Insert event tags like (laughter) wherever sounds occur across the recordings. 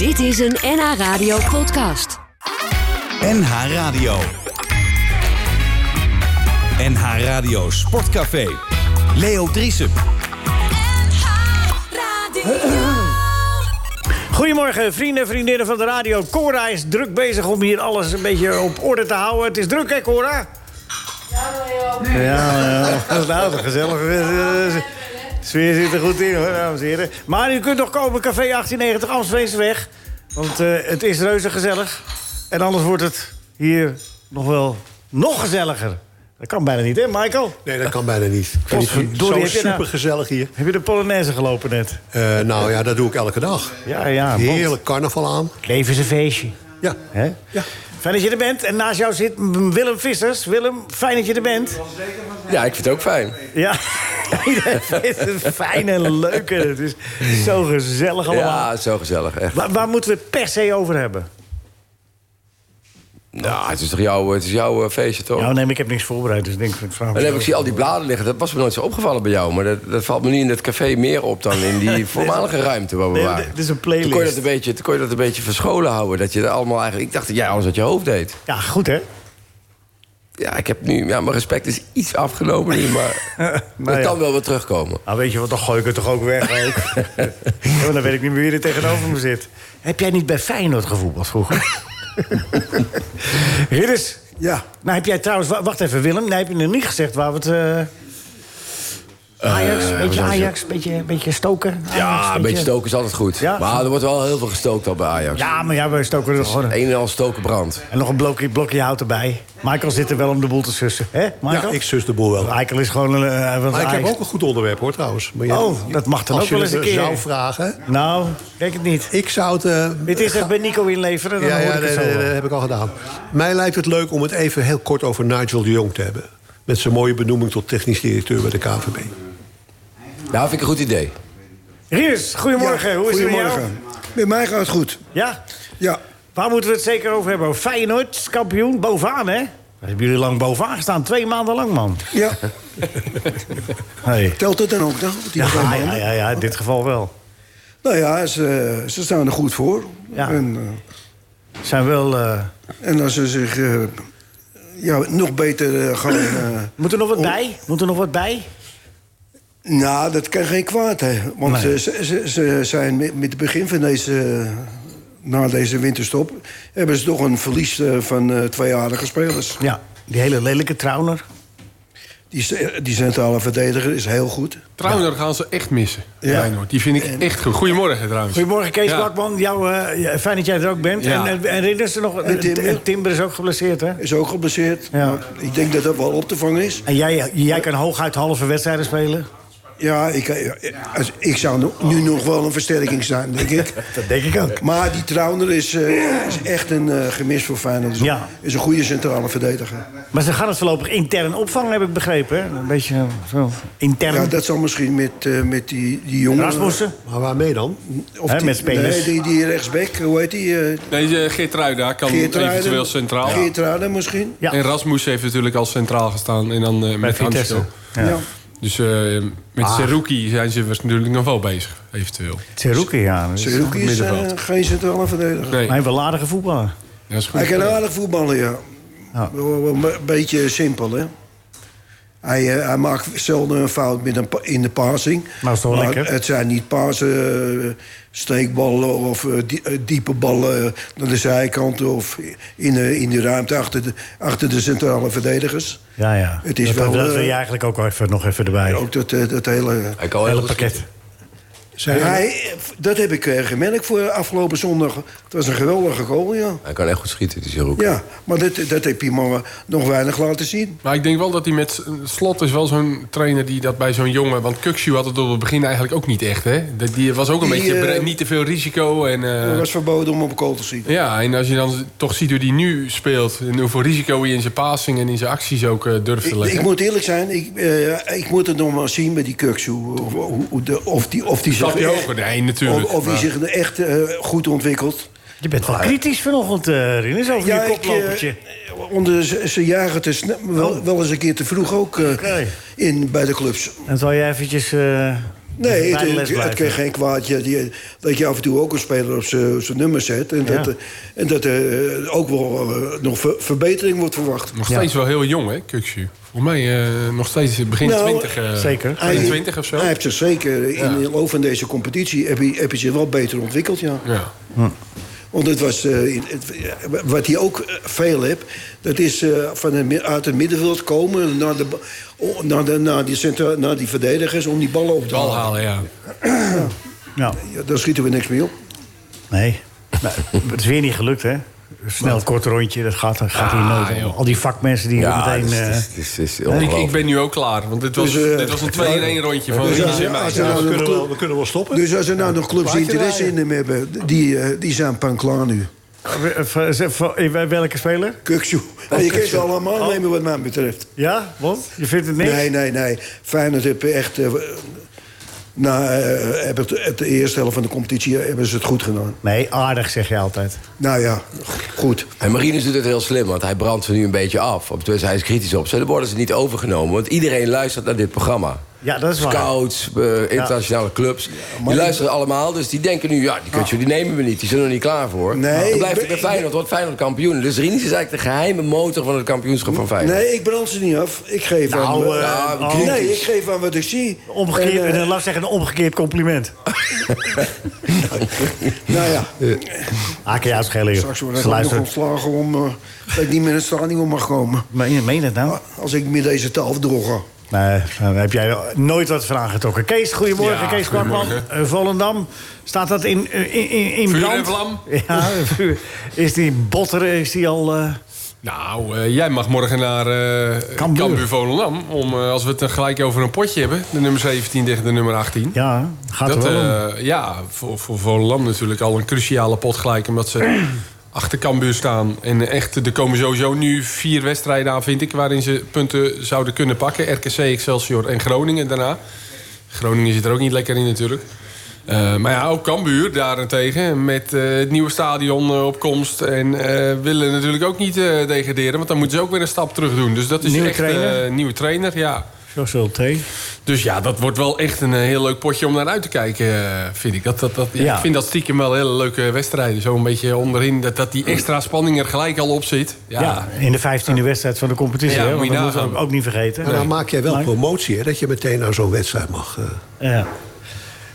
Dit is een NH Radio podcast. NH Radio. NH Radio Sportcafé. Leo Driesen. Goedemorgen, vrienden en vriendinnen van de radio. Cora is druk bezig om hier alles een beetje op orde te houden. Het is druk, hè, Cora? Ja, ja. Dat is nou gezellig. Sfeer zit er goed in, hoor, dames en heren. Maar u kunt nog komen, Café 1890 Amsterdamseweg. Want eh, het is reuze gezellig. En anders wordt het hier nog wel nog gezelliger. Dat kan bijna niet, hè, Michael? Nee, dat kan bijna niet. Ik vind het zo nou- super gezellig hier. Heb je de Polonaise gelopen net? Eh, nou ja, dat doe ik elke dag. Ja, ja. want Heerlijk carnaval aan. Leven is een feestje. Ja. Hè? Ja. Fijn dat je er bent. En naast jou zit Willem Vissers. Willem, fijn dat je er bent. Ja, ik vind het ook fijn. Ja, (laughs) iedereen vindt het fijn en leuk. Het is zo gezellig allemaal. Ja, zo gezellig, echt. Waar, waar moeten we het per se over hebben? Nou, het is toch jouw, het is jouw eh, feestje, toch? Nou, nee, maar ik heb niks voorbereid, dus ik denk... Ik vraag En heb ik zie al die bladen liggen. Dat was me nooit zo opgevallen bij jou. Maar dat, dat valt me nu in het café meer op dan in die (laughs) voormalige ruimte waar we Nee, waren. dit is een Toen kon, je playlist. dat een beetje, toen kon je dat een beetje verscholen houden. Dat je er allemaal eigenlijk... Ik dacht dat jij alles uit je hoofd deed. Ja, goed, hè? Ja, ik heb nu... Ja, mijn respect is iets afgenomen nu, maar... (laughs) Nou dat ja. kan wel weer terugkomen. Nou, weet je wat, dan gooi ik het toch ook weg. ook. (laughs) Ja, dan weet ik niet meer wie er tegenover me zit. Heb jij niet bij Feyenoord gevoetbald vroeger? Ridders, Ja. nou heb jij trouwens... wa- Wacht even, Willem. Nee, heb je nog niet gezegd waar we het... eh, Ajax, beetje Ajax, beetje, beetje stoken. Ajax, Ja, een beetje stoken is altijd goed. Ja. Maar er wordt wel heel veel gestookt al bij Ajax. Ja, maar ja, we stoken er gewoon... Een en al stoken brand. En nog een blokje, blokje hout erbij. Michael zit er wel om de boel te sussen. Hè, Michael? ja, ik zus de boel wel. Michael is gewoon... een hij was Maar ik heb ook een goed onderwerp, hoor, trouwens. Maar ja, Oh, dat mag dan ook wel eens een het, keer. eh, zou vragen... Nou, denk het niet. Ik zou het... eh, Dit is het bij Nico inleveren, dan ja, hoor ja, ik nee, het zo nee, dat heb ik al gedaan. Mij lijkt het leuk om het even heel kort over Nigel de Jong te hebben. Met zijn mooie benoeming tot technisch directeur bij de KVB. Nou, vind ik een goed idee. Riers, goedemorgen. Hoe is het met jou? Goedemorgen. Met mij gaat het goed. Ja? Ja. Waar moeten we het zeker over hebben? Feyenoord, kampioen, bovenaan, hè? Daar hebben jullie lang bovenaan gestaan. Twee maanden lang, man. Ja. (laughs) Hey. Telt het dan ook nog? Die Ja, ja, ja, ja, in dit geval wel. Nou ja, ze, ze staan er goed voor. Ja. En, Zijn wel... eh, eh, en als ze zich eh, ja, nog beter eh, gaan... eh, (clears throat) moet er nog wat om- bij? Moet er nog wat bij? Nou, dat kan geen kwaad, hè. Want Nee. eh, ze, ze, ze zijn met, met het begin van deze... na deze winterstop... hebben ze toch een verlies eh, van eh, twee aardige spelers. Ja, die hele lelijke Trauner. Die, ce- die centrale verdediger is heel goed. Trouwner gaan ze echt missen. Ja. Feyenoord. Die vind ik echt goed. Goedemorgen trouwens. Goedemorgen, Kees Ja. Kwakman. Jou, eh, ja, fijn dat jij er ook bent. Ja. En, en, en Ridders er nog... En Timber. en Timber is ook geblesseerd, hè? Is ook geblesseerd. Ja. Maar Ik denk dat dat wel op te vangen is. En jij, jij kan hooguit halve wedstrijden spelen? Ja, ik, eh, als, ik zou nu nog wel een versterking zijn, denk ik. (laughs) Dat denk ik ook. Maar die Trauner is, eh, is echt een eh, gemis voor Feyenoord. Is, Ja. is een goede centrale verdediger. Maar ze gaan het voorlopig intern opvangen, heb ik begrepen. Hè? Een beetje zo intern. Ja, dat zal misschien met, met die, die jongen... Rasmussen? Maar waarmee dan? Of die, met spelers. Nee, die, die rechtsback, hoe heet die? Nee, Geert Ruida kan eventueel centraal. Geertruiden misschien? Ja. En Rasmus heeft natuurlijk al centraal gestaan. En dan met Vitesse. Ja. Ja. Dus eh, met Ah. Seruki zijn ze natuurlijk nog wel bezig, eventueel. Tseruki, ja. Seruki is middenveld. geen centrale verdediger. Nee, Hij is wel aardige voetballer. dat is goed. Hij kan aardig voetballen, ja. Ja. Een beetje simpel, hè? Hij, eh, hij maakt zelden een fout met een in de passing. Maar lekker? Het zijn niet pasen, eh, steekballen of eh, die- diepe ballen naar de zijkant... of in de, in de ruimte achter de, achter de centrale verdedigers. Ja, ja. Het is dat, wel, dat wil je eigenlijk ook even, nog even erbij. Ook dat, dat hele... Hele heel Hij, dat heb ik eh, gemerkt voor afgelopen zondag. Het was een geweldige goal, ja. Hij kan echt goed schieten, die Seruki. Ja, maar dat, dat heb je maar nog weinig laten zien. Maar ik denk wel dat hij met Slot is wel zo'n trainer die dat bij zo'n jongen... Want Kukshu had het op het begin eigenlijk ook niet echt, hè? Die was ook een Die, beetje eh, niet te veel risico. En, eh, Het was verboden om op goal te zien. ja, en als je dan toch ziet hoe hij nu speelt... en hoeveel risico hij in zijn passing en in zijn acties ook eh, durft te Ik, leggen... ik moet eerlijk zijn, ik, eh, ik moet het nog maar zien met die Kuksu. Of, of die, of die Hoger, nee, natuurlijk. of, Maar- zich echt eh, goed ontwikkelt. Je bent wel kritisch vanochtend, eh Rinus, over je ik, koplopertje. eh, onder ze, jagen te snel, wel, wel eens een keer te vroeg ook eh, in bij de clubs. En zal je eventjes... eh, Nee, het, het, het blijven. kan geen kwaad je- die- dat je af en toe ook een speler op zijn nummer zet. En dat, Ja. eh, en dat er eh, ook wel eh, nog ver- verbetering wordt verwacht. Nog steeds wel heel jong, hè, Kuxu? Volgens mij eh, nog steeds begin Nou, 20. eh, zeker. 22 of zo. Hij heeft zich zeker in de loop van deze competitie... heb je, heb je zich wel beter ontwikkeld, ja. Ja. Want het was, eh, in- het- wat hij ook eh, veel heeft... dat is eh, van het, uit het middenveld komen naar, de, naar, de, naar, die, centra, naar die verdedigers... om die ballen op te Bal halen. halen, ja. Nou, Ja, daar schieten we niks mee op. nee. Nou, het is weer niet gelukt, hè? Snel, kort rondje, dat gaat, gaat hier nooit. joh. Al die vakmensen die Ja, meteen... eh, is Ik, ik ben nu ook klaar. Want dit was, Dus, eh, dit was een 2-in-1 rondje van dus, ja, en mij. je nou we, kunnen club- wel, we kunnen wel stoppen. Dus als er nou nog clubs interesse in hem hebben... die, eh, die zijn pan klaar nu. welke speler? Kukshoe. En je kunt ze allemaal nemen wat mij betreft. Ja, want? Je vindt het niks? Nee, nee, nee. Feyenoord heeft echt... eh, na eh, hebben het, het de eerste helft van de competitie hebben ze het goed gedaan. Nee, aardig zeg je altijd. Nou ja, goed. En Marinus doet het heel slim, want hij brandt ze nu een beetje af. Tenminste, hij is kritisch op ze. Dan worden ze niet overgenomen, want iedereen luistert naar dit programma. Ja, dat is waar. Scouts, eh, internationale clubs. Die luisteren allemaal, dus die denken nu... ja, die, kutje, die nemen we niet, die zijn er nog niet klaar voor. Nee, dan blijft het bij Feyenoord, wordt Feyenoord kampioen. Dus Rinus is eigenlijk de geheime motor van het kampioenschap van Feyenoord. Nee, ik brand ze niet af. Ik geef Nou, aan... eh, Ja, oh, nee, ik geef aan wat ik zie. Omgekeerd, En, eh, laat zeggen, een omgekeerd compliment. (laughs) nou ja, Ah, kan je uitschelen, joh. straks word ik nog ontslagen om... eh, dat ik niet meer in het stadion mag komen. Meen je meen het nou? Als ik met deze taal doorga. Nee, daar heb jij nooit wat van aangetrokken. Kees, goedemorgen. Ja, Kees Kwakman, eh, Volendam. Staat dat in, eh, in, in, in Vuur brand? en vlam? Ja, vuur. is die botter, is die al... eh, Nou, eh, jij mag morgen naar eh Cambuur. Cambuur Volendam. Om, eh, als we het dan gelijk over een potje hebben. De nummer 17 tegen de nummer 18. ja, gaat dat, wel om. eh, ja, voor, voor Volendam natuurlijk al een cruciale pot gelijk. Omdat ze achter Cambuur staan. En echt, er komen sowieso nu vier wedstrijden aan, vind ik... waarin ze punten zouden kunnen pakken. RKC, Excelsior en Groningen daarna. Groningen zit er ook niet lekker in natuurlijk. Eh, maar ja, ook Cambuur daarentegen. Met eh, het nieuwe stadion eh, op komst. En willen natuurlijk ook niet degraderen. Want dan moeten ze ook weer een stap terug doen. Dus dat is Nieuwe echt trainer? nieuwe trainer, ja. Jos Ulte. Dus ja, dat wordt wel echt een eh, heel leuk potje om naar uit te kijken, eh, vind ik. Dat, dat, dat, ja, Ja. Ik vind dat stiekem wel hele leuke wedstrijden. Zo een beetje onderin, dat, dat die extra spanning er gelijk al op zit. Ja, Ja, in de vijftiende wedstrijd van de competitie. Ja, hè, moet je dat moeten we nagaan. ook niet vergeten. Maar dan maak jij wel promotie, hè, dat je meteen naar zo'n wedstrijd mag. eh. Ja.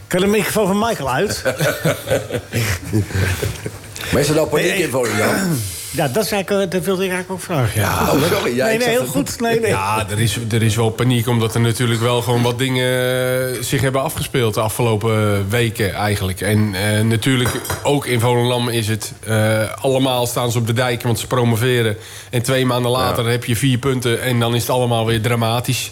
Kan de microfoon van Michael uit? (laughs) Maar is er nou paniek in Volendam? ja, dat, eh, dat wilde ik eigenlijk ook vragen. Ja. Oh, sorry. Ja, nee, heel goed. Nee, nee. Ja, er is, er is wel paniek, omdat er natuurlijk wel gewoon wat dingen eh, zich hebben afgespeeld de afgelopen weken eigenlijk. En eh, natuurlijk ook in Volendam is het eh, allemaal staan ze op de dijk, want ze promoveren. En twee maanden later heb je vier punten en dan is het allemaal weer dramatisch.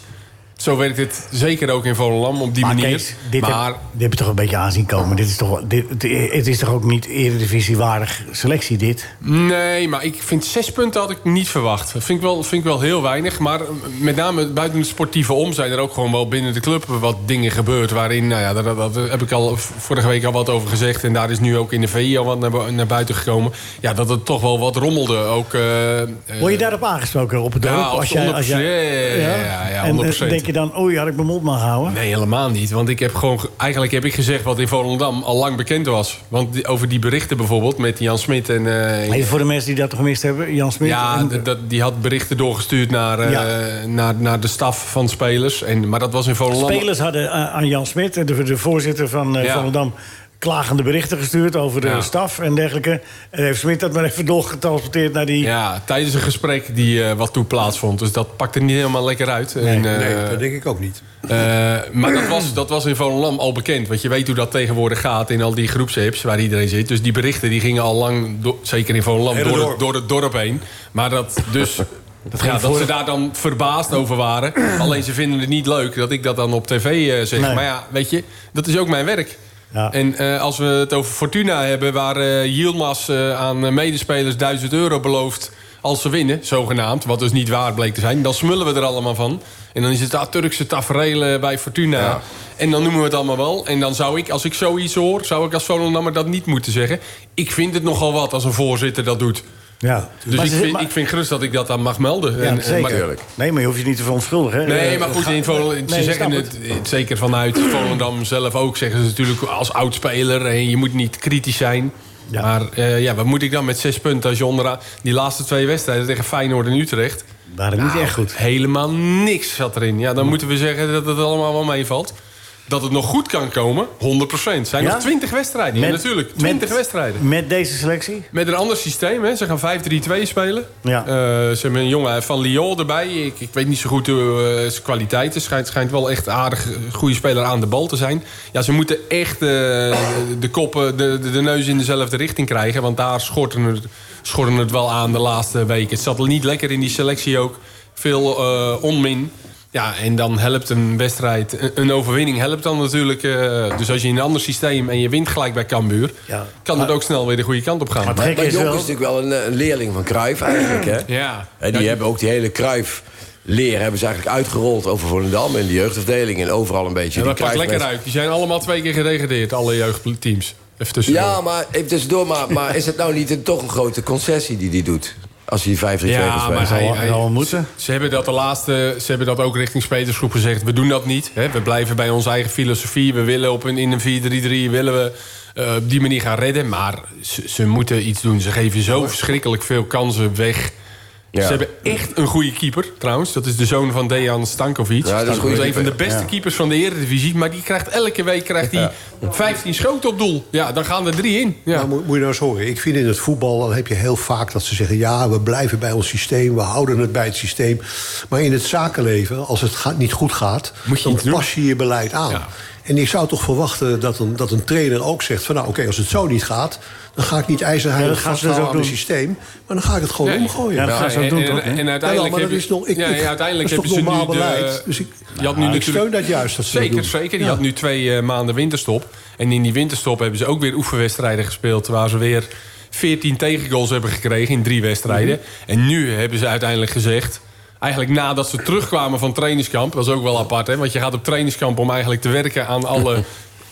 Zo werkt het zeker ook in Volendam op die Maar manier. Kees, dit, maar heb, dit heb je toch een beetje aanzien komen. Dit is toch, dit, het is toch ook niet eredivisiewaardig selectie, dit? Nee, maar ik vind zes punten had ik niet verwacht. Dat vind ik wel, vind ik wel heel weinig. Maar met name buiten het sportieve om zijn er ook gewoon wel binnen de club wat dingen gebeurd. Waarin, nou ja, daar, daar heb ik al vorige week al wat over gezegd. En daar is nu ook in de VI al wat naar, bu- naar buiten gekomen. Ja, dat het toch wel wat rommelde. Ook, eh, eh, Word je daarop aangesproken op het dorp? Ja, als jij, als 100%. Ja, ja, ja, En, eh, 100%. Denk je dan, oei, had ik mijn mond maar gehouden? Nee, helemaal niet. Want ik heb gewoon, ge- eigenlijk heb ik gezegd wat in Volendam al lang bekend was. Want over die berichten bijvoorbeeld met Jan Smit en... eh, Even voor de mensen die dat gemist hebben, Jan Smit. Ja, en- d- dat, die had berichten doorgestuurd naar, eh, Ja. naar, naar de staf van spelers. En, maar dat was in Volendam. Spelers hadden eh, aan Jan Smit, de, de voorzitter van Ja. Volendam... klagende berichten gestuurd over de Ja. staf en dergelijke. En heeft Smit dat maar even doorgetransporteerd naar die... Ja, tijdens een gesprek die eh, wat toe plaatsvond. Dus dat pakte niet helemaal lekker uit. en, eh, Nee, dat denk ik ook niet. eh, maar dat was, dat was in Volendam al bekend. Want je weet hoe dat tegenwoordig gaat in al die groepsapps waar iedereen zit. Dus die berichten die gingen al lang, zeker in Volendam, door, het, door het dorp heen. Maar dat dus... (laughs) ja, dat ze daar dan verbaasd over waren. (clears throat) Alleen ze vinden het niet leuk dat ik dat dan op tv eh, zeg. Nee. Maar ja, weet je, dat is ook mijn werk. Ja. En eh, als we het over Fortuna hebben... waar eh Yilmaz eh, aan medespelers 1000 euro belooft... als ze winnen, zogenaamd, wat dus niet waar bleek te zijn... dan smullen we er allemaal van. En dan is het ah, Turkse tafereel bij Fortuna. En dan noemen we het allemaal wel. En dan zou ik, als ik zoiets hoor... zou ik als Volendammer dat niet moeten zeggen. Ik vind het nogal wat als een voorzitter dat doet. Ja. Dus Maar ik ze- vind, maar- ik vind gerust dat ik dat dan mag melden. Ja, En- en- zeker. maar- Nee, maar je hoeft je niet te verontschuldigen. Nee, maar goed, in ze zeggen het, het zeker vanuit Volendam zelf ook. Zeggen ze natuurlijk als oudspeler, en je moet niet kritisch zijn. Ja. Maar eh, ja, wat moet ik dan met zes punten als je onderaan... Die laatste twee wedstrijden tegen Feyenoord en Utrecht... Waren niet Nou, echt goed. Helemaal niks zat erin. Ja, dan moeten we zeggen dat het allemaal wel meevalt. Dat het nog goed kan komen, 100%. zijn Ja? nog 20 wedstrijden. Ja, natuurlijk, 20 met- wedstrijden. Met deze selectie? Met een ander systeem, hè. ze gaan 5-3-2 spelen. Ja. Eh, ze hebben een jongen van Lyon erbij. Ik, ik weet niet zo goed hoe eh, zijn kwaliteit is. Schijnt, schijnt wel echt aardig eh, goede speler aan de bal te zijn. Ja, ze moeten echt de koppen, de, de, de neus in dezelfde richting krijgen. Want daar schorten het, schorten het wel aan de laatste weken. Het zat niet lekker in die selectie ook. Veel onmin. Ja, en dan helpt een wedstrijd, een- overwinning helpt dan natuurlijk. eh, dus als je in een ander systeem en je wint gelijk bij Cambuur... Ja. kan het ook snel weer de goede kant op gaan. Maar Maar, is Jonk wel... is natuurlijk wel een, eh, een leerling van Cruijff eigenlijk, hè? Ja. Hè, die hebben ook die hele Cruijff leer hebben ze eigenlijk uitgerold over Volendam in de jeugdafdeling en overal een beetje. Ja, dat pakt lekker uit. Die zijn allemaal twee keer gedegradeerd, alle jeugdteams. Even tussendoor. Ja, maar even tussendoor, maar, maar is het nou niet een, toch een grote concessie die die doet? Als hij 5 3 2 Ja, spelen. maar hij- zal wel moeten. Ze hebben dat de laatste, ze hebben dat ook richting spelersgroep gezegd. We doen dat niet. Hè. We blijven bij onze eigen filosofie. We willen op een, in een 4-3-3 willen we eh, op die manier gaan redden. Maar ze, ze moeten iets doen. Ze geven zo verschrikkelijk veel kansen weg. Ja. Ze hebben echt een goede keeper, trouwens. Dat is de zoon van Dejan Stankovic. Ja, dat is een van de beste keepers van de Eredivisie. Maar die krijgt elke week krijgt die 15 schoten op doel. Ja, dan gaan er drie in. Ja. Nou, moet, moet je nou eens horen. Ik vind in het voetbal, dan heb je heel vaak dat ze zeggen... ja, we blijven bij ons systeem, we houden het bij het systeem. Maar in het zakenleven, als het gaat, niet goed gaat... Moet je dan pas je je beleid aan. Ja. En ik zou toch verwachten dat een, dat een trainer ook zegt... van nou, oké, als het zo niet gaat... dan ga ik niet Ja, ijzerheilig gaan ze vasthouden dus aan ook het systeem... maar dan ga ik het gewoon Nee. omgooien. Ja, dat gaan ze ook en, doen, en, toch? en, hè? uiteindelijk Ja, maar dat hebben- is nog- ik- ja, ik- ja, uiteindelijk dat is toch normaal de- beleid? Dus ik- je had nu Ja, ik natuurlijk- steun dat juist, dat ze dat zeker, doen. zeker. Die Ja. had nu twee eh, maanden winterstop. En in die winterstop hebben ze ook weer oefenwedstrijden gespeeld... waar ze weer 14 tegengoals hebben gekregen in drie wedstrijden. Mhm. En nu hebben ze uiteindelijk gezegd... Eigenlijk nadat ze terugkwamen van trainingskamp... dat is ook wel apart, hè? Want je gaat op trainingskamp om eigenlijk te werken aan alle...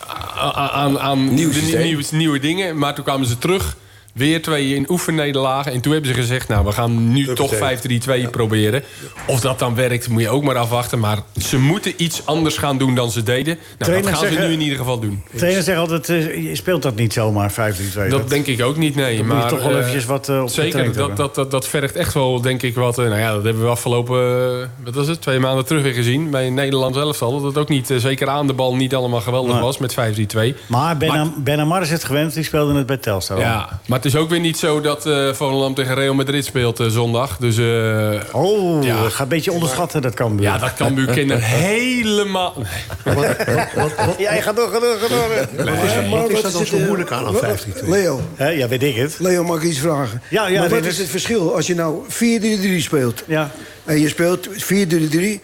(laughs) aan, aan, aan Nieuw de systeem. nieuwe, nieuwe dingen. Maar toen kwamen ze terug... Weer twee in oefennederlagen. En toen hebben ze gezegd, nou, we gaan nu toch 5-3-2 proberen. Of dat dan werkt, moet je ook maar afwachten. Maar ze moeten iets anders gaan doen dan ze deden. Nou, dat Trainers gaan ze zeggen- nu in ieder geval doen. De trainer zegt altijd, eh, je speelt dat niet zomaar 5-3-2. Dat denk ik ook niet, nee. Dan moet je maar, toch wel eh, eventjes wat, eh, op Zeker, dat, dat, dat, dat vergt echt wel, denk ik, wat... nou ja, dat hebben we afgelopen, wat was het, twee maanden terug weer gezien... bij Nederland zelf al. Dat het ook niet, zeker aan de bal, niet allemaal geweldig was met 5-3-2. Maar Ben, Maar- ben Amar is het gewend, die speelde het bij Telstar. al. Ja, maar het is ook weer niet zo dat eh Volendam tegen Real Madrid speelt eh, zondag. Dus eh, Oh, Ja. gaat een beetje onderschatten, dat kan ja, dat kan Buchanan (laughs) helemaal... Nee. Ja, ga door, ga door, ga door. Wat is, Maar wat is dat dan is zo het, moeilijk aan aan wat- 15 Leo, Hè, ja, weet ik het. Leo, mag ik iets vragen? Ja, ja, maar wat is het verschil als je nou 4-3-3 speelt? Ja. En je speelt 4-3-3,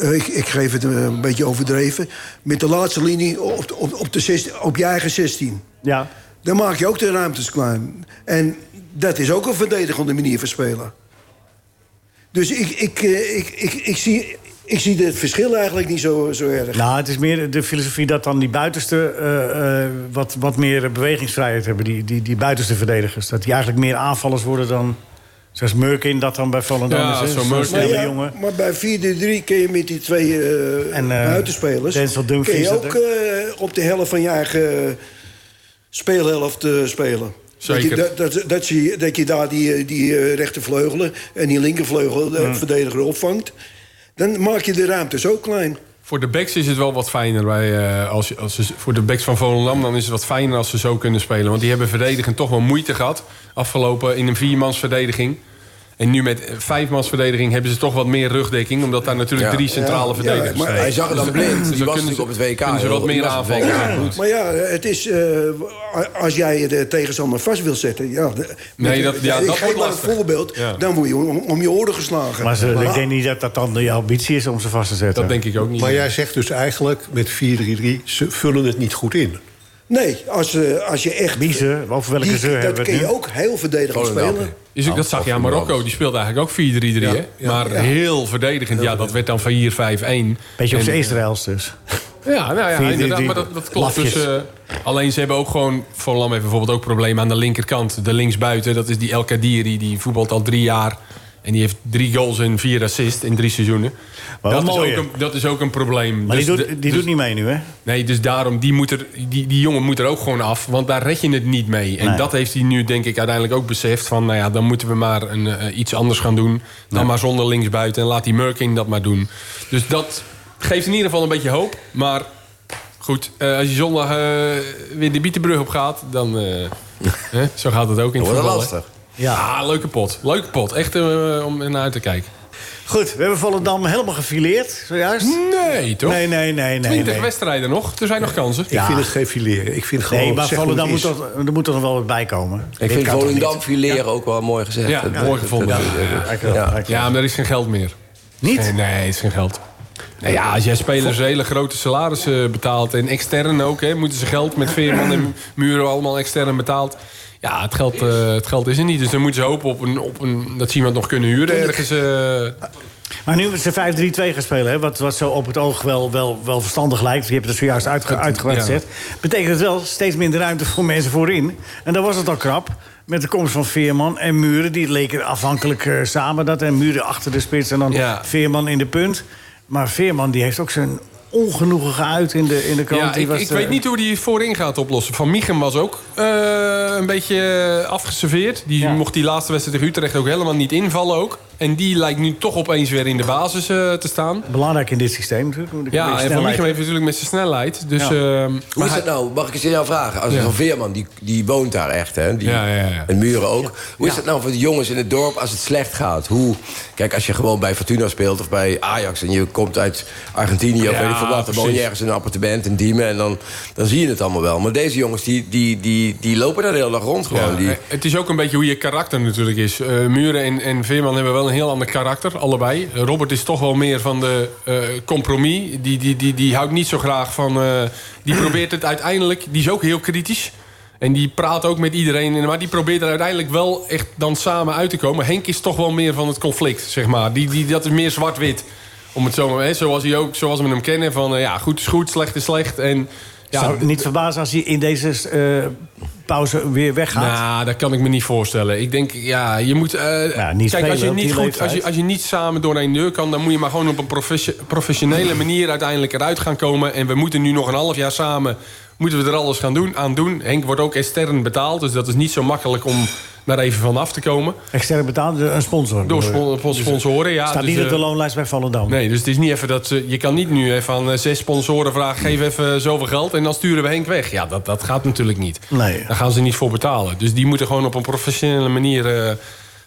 eh, ik, ik geef het een beetje overdreven... met de laatste linie op, op, op, de 16 op je eigen 16. Ja. Dan maak je ook de ruimtes klein. En dat is ook een verdedigende manier van spelen. Dus ik, ik, eh, ik, ik, ik, zie, ik zie het verschil eigenlijk niet zo, zo erg. Nou, het is meer de filosofie dat dan die buitenste eh, eh, wat, wat meer bewegingsvrijheid hebben. Die, die, die buitenste verdedigers. Dat die eigenlijk meer aanvallers worden dan... Zoals Murkin dat dan bij Volendam Ja, is. Zo'n Murkin. Ja, jongen. maar bij 4-3 kun je met die twee eh, En, eh, buitenspelers... Denzel kun Dumfries, je dat ook op de helft van je eigen speelhelft eh, spelen. Zeker. Dat je, dat, dat, dat, je, dat je daar die, eh, die eh, rechtervleugelen en die linkervleugel de verdediger opvangt. Dan maak je de ruimte zo klein. Voor de backs is het wel wat fijner. Bij, als, als ze, voor de backs van Volendam dan is het wat fijner als ze zo kunnen spelen. Want die hebben verdedigend toch wel moeite gehad. Afgelopen in een viermans verdediging. En nu met vijfmans verdediging hebben ze toch wat meer rugdekking. Omdat daar natuurlijk Ja. drie centrale Ja, verdedigers maar staan. Hij zag het dan blind. Die Dus dan was natuurlijk ze- op het WK. kunnen ze wat. Die meer aanvallen. Maar ja, het is... eh, als jij de tegenstander vast wil zetten... Ja, de- Nee, dat- ja, ik dat geef maar een voorbeeld. Ja. Dan word je om, om je oren geslagen. Maar ze, ik denk niet dat dat dan de ambitie is om ze vast te zetten. Dat denk ik ook niet. Maar jij zegt dus eigenlijk met 4-3-3, ze vullen het niet goed in. Nee, als, eh, als je echt... Wie ze? Over welke die- ze hebben Dat kun je nu? ook heel verdedigend spelen. Is ook, dat zag je aan Marokko. Die speelde eigenlijk ook 4-3-3. hè? ja, maar heel verdedigend. Ja, dat werd dan 4-5-1. Beetje op zijn Israëls dus. Ja, nou ja, inderdaad, maar dat, dat klopt. Dus, eh, alleen ze hebben ook gewoon... Volendam heeft bijvoorbeeld ook problemen aan de linkerkant. De linksbuiten, dat is die El Kadiri. Die voetbalt al drie jaar. En die heeft drie goals en vier assists in drie seizoenen. Maar dat, is ook een, dat is ook een probleem. Maar Dus die, doet, die dus- doet niet mee nu, hè? Nee, dus daarom, die, moet er, die, die jongen moet er ook gewoon af. Want daar red je het niet mee. En Nee. dat heeft hij nu denk ik uiteindelijk ook beseft. Van, nou ja, dan moeten we maar een, eh, iets anders gaan doen. Dan maar zonder linksbuiten. En laat die Merkin dat maar doen. Dus dat geeft in ieder geval een beetje hoop. Maar goed, eh, als je zondag eh, weer de Bietenbrug op gaat... dan... eh, (laughs) hè, zo gaat het ook in het voetbal. lastig? Ja, leuke pot. Leuke pot. Echt om naar uit te kijken. Goed, we hebben Volendam helemaal gefileerd, zojuist. Nee, toch? Nee, nee, nee, nee. 20 nee. wedstrijden nog. Er zijn nog kansen. Ik vind het geen fileren. Ik vind gewoon... Nee, maar Volendam moet toch, er moet toch nog wel wat bij komen. Ik Dit vind Volendam fileren ook wel mooi gezegd. Ja, mooi gevonden. Ja, ja, maar er is geen geld meer. Niet? Nee, nee, het is geen geld. Nou ja, als jij spelers hele grote salarissen betaalt... en extern ook, hè, moeten ze geld met Veerman en Muren allemaal extern betaald... Ja, het geld, eh, het geld is er niet. Dus dan moeten ze hopen op een, op een, dat ze iemand nog kunnen huren ergens. eh. Maar nu ze 5-3-2 gaan spelen, hè, wat, wat zo op het oog wel, wel, wel verstandig lijkt... je hebt het zojuist uitge, uitgebreid ja. gezegd... betekent het wel steeds minder ruimte voor mensen voorin. En dan was het al krap. Met de komst van Veerman en Muren, die leken afhankelijk eh, samen. Dat, en Muren achter de spits en dan Ja. Veerman in de punt. Maar Veerman die heeft ook zijn ongenoegen geuit in de, in de krant. Ja, ik, was, ik weet niet hoe die voorin gaat oplossen. Van Michem was ook eh, een beetje afgeserveerd. Die Ja. mocht die laatste wedstrijd tegen Utrecht ook helemaal niet invallen ook. En die lijkt nu toch opeens weer in de basis eh, te staan. Belangrijk in dit systeem natuurlijk. moet ik een Ja, en Van Michem heeft natuurlijk met zijn snelheid. Dus, Ja. ehm, Hoe maar is het nou? Mag ik eens aan jou vragen? Als Ja. Van Veerman, die, die woont daar echt, hè? Die, Ja, ja, ja. En Muren ook. Hoe is het nou voor de jongens in het dorp als het slecht gaat? Hoe, kijk, als je gewoon bij Fortuna speelt of bij Ajax... en je komt uit Argentinië of weet ik veel wat... dan woon je ergens in een appartement in Diemen... en dan, dan zie je het allemaal wel. Maar deze jongens, die, die, die, die lopen daar de hele dag rond gewoon. Ja, die, Het is ook een beetje hoe je karakter natuurlijk is. Eh, Muren en, en Veerman hebben wel een heel ander karakter, allebei. Robert is toch wel meer van de eh, compromis. Die, die, die, die houdt niet zo graag van... eh, die (clears throat) probeert het uiteindelijk... Die is ook heel kritisch. En die praat ook met iedereen. Maar die probeert er uiteindelijk wel echt dan samen uit te komen. Henk is toch wel meer van het conflict, zeg maar. Die, die, dat is meer zwart-wit. Om het zo maar... Hè, zoals, hij ook, zoals we hem kennen. Van eh, ja, goed is goed, slecht is slecht. En, ja, Zou het niet verbazen als hij in deze eh, pauze weer weggaat? nou, dat kan ik me niet voorstellen. Ik denk, ja, je moet... eh, Ja, niet kijk, als je, niet goed, als, je, als je niet samen door één deur kan... dan moet je maar gewoon op een professionele manier uiteindelijk eruit gaan komen. En we moeten nu nog een half jaar samen... moeten we er alles gaan doen, aan doen. Henk wordt ook extern betaald. Dus dat is niet zo makkelijk om daar even van af te komen. Externe betaald, een sponsor. Door spon- sponsoren, ja. Staat dus, niet op de eh, loonlijst bij Volendam. Nee, dus het is niet even dat ze. Je kan niet nu even aan eh, zes sponsoren vragen: geef even zoveel geld en dan sturen we Henk weg. Ja, dat, dat gaat natuurlijk niet. Nee. Daar gaan ze niet voor betalen. Dus die moeten gewoon op een professionele manier. eh,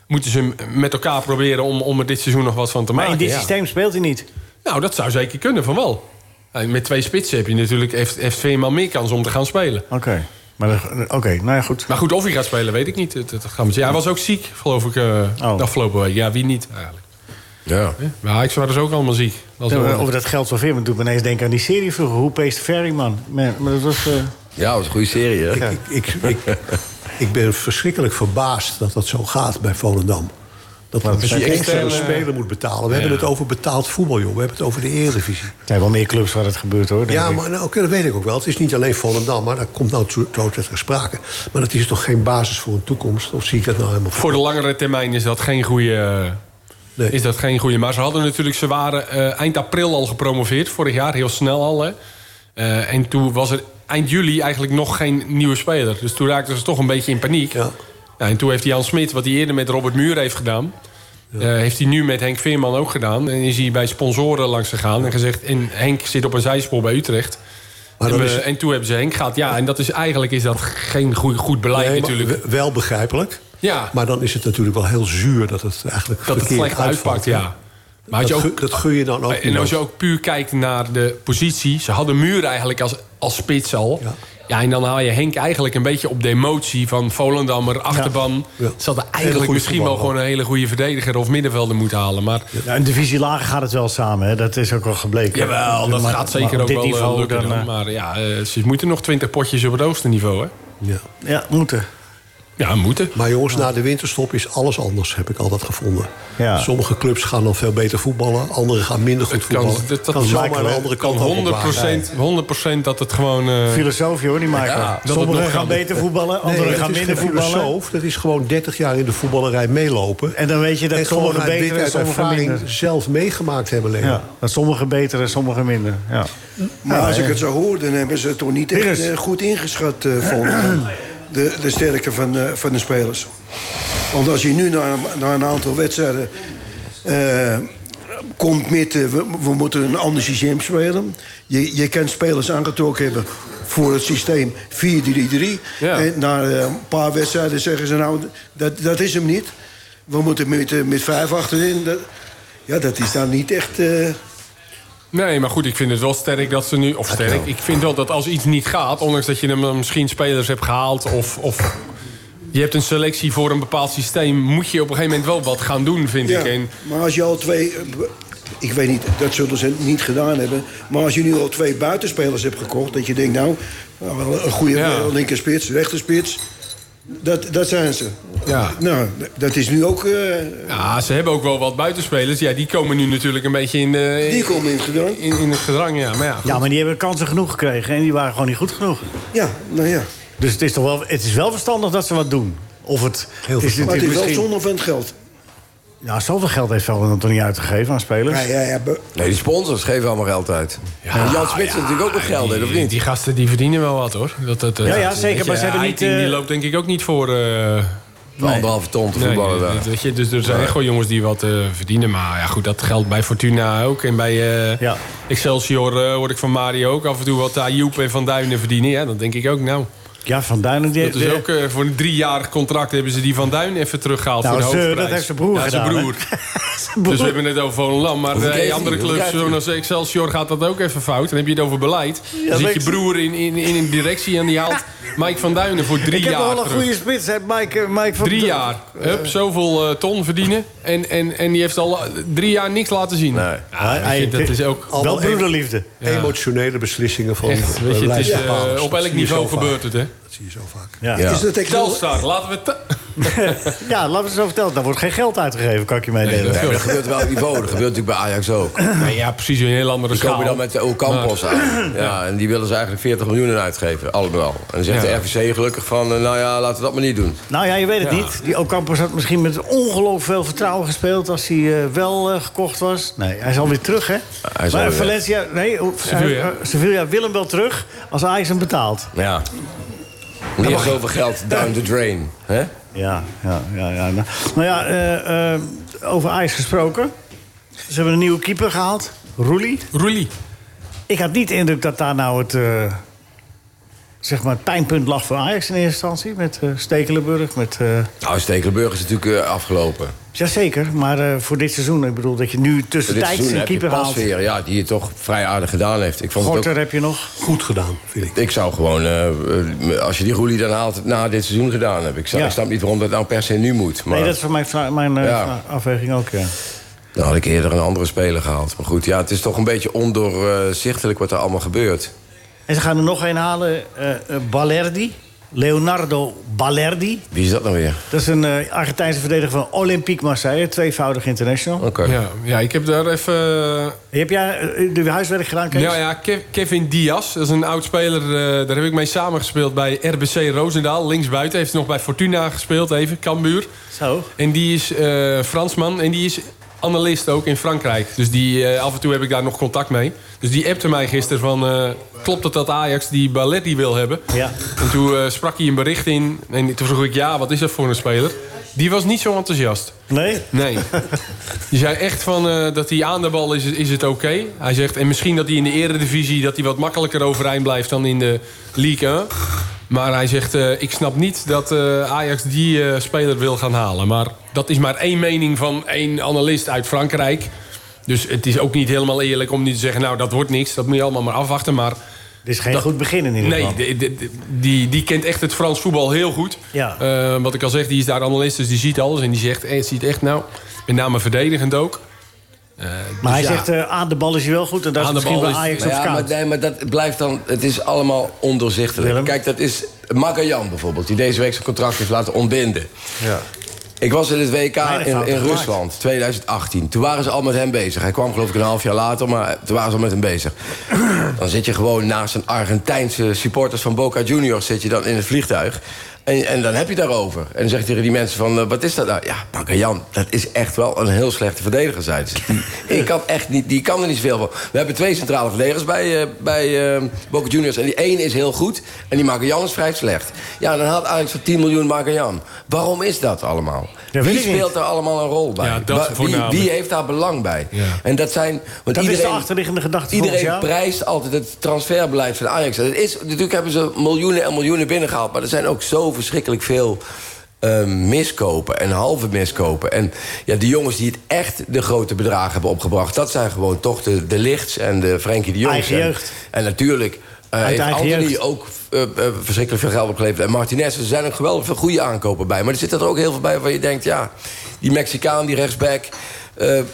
moeten ze met elkaar proberen om, om er dit seizoen nog wat van te maar maken. in dit ja. systeem speelt hij niet. Nou, dat zou zeker kunnen, van wel. Eh, Met twee spitsen heb je natuurlijk, heeft, heeft Veerman meer kans om te gaan spelen. Oké. Maar dat- Oké, nou ja, goed. Maar goed, of hij gaat spelen, weet ik niet. Dat, dat gaan we zien. Hij was ook ziek, geloof ik, eh Oh. de afgelopen week. Ja, wie niet eigenlijk. ja. Maar Ajax waren dus ook allemaal ziek. Dat was wel- Over dat geld van Veerman doet me ineens denken aan die serie vroeger. Hoe peest Ferryman? Maar, maar dat was... eh, ja, dat was een goede serie, hè? Ik, ik, ik, ik ben verschrikkelijk verbaasd dat dat zo gaat bij Volendam. Dat externe- een speler moet betalen. We hebben het over betaald voetbal, joh. We hebben het over de Eredivisie. er zijn wel meer clubs waar het gebeurt, hoor. Ja, ik. maar nou, oké, dat weet ik ook wel. Het is niet alleen Volendam, maar dat komt nou zo ter sprake. Maar dat is toch geen basis voor een toekomst? Of zie ik dat nou helemaal Voor de langere termijn is dat geen goede. Nee. Is dat geen goede. Maar ze hadden natuurlijk, ze waren eh, eind april al gepromoveerd, vorig jaar, heel snel al. Hè. Eh, en toen was er eind juli eigenlijk nog geen nieuwe speler. Dus toen raakten ze toch een beetje in paniek. Ja. En toen heeft Jan Smit, wat hij eerder met Robert Muur heeft gedaan... eh, heeft hij nu met Henk Veerman ook gedaan. En is hij bij sponsoren langs gegaan en gezegd... En Henk zit op een zijspoor bij Utrecht. En, dan we- is- en toen hebben ze Henk gehad. Ja, en dat is, eigenlijk is dat geen goed, goed beleid Nee, natuurlijk. we- wel begrijpelijk. Ja. Maar dan is het natuurlijk wel heel zuur dat het eigenlijk dat het slecht uitpakt, ja. Maar als je dat, ook, dat gun je dan ook en als je ook puur kijkt naar de positie... ze hadden Muur eigenlijk als, als spits al. Ja. Ja. en dan haal je Henk eigenlijk een beetje op de emotie van Volendammer, achterban. Ja. Ze hadden Hele eigenlijk misschien wel gewoon een hele goede verdediger... of middenvelder moeten halen. Maar Ja, een divisie lager gaat het wel samen, hè? dat is ook wel gebleken. jawel, dat Maar- gaat zeker maar ook wel eh, niveau lukken. dan, dan. eh, Maar ja, eh, ze moeten nog twintig potjes op het oostenniveau, hè? Ja. Ja, moeten. Ja, moeten. Maar jongens, na de winterstop is alles anders, heb ik altijd gevonden. Ja. Sommige clubs gaan dan veel beter voetballen. Andere gaan minder goed Het kan, voetballen. dat, dat kan zomaar Michael, de andere kan kant op 100%, 100% dat het gewoon... eh, Filosoof, hoor, die Michael. Ja, dat het Sommigen gaan beter voetballen, anderen Nee, gaan minder voetballen. filosoof. Dat is gewoon 30 jaar in de voetballerij meelopen. En dan weet je dat sommigen beter en sommigen ervaring minder. zelf meegemaakt hebben. Ja, dat sommigen beter en sommigen minder. Ja. Maar als ik het zo hoor, dan hebben ze het toch niet echt eh, goed ingeschat, eh van (clears throat) de, de sterkte van, eh, van de spelers. Want als je nu na, na een aantal wedstrijden eh, komt met... eh, we, we moeten een ander systeem spelen. Je, je kan spelers aangetrokken hebben voor het systeem 4-3-3. Ja. En na een paar wedstrijden zeggen ze nou, dat, dat is hem niet. We moeten met, met vijf achterin. Dat, ja, dat is dan niet echt... eh, Nee, maar goed, ik vind het wel sterk dat ze nu... Of sterk, ik vind wel dat als iets niet gaat... ondanks dat je hem dan misschien spelers hebt gehaald... of, of je hebt een selectie voor een bepaald systeem... moet je op een gegeven moment wel wat gaan doen, vind Ja, ik. En, maar als je al twee... eh, Ik weet niet, dat zullen ze niet gedaan hebben. Maar als je nu al twee buitenspelers hebt gekocht... dat je denkt, nou, nou, wel een goede Ja. linkerspits, rechterspits... Dat, dat zijn ze. Ja. Nou, dat is nu ook... eh, ja, ze hebben ook wel wat buitenspelers. Ja, die komen nu natuurlijk een beetje in, de, die komen in het gedrang. in, in het gedrang. Ja, maar ja, goed. ja, maar die hebben kansen genoeg gekregen en die waren gewoon niet goed genoeg. Ja, nou ja. Dus het is toch wel, het is wel verstandig dat ze wat doen. Of het, Heel is, Maar het is wel misschien- zonde van het geld. Ja, zoveel geld heeft Velderen toch niet uitgegeven aan spelers? Ja, ja, ja, be- Nee, die sponsors geven allemaal geld uit. en Jan Smit heeft natuurlijk ook nog geld, hè, of die, niet? die gasten die verdienen wel wat, hoor. Dat, dat, Ja, ja, dat- zeker, maar ze hebben niet, die eh, loopt denk ik ook niet voor... eh, Anderhalve ton te Nee, voetballen daar. dat- weet je, dus er zijn echt wel jongens die wat eh, verdienen. Maar ja, goed, dat geldt bij Fortuna ook. En bij eh, Ja. Excelsior eh, hoor ik van Mario ook af en toe wat Ayoub en Van Duinen verdienen. Ja, dan denk ik ook, nou... Ja, Van Duinen... Die, Dat is ook eh, voor een driejarig contract hebben ze die Van Duinen even teruggehaald Nou, voor de ze- hoofdprijs. dat heeft zijn broer ja, zijn gedaan, hè? broer. (laughs) Dus we hebben het over Volendam. Maar Hoeveel eh, andere clubs, zoals Excelsior, gaat dat ook even fout. Dan heb je het over beleid. Dan zit je broer in, in, in een directie en die haalt (laughs) Mike Van Duinen voor drie ik heb jaar wel een terug. goede spits, hè, Mike, eh, Mike van Drie jaar. Hup, zoveel ton verdienen. En, en, en die heeft al drie jaar niks laten zien. Nee. Ja, weet je, dat is ook... Wel broederliefde. Emotionele beslissingen van Echt, weet je, het is, beleidsbepalers. op elk niveau gebeurt het, hè? Dat zie je zo vaak. Ja. Ja. Is dat Telstar, laten we... te- (laughs) ja, laten we het zo vertellen. Daar wordt geen geld uitgegeven, kan ik je meedelen. Nee, Nee, maar dat gebeurt wel op niveau. Dat gebeurt natuurlijk bij Ajax ook. Nee, ja, precies een heel andere Die komen schaal. dan met de Ocampos aan. Ja, en die willen ze eigenlijk 40 miljoen uitgeven, allemaal. En dan zegt Ja. de RVC gelukkig van, eh, nou ja, laten we dat maar niet doen. Nou ja, je weet het Ja. niet. Die Ocampos had misschien met ongelooflijk veel vertrouwen gespeeld... als hij eh, wel eh, gekocht was. Nee, hij is alweer terug, hè? Hij is maar Valencia... Nee, Sevilla. Sevilla wil hem wel terug als Ajax hem betaalt. Ja. Niet zoveel geld down the drain. Hè? Ja, ja, ja. ja. Nou, nou ja, eh, eh, over Ajax gesproken. Ze hebben een nieuwe keeper gehaald. Roelie. Roelie. Ik had niet de indruk dat daar nou het, eh, zeg maar het pijnpunt lag voor Ajax in eerste instantie. Met eh, Stekelenburg, met... eh, Nou, Stekelenburg is natuurlijk eh, afgelopen. Jazeker, maar eh, voor dit seizoen, ik bedoel dat je nu Voor dit tussentijds seizoen een heb je keeper haalt. Pasveer, ja, die het toch vrij aardig gedaan heeft. Ik, vond het Gorter ook, heb je nog. Goed gedaan, vind ik. ik zou gewoon, als je die roelie dan haalt, na dit seizoen gedaan hebben. Ik, zou, Ja. ik snap niet waarom dat nou per se nu moet. Maar Nee, dat is voor mijn, mijn Ja. afweging ook, ja. dan had ik eerder een andere speler gehaald. Maar goed, ja, het is toch een beetje ondoorzichtelijk wat er allemaal gebeurt. En ze gaan er nog een halen, eh eh, Balerdi. Leonardo Balerdi. Wie is dat nou weer? Dat is een eh, Argentijnse verdediger van Olympique Marseille. Tweevoudig international. Oké. Ja, ja, ik heb daar even... Heb jij de huiswerk gedaan, Kees? Ja, ja, Kev- Kevin Diaz, dat is een oud speler. eh, daar heb ik mee samengespeeld bij RBC Roosendaal. Linksbuiten. Heeft nog bij Fortuna gespeeld, even, Cambuur. Zo. En die is eh, Fransman en die is analist ook in Frankrijk. Dus die, eh, af en toe heb ik daar nog contact mee. Dus die appte mij gisteren van... eh, klopt het dat Ajax die Balletti wil hebben? Ja. En toen eh, sprak hij een bericht in. En toen vroeg ik, ja, wat is dat voor een speler? Die was niet zo enthousiast. Nee? Nee. Die zei echt van dat hij aan de bal is, is het oké. Hij zegt, en misschien dat hij in de eredivisie... dat hij wat makkelijker overeind blijft dan in de League 1. Maar hij zegt, eh, ik snap niet dat eh, Ajax die eh, speler wil gaan halen. Maar dat is maar één mening van één analist uit Frankrijk. Dus het is ook niet helemaal eerlijk om nu te zeggen... nou, dat wordt niks, dat moet je allemaal maar afwachten. Maar Dit is geen Dat- goed begin in ieder Nee, geval. de- die, die kent echt het Frans voetbal heel goed. Ja. Wat ik al zeg, die is daar analist, dus die ziet alles. En die zegt, eh, ziet echt nou, met name verdedigend ook. Eh, Maar hij dus ja, zegt, eh, aan de bal is hij wel goed. En dat is misschien bij Ajax Nou op ja, maar, nee, maar dat blijft dan... Het is allemaal ondoorzichtelijk. Willem? Kijk, dat is Magajan bijvoorbeeld, die deze week zijn contract heeft laten ontbinden. Ja. Ik was in het WK in, in. Rusland, 2018. Toen waren ze al met hem bezig. Hij kwam geloof ik een half jaar later, maar toen waren ze al met hem bezig. Dan zit je gewoon naast een Argentijnse supporters van Boca Juniors... zit je dan in het vliegtuig. En, en dan heb je daarover. En dan zeg je tegen die mensen van, eh, wat is dat nou? Ja, Magajan, dat is echt wel een heel slechte verdediger, zei ze. Die, (laughs) ik kan echt niet, die kan er niet zoveel van. We hebben twee centrale verdedigers bij, eh, bij eh, Boca Juniors. En die ene is heel goed en die Magajan is vrij slecht. Ja, dan had Ajax voor 10 miljoen Magajan. Waarom is dat allemaal? weet Wie speelt er allemaal een rol bij? Ja, dat wie, heeft daar belang bij? Ja. En dat zijn... Want Dat is de iedereen, achterliggende gedachte Iedereen prijst altijd het transferbeleid van Ajax. Het is, natuurlijk hebben ze miljoenen en miljoenen binnengehaald... maar er zijn ook zo verschrikkelijk veel eh, miskopen en halve miskopen. En ja, de jongens die het echt de grote bedragen hebben opgebracht... dat zijn gewoon toch de, de Lichts en de Frenkie de Jong. Eigen En- jeugd. En natuurlijk Uit heeft Anthony ook eh, eh, verschrikkelijk veel geld opgeleverd. En Martinez, er zijn ook geweldig veel goede aankopen bij. Maar er zitten er ook heel veel bij waar je denkt... ja, die Mexicaan, die rechtsback... eh, eh,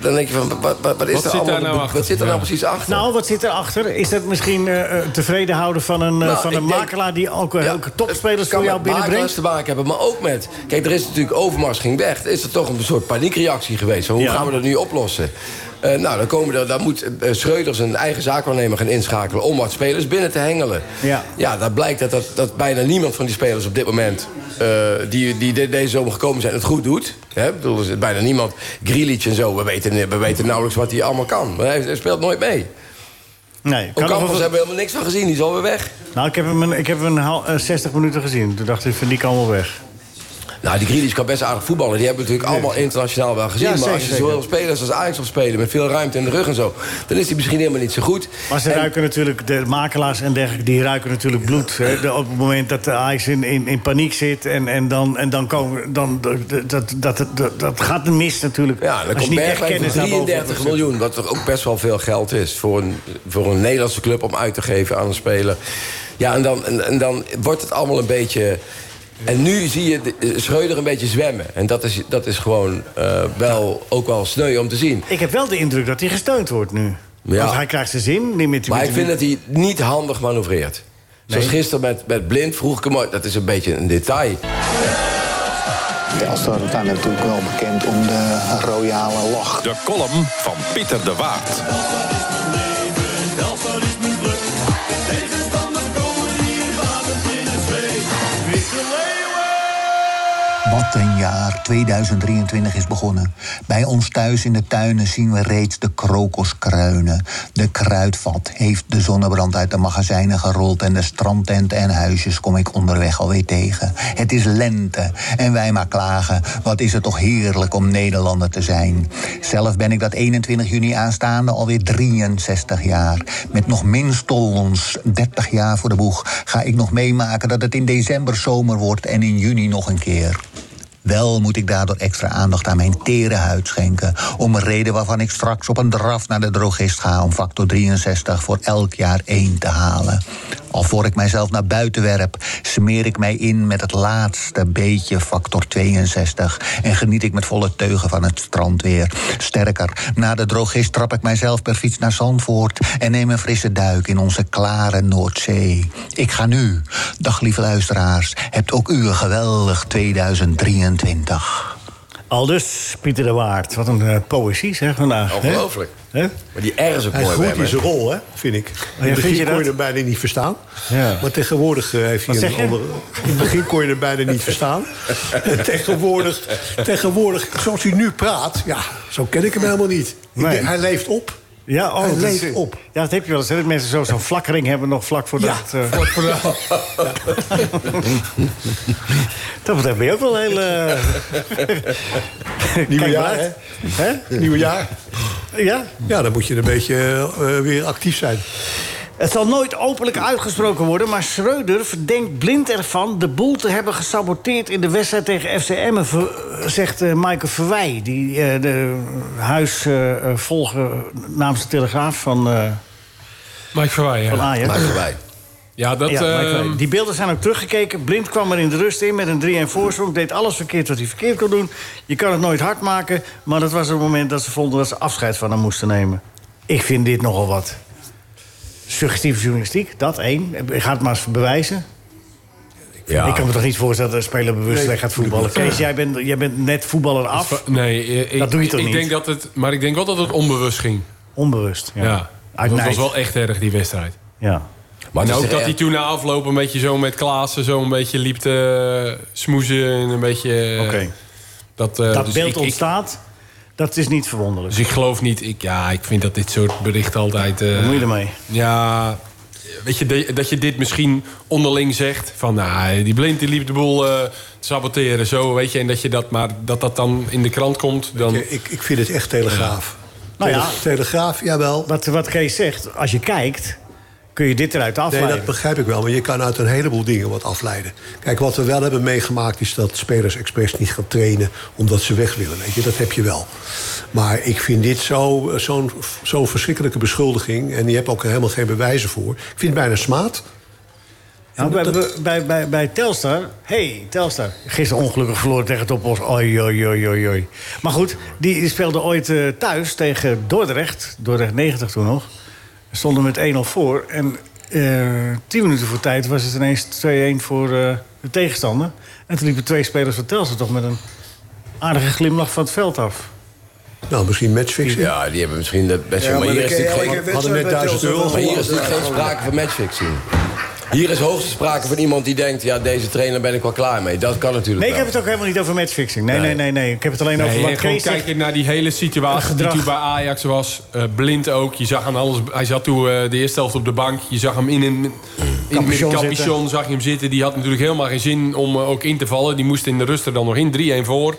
dan denk je van, wat, wat, wat is Wat er zit allemaal... daar nou wat achter? zit er nou Ja. precies achter? Nou, wat zit erachter? Is dat misschien eh, eh, tevreden houden van een, Nou, van een denk- makelaar... die ook Ja, topspelers het voor jou binnenbrengt? te maken hebben, maar ook met... Kijk, er is natuurlijk Overmars ging weg. Er is er toch een soort paniekreactie geweest. Van, hoe Ja. gaan we dat nu oplossen? Eh, nou, dan, komen er, dan moet eh, Schreuder zijn eigen zaakwaarnemer gaan inschakelen... om wat spelers binnen te hengelen. Ja. ja dat blijkt dat, dat, dat bijna niemand van die spelers op dit moment... eh, die, die de- deze zomer gekomen zijn, het goed doet. Hè? Bedoel, er zit bijna niemand. Grealish en zo, we weten, we weten nauwelijks wat hij allemaal kan. Maar hij, hij speelt nooit mee. Nee, kan Ocampos wel- hebben we helemaal niks van gezien, die is alweer weg. Nou, ik heb hem, een, ik heb hem een hal- eh, 60 minuten gezien. Toen dacht ik, van die kan wel weg. Nou, die Grealish kan best aardig voetballen. Die hebben we natuurlijk allemaal internationaal wel gezien. Ja, maar als je zowel spelers als Ajax op spelen... met veel ruimte in de rug en zo... dan is hij misschien helemaal niet zo goed. Maar ze En- ruiken natuurlijk, de makelaars en dergelijke, die ruiken natuurlijk bloed. Hè? De- op het moment dat de Ajax in, in, in paniek zit en, en dan, en dan komen... Dan, dat, dat, dat, gaat mis natuurlijk. Ja, dan komt Bergwijn kennis voor daarboven 33 hebt. miljoen. Wat toch ook best wel veel geld is voor een, voor een Nederlandse club om uit te geven aan een speler. Ja, en dan, en, en dan wordt het allemaal een beetje... En nu zie je de- eh, Schreuder een beetje zwemmen. En dat is, dat is gewoon eh, wel, ook wel sneu om te zien. Ik heb wel de indruk dat hij gesteund wordt nu. Ja. Want hij krijgt zijn zin. Niet met, Maar ik vind dat hij niet handig manoeuvreert. Zoals gisteren met, met Blind vroeg ik hem... Dat is een beetje een detail. Telstar staat natuurlijk wel bekend om de royale lach. De column van Pieter de Waard. Wat een jaar 2023 is begonnen. Bij ons thuis in de tuinen zien we reeds de krokuskruinen. De kruidvat heeft de zonnebrand uit de magazijnen gerold... en de strandtenten en huisjes kom ik onderweg alweer tegen. Het is lente en wij maar klagen. Wat is het toch heerlijk om Nederlander te zijn. Zelf ben ik dat 21 juni aanstaande alweer 63 jaar. Met nog minstens 30 jaar voor de boeg... ga ik nog meemaken dat het in december zomer wordt... en in juni nog een keer. Wel moet ik daardoor extra aandacht aan mijn tere huid schenken. Om reden waarvan ik straks op een draf naar de drogist ga... om factor 63 voor elk jaar 1 te halen. Al voor ik mijzelf naar buiten werp... smeer ik mij in met het laatste beetje factor 62... en geniet ik met volle teugen van het strandweer. Sterker, na de drogist trap ik mijzelf per fiets naar Zandvoort... en neem een frisse duik in onze klare Noordzee. Ik ga nu. Dag lieve luisteraars, hebt ook u een geweldig 2023. Aldus, Pieter de Waard. Wat een eh, poëzie zeg vandaag. Ongelooflijk. Hè? Maar die R is ook Hij mooi in zijn rol, hè, vind ik. In vind het begin je kon je hem bijna niet verstaan. Ja. Maar tegenwoordig heeft hij Wat een andere... In het begin kon je hem bijna niet verstaan. En tegenwoordig, tegenwoordig, zoals hij nu praat... ja, zo ken ik hem helemaal niet. Ik Nee. denk, hij leeft op. Ja, oh, Hij dat is- leeft op. Ja, dat heb je wel eens. Hè? Dat mensen zo- zo'n flakkering hebben nog vlak voor Ja, dat... eh, Dat (laughs) betreft ben je ook wel heel... eh, Nieuwe jaar, hè? Hè? Nieuwe jaar. Ja? Ja, dan moet je een beetje eh, weer actief zijn. Het zal nooit openlijk uitgesproken worden, maar Schreuder verdenkt blind ervan de boel te hebben gesaboteerd in de wedstrijd tegen FC Emmen, ver- zegt eh, Michael Verwij, die eh, de huisvolger namens de Telegraaf van, eh Mike Verwij, van. Ajax. Maar voorbij. Ja, dat... Ja, Mike Verwij. Die beelden zijn ook teruggekeken. Blind kwam er in de rust in met een 3-1 voorsprong. Deed alles verkeerd wat hij verkeerd kon doen. Je kan het nooit hard maken. Maar dat was het moment dat ze vonden dat ze afscheid van hem moesten nemen. Ik vind dit nogal wat. Suggestieve journalistiek, dat één. Ik ga het maar eens bewijzen. Ja. Ik kan me toch niet voorstellen dat een speler bewust Nee, slecht gaat voetballen. Kees, jij bent, jij bent net voetballer af. Nee, ik, Dat doe je toch ik niet? Denk dat het, maar ik denk wel dat het onbewust ging. Onbewust. Ja. Dat was wel echt erg, die wedstrijd. Ja. Maar En ook dat hij toen na afloop een beetje zo met Klaassen... zo een beetje liep te smoezen en een beetje... eh, Oké. Dat, eh, Dat dus beeld ik- ik- ontstaat, dat is niet verwonderlijk. Dus ik geloof niet... Ik, ja, ik vind dat dit soort berichten altijd... eh, Wat moet je ermee? Ja, weet je, de- dat je dit misschien onderling zegt. Van, nou, die blind die liep de boel eh, te saboteren, zo, weet je. En dat je dat, maar dat dat dan in de krant komt, dan... Ja, ik, ik vind het echt telegraaf. Nou ja. Tele- Telegraaf, jawel. Wat, wat Kees zegt, als je kijkt, kun je dit eruit Nee, afleiden. dat begrijp ik wel. Maar je kan uit een heleboel dingen wat afleiden. Kijk, wat we wel hebben meegemaakt... is dat spelers expres niet gaan trainen omdat ze weg willen. Weet je? Dat heb je wel. Maar ik vind dit zo- zo'n zo'n verschrikkelijke beschuldiging... en je hebt ook helemaal geen bewijzen voor. Ik vind het bijna smaad. Nou, bij, bij, bij, bij Telstar, hey, Telstar. Gisteren ongelukkig verloren tegen Topos. Oei, oei, oei, oei, oei. Maar goed, die, die speelde ooit eh, thuis tegen Dordrecht. Dordrecht 90 toen nog. Stonden met 1-0 voor. En eh, tien minuten voor tijd was het ineens 2-1 voor eh, de tegenstander. En toen liepen twee spelers van Telstar toch met een aardige glimlach van het veld af. Nou, misschien matchfixing. Ja, die hebben misschien de best Ja, wel. Maar maar hier is elke geen, hadden net wedstrijd 1000 bij euro maar hier is geen sprake van matchfixing. Hier is hoogstens sprake van iemand die denkt... ja, deze trainer ben ik wel klaar mee. Dat kan natuurlijk Nee, ik wel. heb het ook helemaal niet over matchfixing. Nee, nee, Nee. nee. nee. Ik heb het alleen over wat Kees kijken naar die hele situatie die toen bij Ajax was. Eh, blind ook. Je zag aan alles. Hij zat toen eh, de eerste helft op de bank. Je zag hem in een in, met een Capuchon capuchon zag je hem zitten. Die had natuurlijk helemaal geen zin om eh, ook in te vallen. Die moest in de rust er dan nog in. 3-1 voor.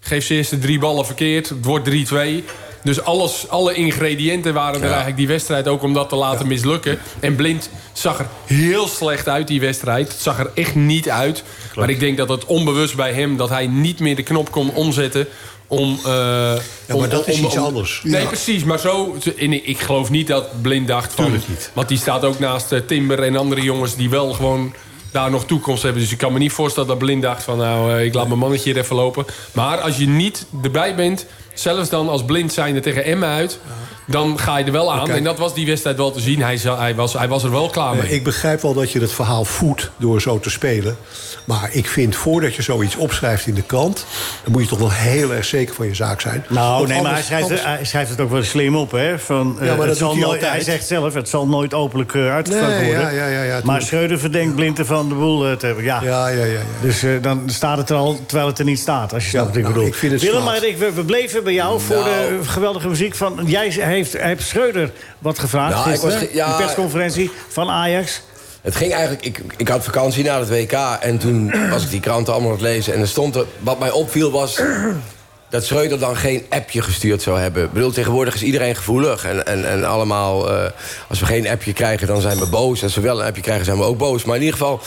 Geeft zijn eerste drie ballen verkeerd. Het wordt 3-2. Dus alles, alle ingrediënten waren er eigenlijk die wedstrijd ook om dat te laten mislukken. En Blind zag er heel slecht uit, die wedstrijd. Het zag er echt niet uit. Maar ik denk dat het onbewust bij hem... dat hij niet meer de knop kon omzetten om... eh, Ja, maar om- dat is om- iets om- anders. Nee, Ja. precies. Maar zo... en ik geloof niet dat Blind dacht van... Tuurlijk niet. Want die staat ook naast eh, Timber en andere jongens... die wel gewoon daar nog toekomst hebben. Dus ik kan me niet voorstellen dat Blind dacht van... nou, eh, ik laat mijn mannetje hier even lopen. Maar als je niet erbij bent... zelfs dan als Blind zijnde tegen Emma uit... dan ga je er wel aan. Kijk. En dat was die wedstrijd wel te zien. Hij, hij, was, hij was er wel klaar mee. Eh, Ik begrijp wel dat je het verhaal voedt door zo te spelen. Maar ik vind, voordat je zoiets opschrijft in de krant... dan moet je toch wel heel erg zeker van je zaak zijn. Nou, Want nee, maar hij schrijft, anders- hij schrijft het ook wel slim op, hè? Van, eh, Ja, maar dat het zal doet hij nooit, hij zegt zelf, het zal nooit openlijk uh, uitgevraagd Nee, worden. ja, ja, ja, ja, maar. Schreuder verdenkt Blind ervan de boel eh, te hebben. Ja. Ja, ja, ja. ja. Dus eh, dan staat het er al, terwijl het er niet staat. Als je snapt wat ik nou, bedoel. ik vind het Willem, maar ik, we, we bleven bij jou voor Nou. de geweldige muziek van... Jij heeft, heeft Schreuder wat gevraagd Nou, ik gisteren, was ge- ja, de persconferentie van Ajax. Het ging eigenlijk... Ik, ik had vakantie na het WK en toen was ik die kranten allemaal aan het lezen. En er stond er... Wat mij opviel was... dat Schreuder dan geen appje gestuurd zou hebben. Ik bedoel, tegenwoordig is iedereen gevoelig. En, en, en allemaal... eh, als we geen appje krijgen, dan zijn we boos. Als we wel een appje krijgen, zijn we ook boos. Maar in ieder geval...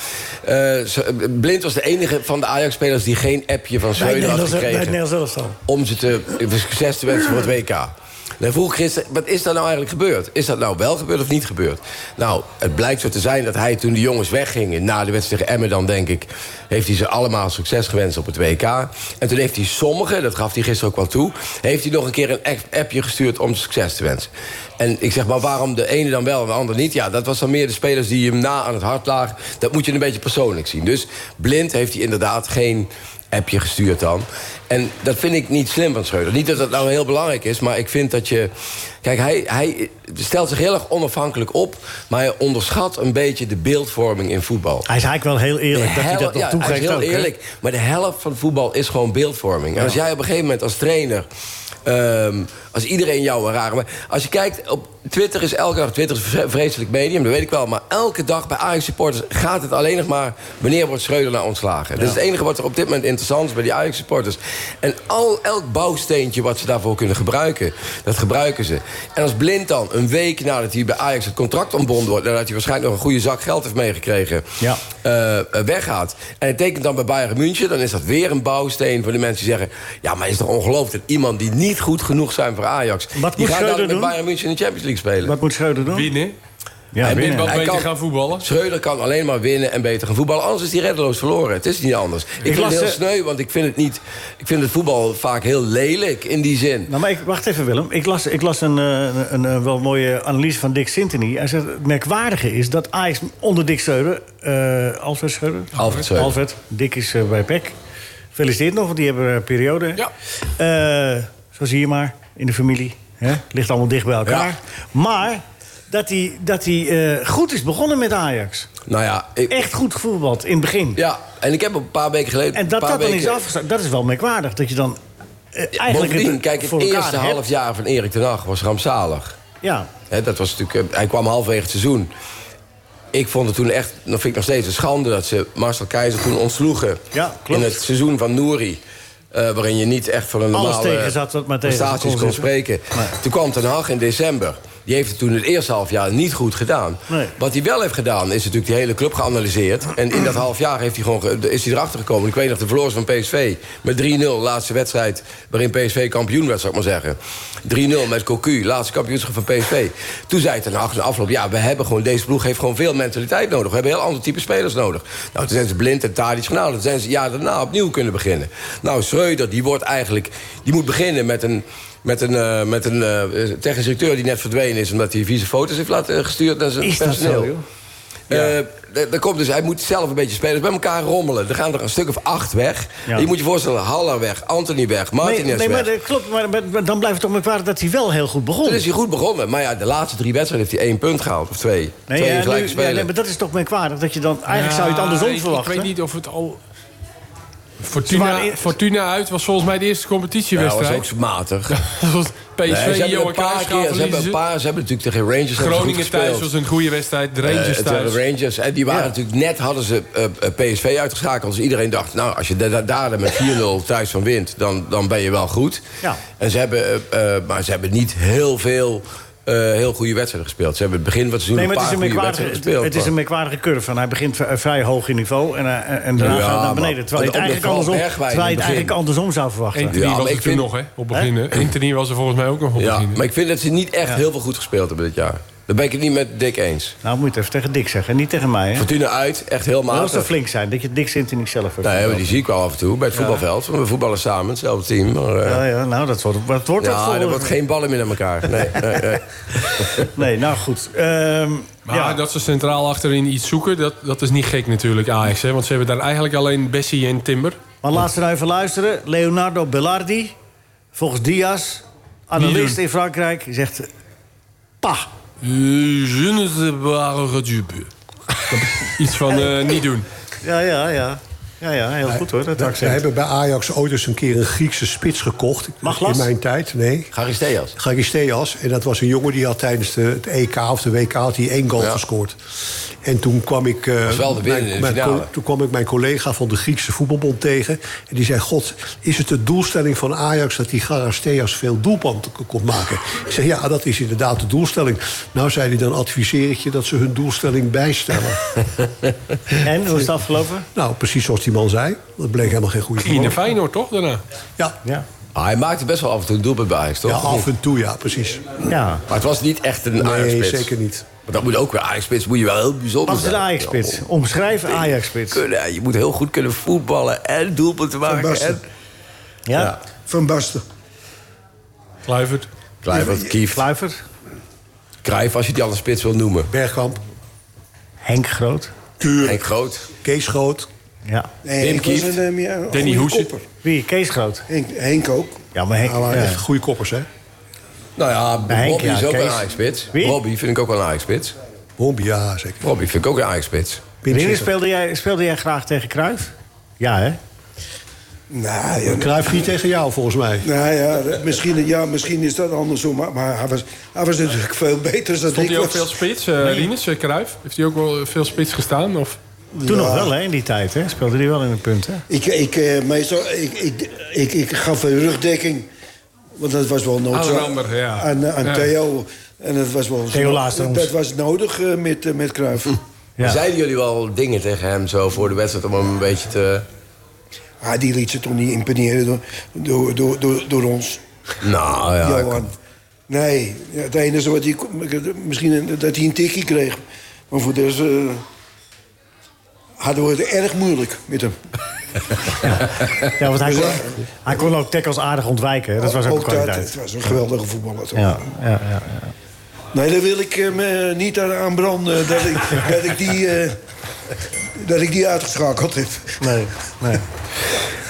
eh, Blind was de enige van de Ajax-spelers... die geen appje van Schreuder had Nederlands- bij het gekregen Nederlands om ze te, succes te wensen voor het WK. Dan vroeg gisteren, wat is dat nou eigenlijk gebeurd? Is dat nou wel gebeurd of niet gebeurd? Nou, het blijkt zo te zijn dat hij toen de jongens weggingen... na de wedstrijd tegen Emmen dan, denk ik... heeft hij ze allemaal succes gewenst op het WK. En toen heeft hij sommigen, dat gaf hij gisteren ook wel toe... heeft hij nog een keer een appje gestuurd om succes te wensen. En ik zeg, maar waarom de ene dan wel en de andere niet? Ja, dat was dan meer de spelers die hem na aan het hart lagen. Dat moet je een beetje persoonlijk zien. Dus blind heeft hij inderdaad geen appje gestuurd dan. En dat vind ik niet slim van Schreuder. Niet dat dat nou heel belangrijk is, maar ik vind dat je... Kijk, hij, hij stelt zich heel erg onafhankelijk op... maar hij onderschat een beetje de beeldvorming in voetbal. Hij is eigenlijk wel heel eerlijk dat hij dat ja, toegeeft hij is heel ook, eerlijk. Maar de helft van voetbal is gewoon beeldvorming. En als jij op een gegeven moment als trainer... ehm, als iedereen jou een rare... Maar als je kijkt, op Twitter is elke dag... Twitter is een vre- vreselijk medium, dat weet ik wel. Maar elke dag bij Ajax-supporters gaat het alleen nog maar... wanneer wordt Schreuder nou ontslagen? Dat is het enige wat er op dit moment interessant is bij die Ajax-supporters. En al, elk bouwsteentje wat ze daarvoor kunnen gebruiken... dat gebruiken ze. En als Blind dan een week nadat hij bij Ajax het contract ontbonden wordt... nadat hij waarschijnlijk nog een goede zak geld heeft meegekregen... Ja. eh, eh, weggaat. En hij tekent dan bij Bayern München... dan is dat weer een bouwsteen voor de mensen die zeggen... ja, maar is toch ongelooflijk dat iemand die niet goed genoeg zijn voor Ajax... Wat die moet gaat Schreuder met doen? Bayern München in de Champions League spelen. Wat moet Schreuder doen? Winnen. Ja, en winnen. Hij beter kan- gaan voetballen. Schreuder kan alleen maar winnen en beter gaan voetballen. Anders is hij reddeloos verloren. Het is niet anders. Ik, vind las, het heel eh, sneu, want ik vind het, niet, ik vind het voetbal vaak heel lelijk in die zin. Nou, maar ik, wacht even, Willem. Ik las, ik las een, eh, een, een, een wel mooie analyse van Dick Sintony. Hij zegt, het merkwaardige is dat Ajax onder Dick Schreuder... eh Alfred Schreuder? Alfred Schreuder. Alfred. Dick is eh, bij PEC. Gefeliciteerd nog, want die hebben een periode. Ja. Eh, zo zie je maar, in de familie. Hè? Ligt allemaal dicht bij elkaar. Ja. Maar dat hij, dat hij eh, goed is begonnen met Ajax. Nou ja, ik, Echt goed gevoetbald in het begin. ja, en ik heb een paar weken geleden... En dat dat dan is afgestapt, dat is wel merkwaardig. Dat je dan eh, eigenlijk Bovendien, het kijk, het eerste hebt. half jaar van Erik ten Hag was rampzalig. Ja, dat was natuurlijk, eh, hij kwam halverwege het seizoen. Ik vond het toen echt, dat vind ik nog steeds een schande... dat ze Marcel Keizer toen ontsloegen Ja, klopt. in het seizoen van Nouri. Eh, waarin je niet echt van een normale prestaties kon spreken. Toen kwam Ten Hag in december. Die heeft het toen het eerste half jaar niet goed gedaan. Nee. Wat hij wel heeft gedaan, is natuurlijk die hele club geanalyseerd. En in dat half jaar heeft hij gewoon, ge- is hij erachter gekomen. Ik weet nog, de verloren van PSV met 3-0. Laatste wedstrijd waarin PSV kampioen werd, zou ik maar zeggen. 3-0 met Cocu, laatste kampioenschap van PSV. Toen zei Ten in de afloop... ja, we hebben gewoon, deze ploeg heeft gewoon veel mentaliteit nodig. We hebben heel ander type spelers nodig. Nou, toen zijn ze blind en Tadic gedaan. Toen zijn ze ja daarna opnieuw kunnen beginnen. Nou, Schreuder, die wordt eigenlijk... die moet beginnen met een... Met een, eh, met een eh, technisch directeur die net verdwenen is... omdat hij vieze foto's heeft laten gestuurd naar zijn is dat personeel. zo, joh? Eh, d- daar komt dus, hij moet zelf een beetje spelers bij elkaar rommelen. Er gaan er een stuk of acht weg. Ja. Je moet je voorstellen, Haller weg, Anthony weg, Martinez Nee, nee maar weg. dat klopt. Maar, maar- maar dan blijft het toch merkwaardig dat hij wel heel goed begon. Toen is hij goed begonnen. Maar ja, de laatste drie wedstrijden heeft hij één punt gehaald. Of twee. Nee, twee ja, in gelijke nu- ja, spelen. nee, maar dat is toch merkwaardig. Dat je dan, eigenlijk zou je het andersom ik, verwachten. Ik weet niet of het al... Fortuna, in- Fortuna uit was volgens mij de eerste ja, dat was competitiewedstrijd. ook zo matig. (laughs) Dat was Nee, PSV, ze hebben Johan een paar ze hebben, een ze. paar, ze hebben natuurlijk tegen Rangers Groningen thuis was een goede wedstrijd. De Eh, Rangers het thuis. waren Rangers. En die waren natuurlijk net hadden ze eh, eh, PSV uitgeschakeld. Dus iedereen dacht, nou, als je da- da- daar met 4-0 (laughs) thuis van wint, dan, dan ben je wel goed. Ja. En ze hebben, maar ze hebben niet heel veel heel goede wedstrijden gespeeld. Ze hebben het begin van het seizoen Nee, maar een het is, paar een goede wedstrijden gespeeld. het is een merkwaardige curve. En hij begint v- vrij hoog in niveau en, eh, en daarna Ja, gaat hij naar maar beneden. Terwijl je het eigenlijk andersom, Bergwijn terwijl je in het het eigenlijk andersom zou verwachten. Anthony Ja, was ik er vind- nog, hè? Op beginnen. Anthony was er volgens mij ook nog op Ja, beginnen. Maar ik vind dat ze niet echt heel veel goed gespeeld hebben dit jaar. Daar ben ik het niet met Dick eens. Nou, moet je het even tegen Dick zeggen, niet tegen mij. Hè? Fortuna uit, echt heel Dat was matig. toch flink zijn, dat je Dick Sint niet zelf hebt. Nee, maar die zie ik wel af en toe bij het voetbalveld. We voetballen samen, hetzelfde team. Maar, eh, Ja, ja, nou, dat wordt, dat wordt ja, er wordt geen ballen meer naar elkaar. Nee, (laughs) nee, nee. Nee, nou goed. Ehm, Maar ja. dat ze centraal achterin iets zoeken, dat, dat is niet gek natuurlijk, Ajax. Hè? Want ze hebben daar eigenlijk alleen Bessie en Timber. Maar laten we nou even luisteren. Leonardo Bellardi, volgens Diaz, analist in Frankrijk, zegt... Pa, Je ne sais pas du (laughs) Iets van eh, niet doen. Ja, ja, ja. Ja, ja, heel goed hoor, dat We, hebben bij Ajax ooit eens een keer een Griekse spits gekocht. Maglas? In mijn tijd, nee. Charisteas. Charisteas. En dat was een jongen die had tijdens de, het EK of de WK had hij één goal Ja. gescoord. En toen kwam ik, eh, Was wel de winnaar in de mijn, finale. toen kwam ik mijn collega van de Griekse voetbalbond tegen. En die zei: God, is het de doelstelling van Ajax dat die Charisteas veel doelpunten k- kon maken? Ik zeg: Ja, dat is inderdaad de doelstelling. Nou, zei hij, dan adviseer ik je dat ze hun doelstelling bijstellen. (laughs) En, hoe is het afgelopen? nou, precies zoals die man zei. Dat bleek helemaal geen goede naar voetballer. Feyenoord, toch? Daarna. Ja. Ja. Ah, hij maakte best wel af en toe een doelpunt bij Ajax, toch? ja, af en toe, ja, precies. ja. Maar het was niet echt een Nee, Ajax-spits. zeker niet. Maar dat moet ook weer Ajax-spits. Moet je wel heel bijzonder Wat is een zijn. Ajax-spits? Omschrijf Ajax-spits. Kunnen, je moet heel goed kunnen voetballen en doelpunten maken. Basten. En... Ja? Ja. Van Basten. Kluivert. Kluivert, Kief, Kluivert? Cruijff, als je die andere spits wil noemen. Bergkamp, Henk Groot? Henk Groot. Kees Groot. Ja. Nee, Wim Kieft. een, eh, Danny. Wie? Kees Groot? Henk, Henk ook. Ja, maar Henk... Ja, echt goede koppers, hè? Nou ja, Henk, ja, is ook Kees. een Ajax-spits. Robbie vind ik ook wel een Ajax-spits. Bombi, ja, zeker. Robbie vind ik ook een Ajax-spits. Wanneer speelde jij, speelde jij graag tegen Cruijff? Ja, hè? Nou ja, Cruijff niet tegen jou, volgens mij. nou ja, misschien, ja, misschien is dat andersom. Maar, maar hij, was, hij was natuurlijk veel beter dan Stond ik hij ook was. veel spits, uh, Rinus, uh, Cruijff? Heeft hij ook wel veel spits gestaan? Of? Toen Ja. nog wel, hè, in die tijd, hè? Speelde hij wel in een punt, hè? Ik, ik, eh, meestal, ik, ik, ik, ik gaf een rugdekking. Want dat was wel nodig. Ja. Aan, eh, aan Ja. Theo. En dat was wel Theo. Dat was nodig eh, met, eh, met Cruijff. Ja. Zeiden jullie wel dingen tegen hem zo voor de wedstrijd om hem een beetje te... Ah, die liet zich toch niet imponeren door, door, door, door, door ons. Nou ja, Johan. Nee, ja, het enige wat hij... Misschien dat hij een tikkie kreeg. Maar voor de rest... eh, hadden we het erg moeilijk met hem. Ja, want hij, kon, hij kon ook tackles aardig ontwijken. hè. Dat was ook, een dat, kwaliteit. het was een geweldige voetballer. toch? Ja, ja, ja, ja. Nee, daar wil ik eh, niet aan aanbranden dat ik, (laughs) dat, ik die, eh, dat ik die uitgeschakeld heb. Nee, nee.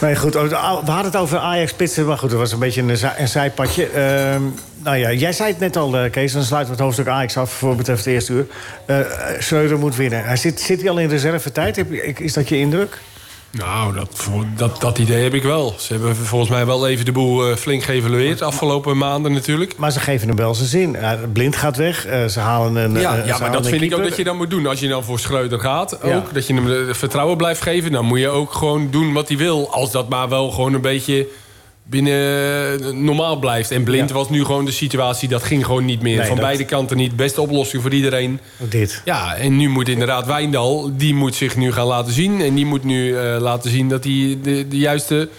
Nee, goed. oh, We hadden het over Ajax-spitsen, maar goed, dat was een beetje een zijpadje. Ehm, nou ja, jij zei het net al, eh, Kees, dan sluiten we het hoofdstuk Ajax af... voor betreft het eerste uur. Eh Schreuder moet winnen. Hij zit, zit hij al in reservetijd? Heb je- Is dat je indruk? Nou, dat, dat, dat idee heb ik wel. Ze hebben volgens mij wel even de boel eh, flink geëvalueerd. Afgelopen maanden natuurlijk. Maar ze geven hem wel zijn zin. Blind gaat weg, ze halen een Ja, ja maar dat vind ik ook dat je dan moet doen. Als je dan voor Schreuder gaat, ook, Ja. dat je hem vertrouwen blijft geven... dan moet je ook gewoon doen wat hij wil. Als dat maar wel gewoon een beetje binnen eh, normaal blijft. En Blind Ja. was nu gewoon de situatie, dat ging gewoon niet meer. Nee, Van dat- beide kanten niet. Beste oplossing voor iedereen. Dit. Ja, en nu moet inderdaad Wijndal, die moet zich nu gaan laten zien. En die moet nu eh, laten zien dat hij de, de juiste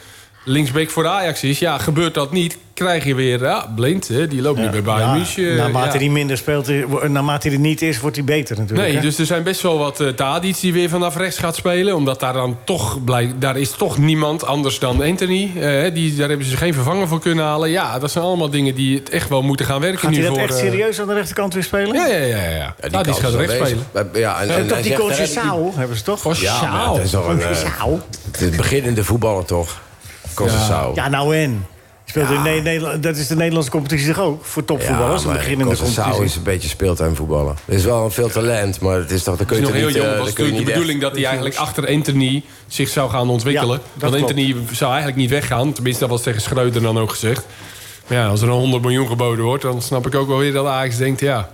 linksback voor Ajax is. Ja, gebeurt dat niet, krijg je weer ja, Blind. Hè, die loopt nu bij Bayern Ja, München. naarmate ja. hij minder speelt, eh, naarmate hij er niet is, wordt hij beter natuurlijk. Nee, hè? dus er zijn best wel wat uh, Tadic die weer vanaf rechts gaat spelen. Omdat daar dan toch blij, daar is toch niemand anders dan Anthony. Eh, die, daar hebben ze geen vervanger voor kunnen halen. Ja, dat zijn allemaal dingen die het echt wel moeten gaan werken Gaat nu hij dat voor. echt eh, serieus aan de rechterkant weer spelen? Ja, ja, ja. ja. Ja, Tadic gaat rechts spelen. Ja, en, En en toch die coach die- Sao hebben ze toch? Ja, dat is toch een, eh, Sao. de beginnende voetballer toch? Ja, nou en. Speelt in Ne- Nederland, dat is de Nederlandse competitie toch ook? Voor topvoetballers, een maar beginnende competitie. is een beetje speeltuin voetballen. Er is wel een veel talent, maar het is toch, dan kun Hij je is nog heel niet, jong. eh, Het was dan kun je natuurlijk de bedoeling dat hij eigenlijk (laughs) achter Anthony zich zou gaan ontwikkelen. Ja, Want klopt. Anthony zou eigenlijk niet weggaan. Tenminste, dat was tegen Schreuder dan ook gezegd. Maar ja, als er een 100 miljoen geboden wordt... dan snap ik ook wel weer dat Ajax denkt... ja,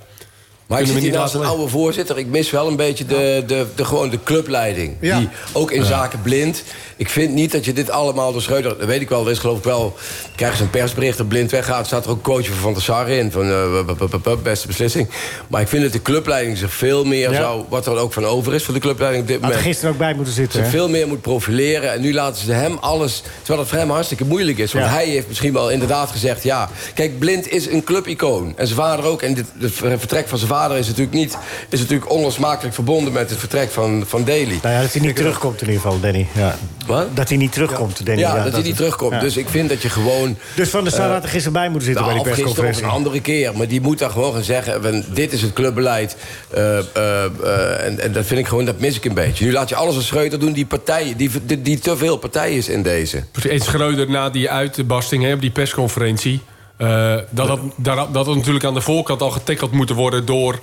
Maar ik zit hier naast een oude voorzitter. Ik mis wel een beetje de, de, de, gewoon de clubleiding. Ja. Die, ook in zaken blind. Ik vind niet dat je dit allemaal door Schreuder... Dat weet ik wel, er is geloof ik wel... Krijgen ze een persbericht dat blind weggaat... staat er ook een coach van Van der Sar in. Van eh, beste beslissing. Maar ik vind dat de clubleiding zich veel meer Ja. zou... Wat er ook van over is voor de clubleiding op dit moment... gisteren ook bij moeten zitten. hè? veel meer moet profileren. En nu laten ze hem alles... Terwijl het voor hem hartstikke moeilijk is. Want Ja. hij heeft misschien wel inderdaad gezegd... ja, kijk, Blind is een clubicoon. En zijn vader ook. En dit, het vertrek van zijn vader is natuurlijk, niet, is natuurlijk onlosmakelijk verbonden... met het vertrek van, van Daly. Nou ja, dat hij niet terugkomt in ieder geval, Danny. Ja. Wat? Dat hij niet terugkomt, Danny. Ja, dat hij niet terugkomt. ja. Dus ik vind dat je gewoon... Dus Van der Sar had er gisteren bij moeten zitten Nou, bij of die gisteren of een persconferentie. andere keer. Maar die moet dan gewoon gaan zeggen... dit is het clubbeleid. eh, eh, eh, en, en dat vind ik gewoon, dat mis ik een beetje. Nu laat je alles aan Schreuder doen die partijen... die, die, die te veel partij is in deze. En Schreuder na die uitbarsting hè, op die persconferentie... eh, dat, dat, dat, natuurlijk aan de voorkant al getackeld moeten worden... door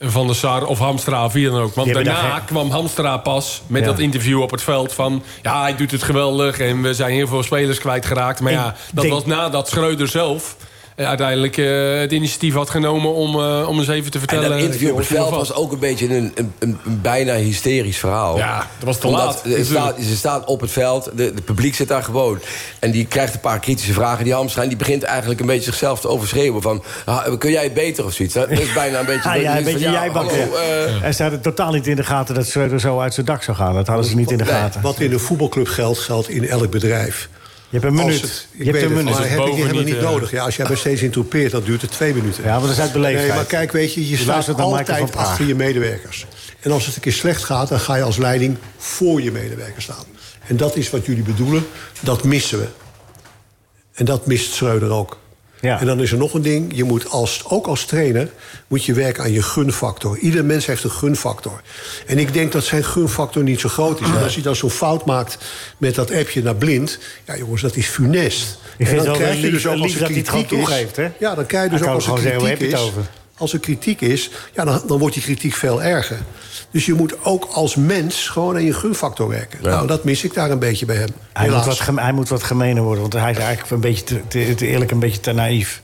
Van der Sar of Hamstra of wie dan ook. Want daarna daar kwam Hamstra pas met Ja. dat interview op het veld van... ja, hij doet het geweldig en we zijn heel veel spelers kwijtgeraakt. Maar Ik ja, dat denk- was nadat Schreuder zelf... eh, uiteindelijk eh, het initiatief had genomen om, eh, om eens even te En vertellen... dat interview op het veld was ook een beetje een, een, een, een bijna hysterisch verhaal. Ja, dat was te Omdat laat, Ze staan, ze staan op het veld, de, het publiek zit daar gewoon. En die krijgt een paar kritische vragen. Die Hamstra, die begint eigenlijk een beetje zichzelf te overschreeuwen. Van, ah, kun jij het beter of zoiets? Dat is bijna een beetje... (laughs) Ah, ja, een van, beetje ja, hallo, eh, En ze hadden totaal niet in de gaten dat Schreuder zo uit zijn dak zou gaan. Dat hadden ze niet in de gaten. Wat in een voetbalclub geldt, geldt in elk bedrijf. Je hebt een minuut. het- ik je hebt een minuut. maar heb ik helemaal niet, eh, nodig. Ja, als jij bij (laughs) steeds interpeert, dan duurt het twee minuten. Ja, maar dat is uit beleefdheid. Nee, maar kijk, weet je, je, Je staat Michael altijd achter je medewerkers. En als het een keer slecht gaat, dan ga je als leiding voor je medewerkers staan. En dat is wat jullie bedoelen, dat missen we. En dat mist Schreuder ook. Ja. En dan is er nog een ding. Je moet als, ook als trainer moet je werken aan je gunfactor. Ieder mens heeft een gunfactor. En ik denk dat zijn gunfactor niet zo groot is. En als hij dan zo'n fout maakt met dat appje naar blind... ja jongens, dat is funest. Ik en wel krijg je dus ook als er het kritiek gewoon is... toegeeft, hè? Ja, dan krijg je dus ook als er kritiek is... het over? Als er kritiek is, ja, dan, dan wordt die kritiek veel erger. Dus je moet ook als mens gewoon aan je gunfactor werken. Nou, dat mis ik daar een beetje bij hem. Hij moet, wat geme- hij moet wat gemener worden, want hij is eigenlijk een beetje te, te, te eerlijk, een beetje te naïef.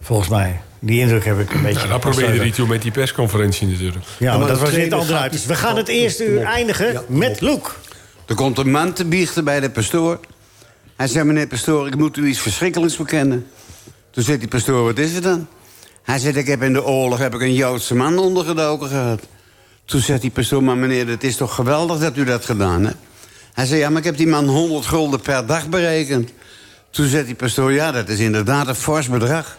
Volgens mij. Die indruk heb ik een beetje. Ja, dat probeerde hij toen met die persconferentie natuurlijk. Ja, maar maar dat was niet gaat uit. Dus we gaan het eerste uur eindigen Ja, met. Loek. Er komt een man te biechten bij de pastoor. Hij zei, meneer pastoor, ik moet u iets verschrikkelijks bekennen. Toen zei die pastoor, wat is het dan? Hij zei, ik heb in de oorlog heb ik een Joodse man ondergedoken gehad. Toen zegt die pastoor, maar meneer, het is toch geweldig dat u dat gedaan hebt? Hij zei, ja, maar ik heb die man 100 gulden per dag berekend. Toen zei die pastoor, ja, dat is inderdaad een fors bedrag.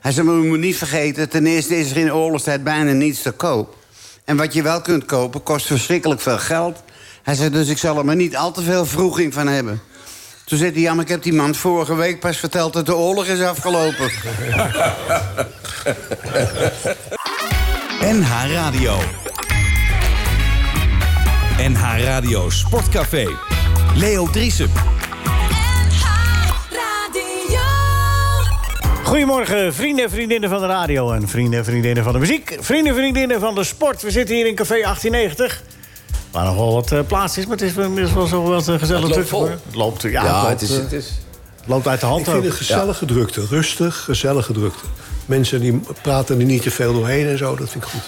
Hij zei, maar u moet niet vergeten... ten eerste is er in oorlogstijd bijna niets te koop. En wat je wel kunt kopen, kost verschrikkelijk veel geld. Hij zei, dus ik zal er maar niet al te veel vroeging van hebben. Toen zei hij, ja, maar ik heb die man vorige week pas verteld... dat de oorlog is afgelopen. NH Radio. NH Radio Sportcafé. Leo Driesen. Goedemorgen, vrienden en vriendinnen van de radio en vrienden en vriendinnen van de muziek. Vrienden en vriendinnen van de sport. We zitten hier in Café 1890. Waar nog wel wat eh, plaats is, maar het is inmiddels wel zo wat uh, gezellig Het loopt vol. Het loopt, ja, Ja, het, loopt, het is- eh, het is- loopt uit de hand Ik vind ook. het gezellige drukte. Rustig, gezellige drukte. Mensen die praten er niet te veel doorheen en zo, dat vind ik goed.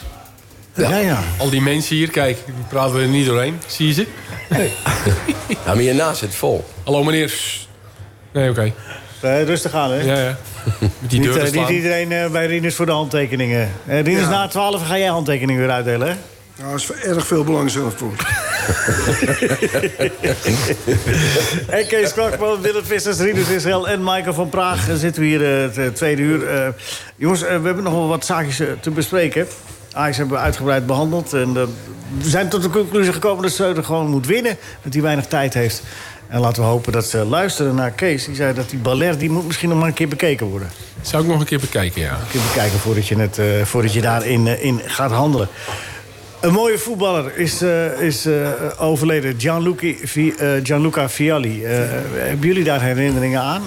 Ja, ja. Al die mensen hier, kijk, die praten er niet doorheen. Zie je ze? (laughs) Ja, maar hiernaast zit het vol. Hallo meneer. Nee, oké. Eh, rustig aan, hè? Ja, ja. Met die Niet, deuren eh, niet iedereen eh, bij Rinus voor de handtekeningen. Eh Rinus, Ja. na 12 ga jij handtekeningen weer uitdelen, hè? Nou, is erg veel belangstelling (laughs) voor. En Kees Kwakman, Willem Vissers, Rinus Israël en Michael van Praag zitten we hier eh, het eh, tweede uur. Eh, jongens, we hebben nog wel wat zaakjes te bespreken. Ajax hebben we uitgebreid behandeld. En we zijn tot de conclusie gekomen dat Schreuder gewoon moet winnen. Dat hij weinig tijd heeft. En laten we hopen dat ze luisteren naar Kees. Die zei dat die Baller die moet misschien nog maar een keer bekeken worden. Zou ik nog een keer bekijken, ja. Een keer bekijken voordat je, het, eh, voordat je daarin in gaat handelen. Een mooie voetballer is, eh, is eh, overleden. Gianluca, Vi- eh, Gianluca Vialli. Eh, hebben jullie daar herinneringen aan?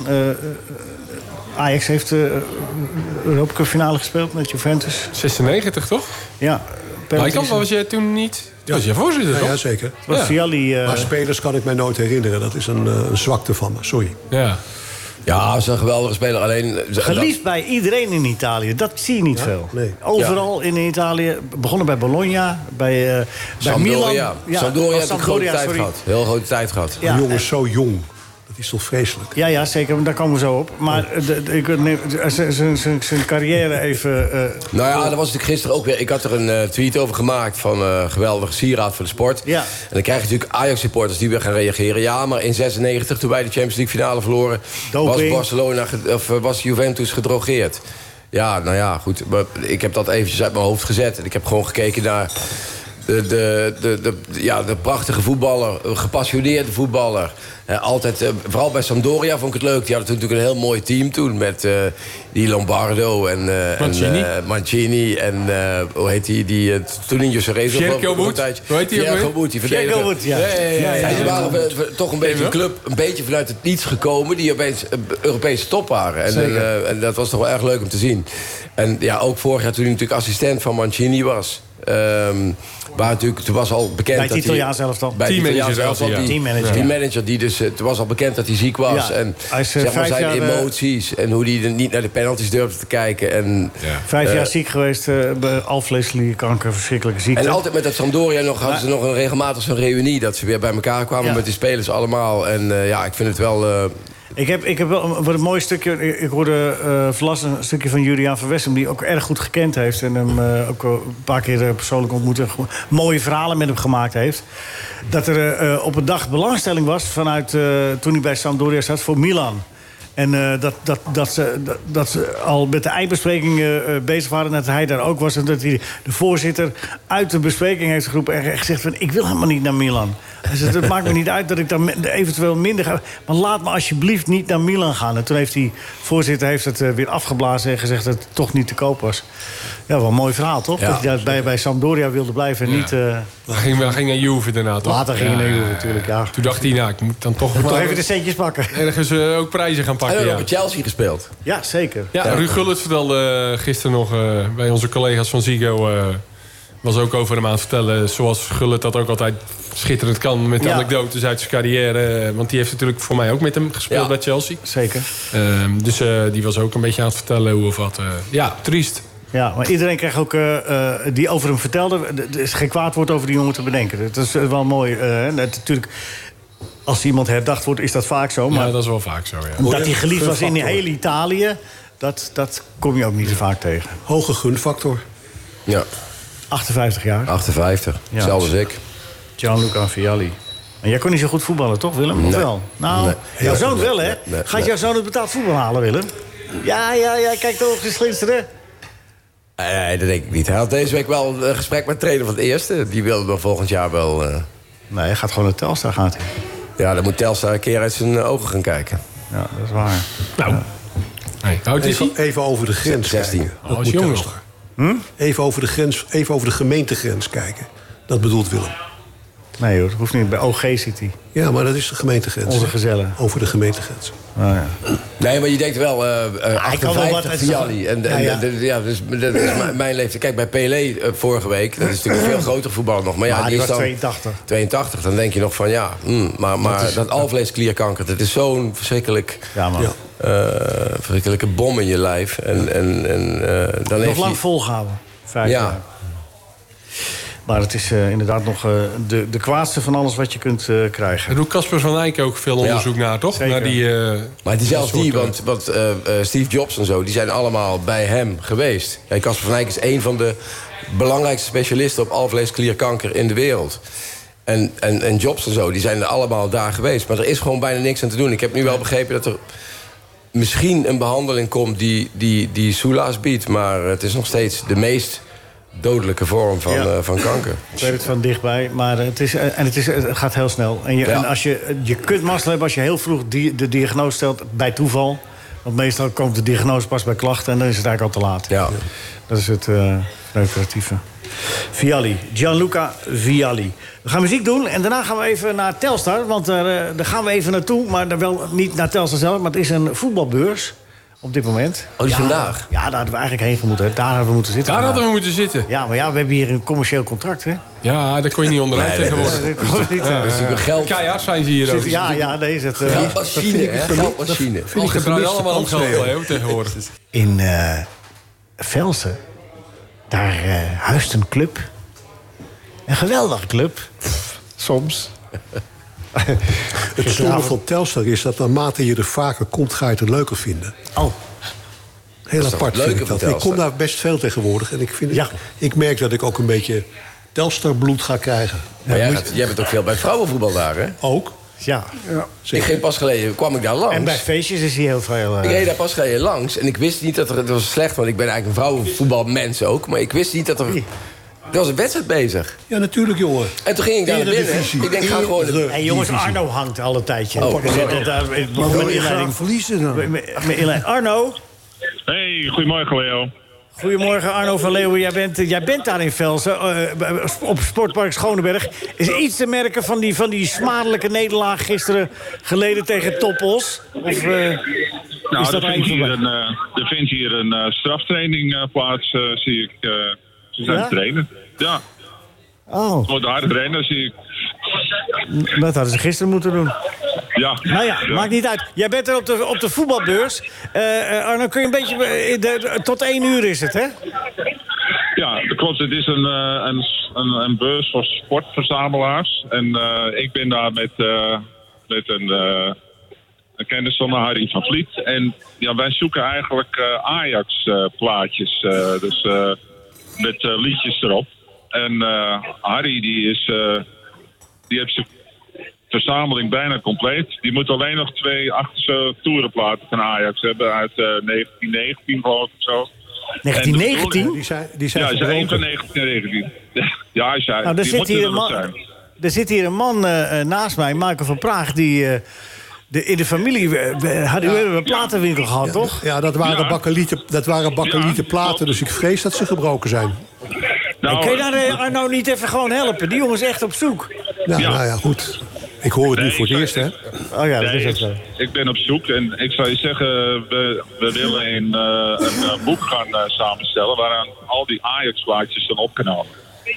Ajax heeft de Europa Cup finale gespeeld met Juventus. 96, toch? Ja. Michael, was jij toen niet... Ja. Was jij voorzitter, Ja, toch? ja, zeker. was Ja. Vialli... eh, Maar spelers kan ik mij nooit herinneren. Dat is een, eh, een zwakte van me, sorry. Ja. Ja, hij is een geweldige speler. Alleen... Geliefd bij iedereen in Italië. Dat zie je niet veel. nee. Overal in Italië. Begonnen bij Bologna, bij, eh bij Sampdoria. Milan. Ja, Sampdoria heeft een grote tijd sorry. gehad. Heel grote tijd gehad. Ja, Een jongen is zo jong. Dat is toch vreselijk. Ja, ja, zeker. Daar komen we zo op. Maar zijn- carrière even... eh, Nou ja, dat was natuurlijk gisteren ook weer. Ik had er een eh, tweet over gemaakt van eh geweldige sieraad voor de sport. Ja. En dan krijg je natuurlijk Ajax-supporters die weer gaan reageren. Ja, maar in 96, toen wij de Champions League finale verloren... was. Barcelona, of was Juventus gedrogeerd. Ja, nou ja, goed. Maar ik heb dat eventjes uit mijn hoofd gezet. En ik heb gewoon gekeken naar de, de, de, de, ja, de prachtige voetballer. Een gepassioneerde voetballer. Eh, altijd, eh, vooral bij Sampdoria vond ik het leuk. Die hadden natuurlijk een heel mooi team toen. Met eh, die Lombardo en, Mancini. en Mancini. En hoe heet die? die toen in Cerezo. Fierko Wood. Hoe heet die? Wood, die verdediger. Wood, ja. Ja, ja, ze waren toch een beetje een club, een beetje vanuit het niets gekomen... die opeens Europese top waren. En, en dat was toch wel erg leuk om te zien. En ja, ook vorig jaar toen hij natuurlijk assistent van Mancini was... ehm, waar natuurlijk, toen was al bekend Bij het dat hij- Italiaans elftal. Bij het Teammanager ja. die- Teammanager. Teammanager, die dus, eh, het was al bekend dat hij ziek was. Ja, en hij is, eh, zeg maar, zijn jaar, eh, emoties en hoe hij er niet naar de penalties durfde te kijken. En, Vijf eh, jaar ziek geweest, eh bij alvleesklierkanker, verschrikkelijke ziekte. en altijd met dat Sampdoria nog, hadden ze nog een regelmatig zo'n reunie... dat ze weer bij elkaar kwamen Ja. met die spelers allemaal. En eh, ja, ik vind het wel... Ik heb, ik heb wel een, wat een mooi stukje. Ik, hoorde eh verlassen een stukje van Juliaan van die ook erg goed gekend heeft. En hem eh, ook een paar keer eh, persoonlijk ontmoet. En mooie verhalen met hem gemaakt heeft. Dat er op een dag belangstelling was vanuit toen hij bij Sampdoria zat voor Milan. En eh, dat, dat, dat, ze, dat, dat ze al met de eindbesprekingen eh, bezig waren... dat hij daar ook was en dat hij de voorzitter uit de bespreking heeft geroepen... en gezegd van, ik wil helemaal niet naar Milan. Hij het maakt me niet uit dat ik dan eventueel minder ga... maar laat me alsjeblieft niet naar Milan gaan. En toen heeft die voorzitter heeft het eh, weer afgeblazen... en gezegd dat het toch niet te koop was. Ja, wel een mooi verhaal, toch? Ja. dat hij bij, bij Sampdoria wilde blijven en niet... Hij ging, hij ging naar Juve daarna, toch? later ging hij naar Juve natuurlijk, ja. Toen dacht hij, nou, ik moet dan toch Toch even de centjes pakken. ergens ook prijzen gaan Hij pakken. heeft ook bij Chelsea gespeeld. Ja, zeker. ja Ruud Gullit vertelde eh, gisteren nog eh, bij onze collega's van Zigo... eh, was ook over hem aan het vertellen. Zoals Gullit dat ook altijd schitterend kan met Ja. anekdotes uit zijn carrière. Want die heeft natuurlijk voor mij ook met hem gespeeld Ja. bij Chelsea. Zeker. Ehm, dus eh, die was ook een beetje aan het vertellen hoe of wat. eh, ja, triest. Ja, maar iedereen kreeg ook, die over hem vertelde... er is geen kwaad woord over die jongen te bedenken. Dat is wel mooi. natuurlijk, als iemand herdacht wordt, is dat vaak zo. Maar Ja, dat is wel vaak zo, ja. dat hij geliefd was in heel Italië... Dat, dat kom je ook niet zo vaak tegen. Hoge gunfactor. Ja, 58 jaar, 58. Ja. Als ik. Gianluca Vialli. En jij kon niet zo goed voetballen, toch Willem? Of Nee. wel? Nou, Nee. jouw zoon wel, hè? nee, Gaat jouw zoon het betaald voetbal halen, Willem? Ja, ja, ja, kijk toch eens glinsteren. Nee, dat denk ik niet. Hij had deze week wel een gesprek met trainer van het eerste. Die wilde nog volgend jaar wel... eh, Nee, hij gaat gewoon naar Telstar, gaat hij. Ja, dan moet Telstar een keer uit zijn ogen gaan kijken. Ja, dat is waar. Nou, oud is Even, hij? even over de grens 16. kijken. Dat Oh, moet Telstar. Hm? Even, over de grens, even over de gemeentegrens kijken. Dat bedoelt Willem. Nee hoor, dat hoeft niet. Bij OG zit hij. Ja, maar dat is de gemeentegrens. Onze gezellen. Over de gemeentegrens. Oh, ja. Nee, maar je denkt wel, eh eh Hij kan wel wat 58 uit Vialli. En, en, Ja, ja. de- ja, dus, dat is mijn- leeftijd. Kijk, bij Pelé eh, vorige week, dat is natuurlijk een veel groter voetballer nog. Maar ja, Maar die is was dan 82. 82. Dan denk je nog van, ja, mm, maar, maar dat, is- alvleesklierkanker... dat is zo'n verschrikkelijk, Ja, man. Ja. eh, verschrikkelijke bom in je lijf. En, en, en eh, dan Nog lang hij... volgehouden. Vijf Ja. jaar. Maar het is eh, inderdaad nog eh, de, de kwaadste van alles wat je kunt eh, krijgen. Daar doet Casper van Eyck ook veel onderzoek naar, toch? Zeker. Naar die, eh, Maar die zelfs soort, die, want, want eh, eh, Steve Jobs en zo... die zijn allemaal bij hem geweest. Ja, Casper van Eyck is een van de belangrijkste specialisten... op alvleesklierkanker in de wereld. En, en, en Jobs en zo, die zijn er allemaal daar geweest. Maar er is gewoon bijna niks aan te doen. Ik heb nu wel begrepen dat er misschien een behandeling komt... die, die, die soelaas biedt. Maar het is nog steeds de meest dodelijke vorm van, Ja. eh, van kanker. Ik weet het van dichtbij, maar het, is, eh, en het, is, het gaat heel snel. En, je, Ja. en als je, je kunt mazzel hebben als je heel vroeg die, de diagnose stelt bij toeval. Want meestal komt de diagnose pas bij klachten en dan is het eigenlijk al te laat. Ja. Dat is het eh recreatieve. Vialli, Gianluca Vialli. We gaan muziek doen en daarna gaan we even naar Telstar. Want daar, daar gaan we even naartoe, maar dan wel niet naar Telstar zelf. Maar het is een voetbalbeurs op dit moment. Oh, die Ja, vandaag? Ja, daar hadden we eigenlijk heen moeten. Daar hadden we moeten zitten. Daar hadden we moeten zitten. Ja, maar ja, we hebben hier een commercieel contract, hè? Ja, daar kon je niet onderuit Nee, dat tegenwoordig. Dat is natuurlijk een geld, Keihard zijn ze hier ook. Ja, ja, nee, is het... eh, geldmachine, hè? Geldmachine. Alles gedraaid allemaal om geld, Leo, tegenwoordig. in eh Velsen, daar eh, huist een club. Een geweldige club. Soms. (laughs) Het stomme van Telstar is dat naarmate je er vaker komt... ga je het er leuker vinden. Oh, Heel apart vind ik dat. Ik kom daar best veel tegenwoordig. En ik, vind Ja. ik merk dat ik ook een beetje Telstar bloed ga krijgen. Maar jij, gaat- jij bent ook veel bij vrouwenvoetbal daar, hè? Ook. ja. Ik ging pas geleden, kwam ik daar langs. En bij feestjes is hij heel veel... eh, Ik reed daar pas geleden langs en ik wist niet dat er... Het was slecht, want ik ben eigenlijk een vrouwenvoetbalmens ook. Maar ik wist niet dat er... Er was een wedstrijd bezig. Ja, natuurlijk, jongen. En toen ging ik daar naar binnen. Ik denk, ga gewoon... Eredivisie. Hey, jongens, Arno hangt al een tijdje. Oh, ik begon wil je graag verliezen dan? Arno, Hey, goedemorgen Leo. goedemorgen Arno van Leeuwen. Jij bent, jij bent daar in Velsen, eh, op Sportpark Schoneberg. Is er iets te merken van die, van die smadelijke nederlaag gisteren geleden tegen Toppos? Of, eh, Nou, is dat er vindt hier een, eh, er vindt hier een eh, straftraining eh, plaats, eh, zie ik. Ze zijn Ja? trainen. Ja, Oh, het wordt hard trainen, zie ik. dat hadden ze gisteren moeten doen. Ja. Nou ja, maakt niet uit. Jij bent er op de, op de voetbalbeurs. Eh, Arno, kun je een beetje... eh, de- de- tot één uur is het, hè? Ja, dat klopt. Het is een, een, een, een beurs voor sportverzamelaars. En ik ben daar met, met een, een kennis van Harry van Vliet. En ja, wij zoeken eigenlijk Ajax-plaatjes. dus met eh, liedjes erop. En eh, Harry die is, eh, die heeft zijn verzameling bijna compleet. Die moet alleen nog twee achterste toerenplaten van Ajax hebben uit eh, 1919 geloof ik zo. 1919? Die zijn, die zijn Ja, hij is één gebroken. van 1919. (laughs) Ja, hij zei, Nou, er zit, hier er een man, er zit hier een man naast mij, Michael van Praag... die de, in de familie... we- we- hadden we een platenwinkel gehad, toch? Ja, dat waren Ja. bakkelieten, dat waren bakkelieten platen, dus ik vrees dat ze gebroken zijn. Nou, Kun je daar eh, Arno niet even gewoon helpen? Die jongen is echt op zoek. Nou Ja. ja, nou ja, goed. Ik hoor het nu voor het eerst, hè? Oh ja, dat nee, is ik, zo. ik ben op zoek en ik zou je zeggen, we, we willen een, eh, een eh, boek gaan eh, samenstellen waaraan al die Ajax-plaatjes zijn opgenomen.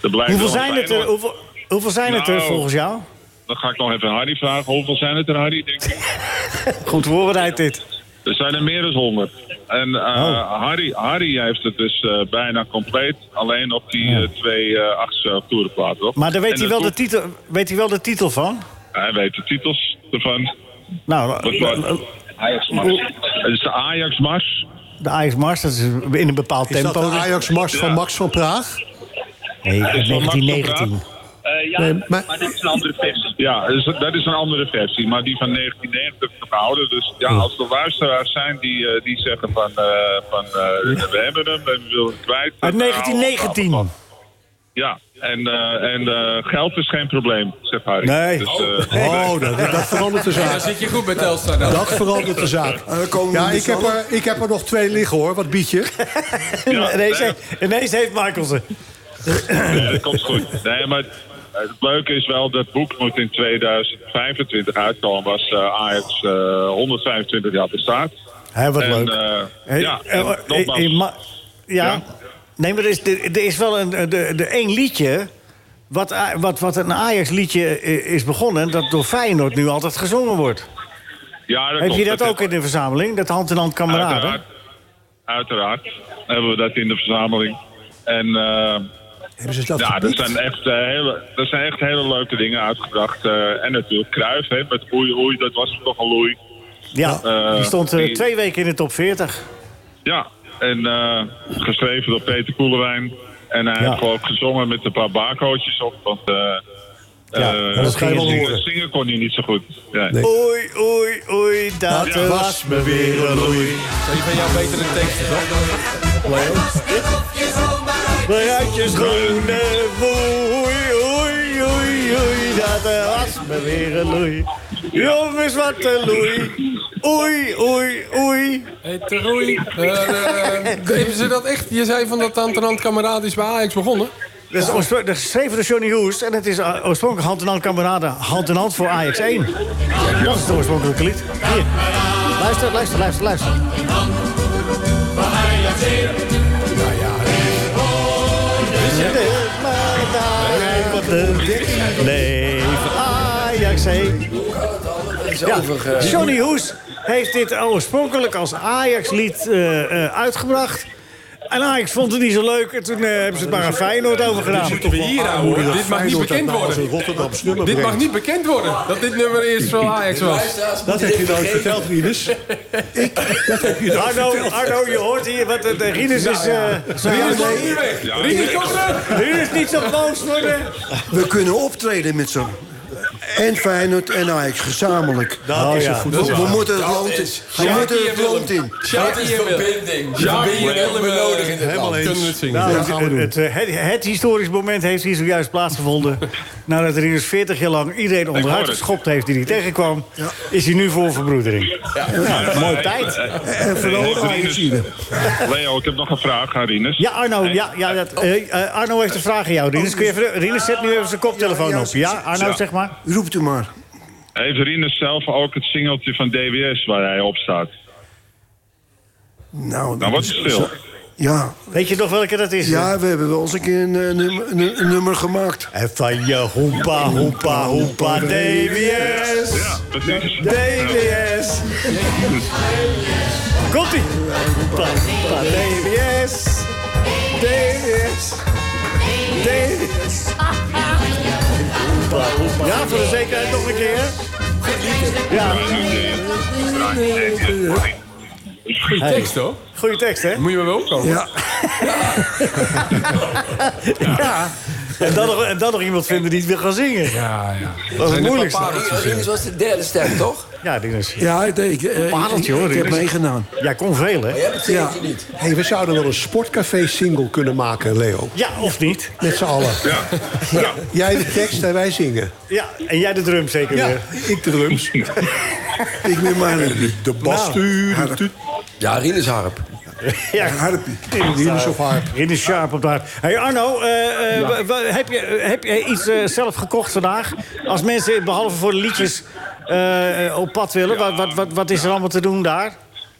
Hoeveel een zijn het er, hoeveel, hoeveel zijn het er volgens jou? Dan ga ik nog even Harry vragen. Hoeveel zijn het er, Harry? Denk ik? (laughs) Goed voorbereid dit. Er zijn er meer dan 100. En eh, Oh. Harry, Harry heeft het dus eh, bijna compleet. Alleen op die eh, twee uh, achtste toerenplaten. Maar daar weet En hij, wel de titel, weet hij wel de titel van? Hij weet de titels ervan. Nou, Ajax-mars. Het is de Ajax-mars. de Ajax Mars, dat is in een bepaald Is dat tempo. de Ajax-mars van Ja. Max van Praag? Nee, Is van Max van 1919. Eh, ja, Nee, maar- maar dit is een andere versie. Ja, dus dat is een andere versie. Maar die van 1990 is gehouden. Dus ja, als er luisteraars zijn die, eh, die zeggen van... eh, van eh, we hebben hem en we willen hem kwijt. Uit dan, nou, 1919. Ja, en, eh, en eh, geld is geen probleem, zegt Harry. Nee. Dus, eh, Oh, dat, dat (laughs) verandert de Ja, zaak. zit je goed bij Telstar dan. Dat verandert de zaak. Ja, ik heb, er, ik heb er nog twee liggen hoor. Wat bied je? (laughs) ja, ineens, nee, heeft- ineens heeft Michael ze. nee, dat komt goed. Nee, maar het leuke is wel, dat boek moet in 2025 uitkomen. Als eh, Ajax eh, 125 jaar bestaat. Wat en, leuk. eh, ja, eh, en eh, nogmaals, eh, ja. Ja? Nee, maar er is, er, is wel een, de, de één liedje... Wat, wat, wat een Ajax-liedje is begonnen... dat door Feyenoord nu altijd gezongen wordt. ja, dat Heb je klopt. dat ook in de verzameling? Dat hand in hand kameraden? Uiteraard. Uiteraard hebben we dat in de verzameling. En eh, Hebben ze dat ja, gepikt? zijn, echt, eh, hele, er zijn echt hele leuke dingen uitgebracht. Eh, en natuurlijk Kruif, hè, met Oei Oei, dat was toch een loei. Ja, Eh, die stond die- twee weken in de top 40. Ja, en geschreven door Peter Koelewijn. En hij Ja. heeft ook gezongen met een paar barcootjes op. Want Ja, eh, dat ga je wel zingen, horen. zingen kon hij niet zo goed. Ja. Nee. Oei, oei, oei, dat Ja. was me weer een loei. Een van jouw betere teksten, toch? Vooruit je schoenen, oei, oei, oei, oei, dat was me weer een loei. Jongens, wat een loei. Oei, oei, oei. Hey, Teroei. Eh, eh, (laughs) hebben ze dat echt? Je zei van dat Tantenant Kameraad is bij Ajax begonnen. Dat is, dat is geschreven door Johnny Hoest. En het is eh, oorspronkelijk hand in hand kameraden. Hand in hand voor Ajax 1. Dat is het oorspronkelijke lied. Hier. Luister, luister, luister, luister. Leven Ajax 1. Ja, Johnny Hoes heeft dit oorspronkelijk als Ajax-lied eh, eh, uitgebracht. En Ajax vond het niet zo leuk. En toen eh, hebben ze het maar aan Feyenoord overgedaan. Moeten we hier houden? Dit mag niet bekend worden. Dit mag niet bekend worden. Dat dit nummer eerst van Ajax was. Dat heb je nooit verteld, Rinus. Ik, dat heb je nooit Arno, verteld. Arno, je hoort hier wat de, Rinus is... eh zo Rinus loopt nu weg. Rinus, kom terug. Rinus niet zo boos worden. We kunnen optreden met z'n... En Feyenoord en Ajax, gezamenlijk. Dat is een We, we moeten het land in. We moeten het land in. Sjaki en Willem. Sjaki en Willem. nodig in dit Helemaal land. eens. Kunnen we het zingen. Nou, Ja, het, het, eh, het, het historisch moment heeft hier zojuist plaatsgevonden. (laughs) Nadat Rinus 40 jaar lang iedereen onderuit geschopt heeft die hij tegenkwam... is hij nu voor verbroedering. Ja, mooie tijd. En vooral Ajax hier. Leo, ik heb nog een vraag aan Rinus. Ja, Arno, ja, ja, dat, eh, eh, Arno heeft een vraag aan jou. Rinus, kun je even, Rinus zet nu even zijn koptelefoon Ja, ja, op. Ja, Arno, ja. zeg maar. Roept u maar. Heeft Rinus zelf ook het singeltje van DWS waar hij op staat? Nou, Nou, wat is stil? Ja, Weet je nog welke dat is? ja, we hebben wel eens een keer een, eh, nummer, een, een nummer gemaakt. En van je hoempa, hoempa, hoempa, DWS. Ja, precies. DWS. Komt-ie. Hoempa, hoempa, DWS. DWS. DWS. Ja, voor de zekerheid nog een keer. Ja, Goeie tekst, hoor. goede tekst, hè? Moet je wel opkomen. Ja, (laughs) Ja. En dan, nog, en dan nog iemand vinden die het wil gaan zingen. Ja, ja. Dat is het moeilijkste. Rinus was de derde stem, toch? Ja, Rinus. ja ik, ik, eh, ik, hoor, ik heb meegedaan. Jij kon veel, hè? Jij hebt het singeltje niet. Hey, we zouden wel een sportcafé-single kunnen maken, Leo. Ja, of niet? Met z'n allen. Ja. ja. Jij de tekst en wij zingen. Ja, en jij de drum zeker Ja, weer. ik de drums. (laughs) Ik ben maar een De bas. harp. Ja, Rinus Harp. Ja, harpie. Rinus of harp. Rinus Sharp op daar. Hey Arno, eh, eh, heb, je, heb je iets eh, zelf gekocht vandaag? Als mensen, behalve voor de liedjes, eh, eh, op pad willen, wat, wat, wat, wat is er allemaal te doen daar?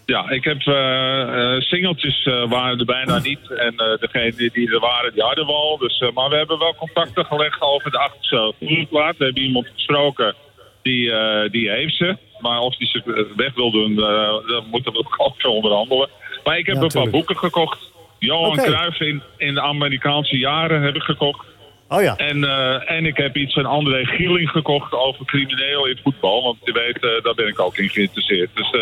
Ja, ik heb eh, eh, singeltjes eh, waren er bijna niet. En eh degene die, die er waren, die hadden we al. Dus, eh, maar we hebben wel contacten gelegd over de achterste vloerplaat. We hebben iemand gesproken, die, eh, die heeft ze. Maar of die ze weg wil doen, eh daar moeten we ook over onderhandelen. Maar ik heb Ja, een paar boeken gekocht. Johan. Cruijff in, in de Amerikaanse jaren heb ik gekocht. Oh ja. En, eh, en ik heb iets van André Gieling gekocht over crimineel in voetbal. Want je weet, eh, daar ben ik ook in geïnteresseerd. Dus eh,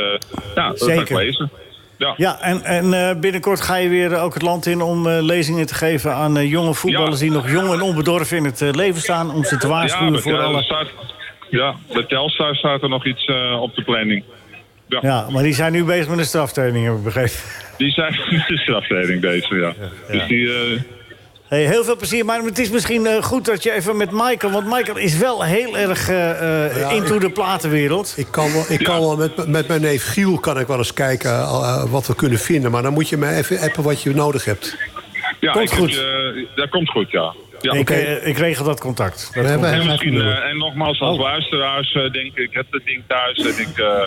ja, dat ga ik Zeker. lezen. Ja. Ja, en, en binnenkort ga je weer ook het land in om lezingen te geven aan jonge voetballers die nog jong en onbedorven in het leven staan. Om ze te waarschuwen voor alle. staat, ja, bij Telstar staat er nog iets op de planning. Ja. Ja, maar die zijn nu bezig met een straftraining, heb ik begrepen. Die zijn (laughs) de straftraining deze, ja. Dus die... eh, Hey, heel veel plezier, maar het is misschien eh, goed dat je even met Michael... want Michael is wel heel erg eh, eh, Ja, into ik- de platenwereld. Ik kan wel, ik kan wel met, met mijn neef Giel kan ik wel eens kijken wat we kunnen vinden. Maar dan moet je me even appen wat je nodig hebt. ja, Komt ik heb goed. je- dat komt goed, ja. ja. ik, ik regel dat contact. Dat. En, misschien, eh, en nogmaals, als Oh. luisteraars denk ik, ik heb dat ding thuis en ik, eh,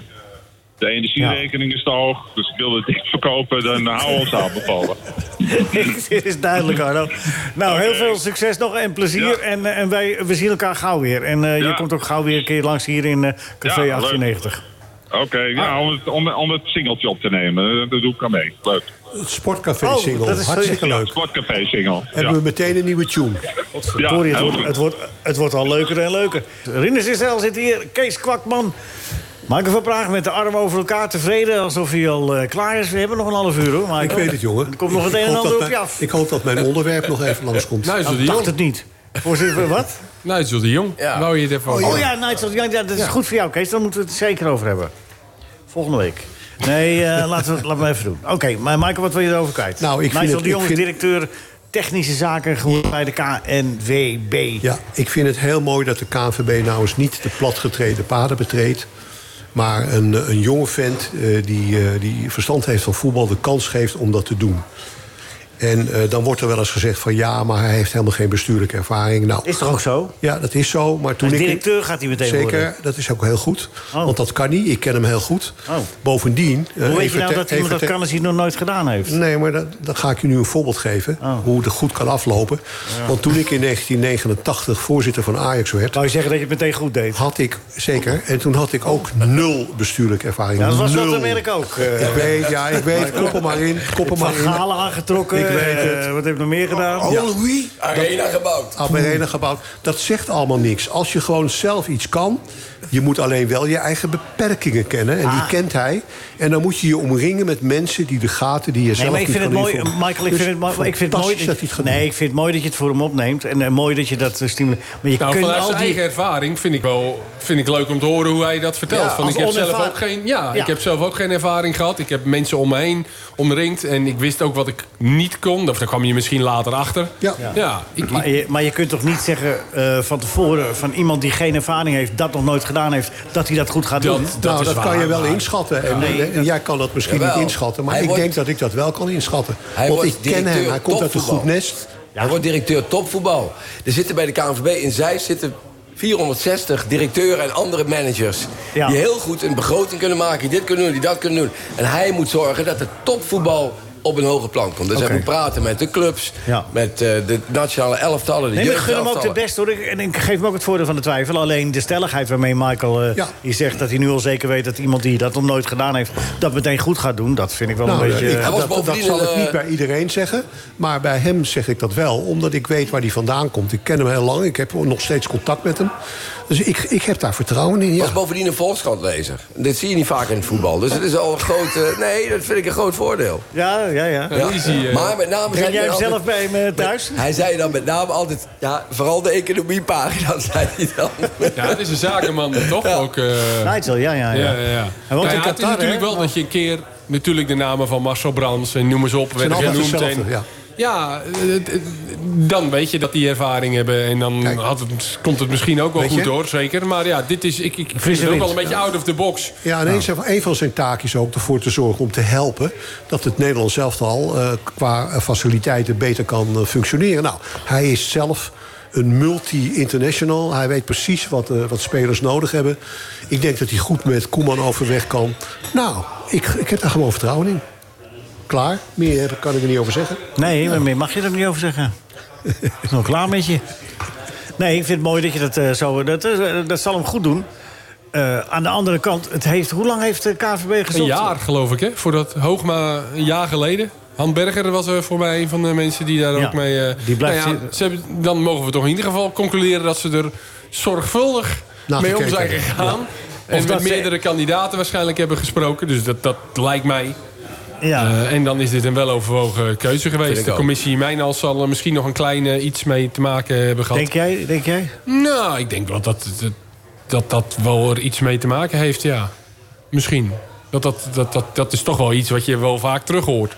de energierekening is te hoog, dus ik wil het verkopen, dan hou ons aanbevolen. (laughs) Dit is duidelijk, Arno. Nou, heel veel succes nog en plezier. Ja. En, eh, en wij we zien elkaar gauw weer. En eh, je Ja. komt ook gauw weer een keer langs hier in eh, Café Ja, leuk. 1890. Oké, ja, om, het, om, om het singeltje op te nemen, dat doe ik aan mee. Leuk. Het Sportcafé Oh, is zo- hartstikke Ja, leuk. Sportcafé single. Hebben we meteen een nieuwe tune. Sorry, het, wordt, het, wordt, het wordt al leuker en leuker. Rinus Israël zit hier, Kees Kwakman. Michael van Praag met de armen over elkaar tevreden... alsof hij al eh, klaar is. We hebben nog een half uur, hoor. Michael. Ik weet het, jongen. Er komt nog het een en ander dat op je af. Ik hoop dat mijn onderwerp nog even langskomt. Nou, de dacht Jong. het niet. Voorzitter, wat? Nigel de Jong. Ja. Wou je het even over? Oh ja, Nigel, ja, ja, dat is goed voor jou, Kees. Daar moeten we het zeker over hebben. Volgende week. Nee, eh, (laughs) laten we laten we even doen. Oké, maar Michael, wat wil je erover kwijt? Nou, ik vind Nigel het- de Jong is vind- directeur technische zaken geworden bij de KNVB. Ja, ik vind het heel mooi dat de KNVB nou eens niet de platgetreden paden betreedt. Maar een, een jonge vent eh, die, eh, die verstand heeft van voetbal de kans geeft om dat te doen. En eh, dan wordt er wel eens gezegd van ja, maar hij heeft helemaal geen bestuurlijke ervaring. Nou, Is toch ook zo? ja, dat is zo. Maar toen Als ik directeur gaat hij meteen Zeker, worden. dat is ook heel goed. Oh. Want dat kan niet. Ik ken hem heel goed. Oh. Bovendien... eh, Hoe weet je nou dat iemand dat kan als hij het nog nooit gedaan heeft? Nee, maar dat, dan ga ik je nu een voorbeeld geven. Oh. Hoe het goed kan aflopen. Want toen ik in 1989 voorzitter van Ajax werd... Zou je zeggen dat je het meteen goed deed? had ik, zeker, en toen had ik ook nul bestuurlijke ervaring. Ja, dat was nul. wat Amerika ook. eh. Ik weet, ja, ik weet. (laughs) Kop er maar in. Kop er maar in. Aangetrokken. Ik weet eh, het. wat ik nog meer gedaan? Oh, Louis, arena gebouwd. Arena gebouwd. Dat zegt allemaal niks. Als je gewoon zelf iets kan... je moet alleen wel je eigen beperkingen kennen. En die Ah. kent hij. En dan moet je je omringen met mensen die de gaten die je Nee, zelf maar ik vind het mooi. Michael, ik Dus vind het, mooi- ik vind het mooi dat hij het gaat nee, doen. ik vind het mooi dat je het voor hem opneemt. En eh, mooi dat je dat eh, stimuleert. Maar je Nou, kunt vanuit al zijn die... eigen ervaring vind ik wel vind ik leuk om te horen hoe hij dat vertelt. Ja, Van, ik, heb zelf ook geen, ja, Ja. ik heb zelf ook geen ervaring gehad. Ik heb mensen om me heen omringd. En ik wist ook wat ik niet kon. Of daar kwam je misschien later achter. Ja. ja ik, Maar je, maar je kunt toch niet zeggen eh, van tevoren... van iemand die geen ervaring heeft, dat nog nooit gedaan heeft... dat hij dat goed gaat Dat- doen? dat nou, dat waar, kan je wel maar- inschatten. En, en- en jij kan dat misschien Jawel. niet inschatten. Maar Hij ik wordt- denk dat ik dat wel kan inschatten. Hij Want wordt ik ken hem. Hij komt uit een goed nest. Hij wordt directeur topvoetbal. Er zitten bij de KNVB in Zeist zitten 460 directeuren en andere managers... Ja. die heel goed een begroting kunnen maken, die dit kunnen doen, die dat kunnen doen. En hij moet zorgen dat het topvoetbal op een hoger plan komt. Dus hij moet praten met de clubs, Ja. met eh, de nationale elftallen, de Nee, maar ik gun hem ook de best hoor. Ik- En ik geef hem ook het voordeel van de twijfel. Alleen de stelligheid waarmee Michael eh, Ja. die zegt dat hij nu al zeker weet dat iemand die dat nog nooit gedaan heeft, dat meteen goed gaat doen. Dat vind ik wel Nou, een beetje. ik- eh, Hij was dat, zal ik niet bij iedereen zeggen. Maar bij hem zeg ik dat wel. Omdat ik weet waar hij vandaan komt. Ik ken hem heel lang. Ik heb nog steeds contact met hem. Dus ik, ik heb daar vertrouwen in. Ja. was bovendien een Volkskrantlezer. Dit zie je niet vaak in het voetbal. Dus het is al een groot... nee, dat vind ik een groot voordeel. ja, ja, ja. Je. Maar met name... Zei jij hem zelf bij hem eh, thuis? Hij zei dan met name altijd... Ja, vooral de economiepagina, (laughs) zei hij dan. ja, het is een zakenman, toch? Ook, eh, Nigel, ja, ja, ja. Ja, ja, ja. Hij woont Nou het is natuurlijk hè? wel dat je een keer... Natuurlijk de namen van Marcel Brands en noem eens op zijn genoemd. En, ja. Ja, het- dan weet je dat die ervaring hebben. En dan Kijk. had het, komt het misschien ook wel Weet goed je? hoor, zeker. Maar ja, dit is, ik, ik vind het ook wel een beetje out of the box. Ja, en een van- een van zijn taken is ook ervoor te zorgen om te helpen... dat het Nederlands elftal eh, qua eh, faciliteiten beter kan eh, functioneren. Nou, hij is zelf een multi-international. Hij weet precies wat, eh, wat spelers nodig hebben. Ik denk dat hij goed met Koeman overweg kan. Nou, ik, ik heb daar gewoon vertrouwen in. Klaar, meer kan ik er niet over zeggen. Nee, maar meer mag je er niet over zeggen. is nog klaar met je. Nee, ik vind het mooi dat je dat eh, zo... Dat, eh, dat zal hem goed doen. Eh, aan de andere kant, het heeft, hoe lang heeft de KVB gezocht? Een jaar geloof ik, hè? Voordat Hoogma een jaar geleden. Han Berger was er voor mij een van de mensen die daar Ja, ook mee... eh, die blijft nou ja, ze hebben, dan mogen we toch in ieder geval concluderen... dat ze er zorgvuldig Naar mee om zijn gegaan. En met ze- meerdere kandidaten waarschijnlijk hebben gesproken. Dus dat, dat lijkt mij. Ja. Eh, en dan is dit een weloverwogen keuze geweest. De commissie Mijnals zal er misschien nog een klein eh, iets mee te maken hebben gehad. Denk jij? Denk jij? Nou, ik denk wel dat dat, dat dat wel er iets mee te maken heeft, ja. Misschien. Dat, dat, dat, dat, dat is toch wel iets wat je wel vaak terug hoort.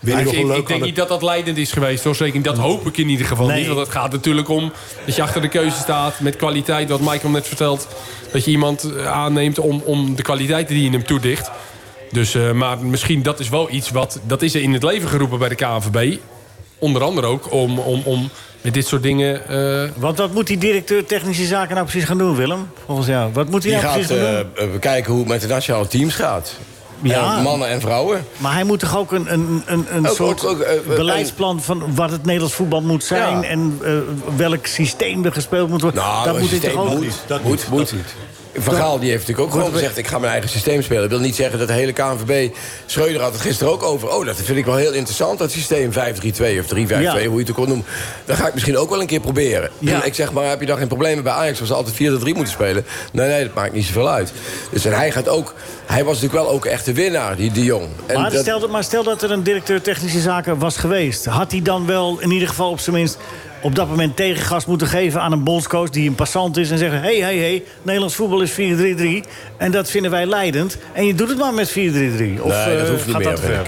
Weet je ik, ik, wel leuk ik denk niet dat dat leidend is geweest, hoor. Zeker, niet. dat hoop ik in ieder geval Nee. niet. Want het gaat natuurlijk om dat je achter de keuze staat met kwaliteit. Wat Michael net vertelt. Dat je iemand eh, aanneemt om, om de kwaliteiten die je hem toedicht. Dus, eh, maar misschien dat is wel iets wat... Dat is er in het leven geroepen bij de KNVB. Onder andere ook om, om, om met dit soort dingen... eh, Want wat moet die directeur technische zaken nou precies gaan doen, Willem? Volgens jou. Wat moet hij nou gaat precies gaan eh, doen? eh, bekijken hoe het met de nationale teams gaat. Ja. En mannen en vrouwen. Maar hij moet toch ook een, een, een, een Ook- soort ook- ook, beleidsplan van wat het Nederlands voetbal moet zijn... Ja. en welk systeem er gespeeld moet worden. Nou, dat moet hij toch ook... moet. Dat moet, moet. Gaal die heeft natuurlijk ook gewoon gezegd... ik ga mijn eigen systeem spelen. Dat wil niet zeggen dat de hele KNVB... Schreuder had het gisteren ook over. Oh, dat vind ik wel heel interessant, dat systeem 5-3-2 of 3-5-2, Ja. hoe je het ook wil noemen. Dat ga ik misschien ook wel een keer proberen. Ja. Ik zeg maar, heb je dan geen problemen bij Ajax... ze altijd 4-3 moeten spelen? Nee, nee, dat maakt niet zoveel uit. Dus en hij gaat ook... Hij was natuurlijk wel ook echt de winnaar, die de Jong. En Maar, dat- stel, dat- maar stel dat er een directeur technische zaken was geweest. Had hij dan wel in ieder geval op zijn minst op dat moment tegengas moeten geven aan een bondscoach die een passant is en zeggen: hé, hé, hé, Nederlands voetbal is 4-3-3 en dat vinden wij leidend. En je doet het maar met 4-3-3. Of Nee, dat eh, hoeft niet gaat meer, dat ver?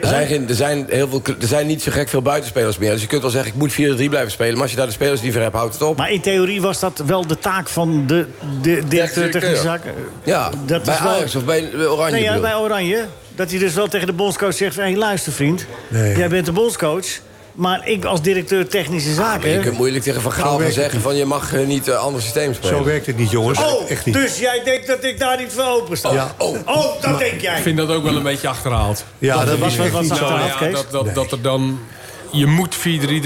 Er zijn, geen, er, zijn heel veel, er zijn niet zo gek veel buitenspelers meer. Dus je kunt wel zeggen, ik moet 4-3 blijven spelen. Maar als je daar de spelers niet voor hebt, houdt het op. Maar in theorie was dat wel de taak van de, de directeur technische zaken. Ja, Dat bij is wel- Ajax of bij Oranje Nee, ja, bij Oranje. Dat hij dus wel tegen de bondscoach zegt: hé, luister vriend, Nee. jij bent de bondscoach. Maar ik als directeur technische zaken. Maar je kunt moeilijk tegen Van Gaal gaan zeggen van je mag eh, niet een ander systeem spelen. Zo werkt het niet, jongens. Oh, Echt niet. dus jij denkt dat ik daar niet voor open sta? Ja. Oh, Oh, dat denk ik jij. vind dat ook wel een beetje achterhaald. Ja, dat was wat- af, ja, Kees? dat, dat, dat er dan... Je moet 4-3-3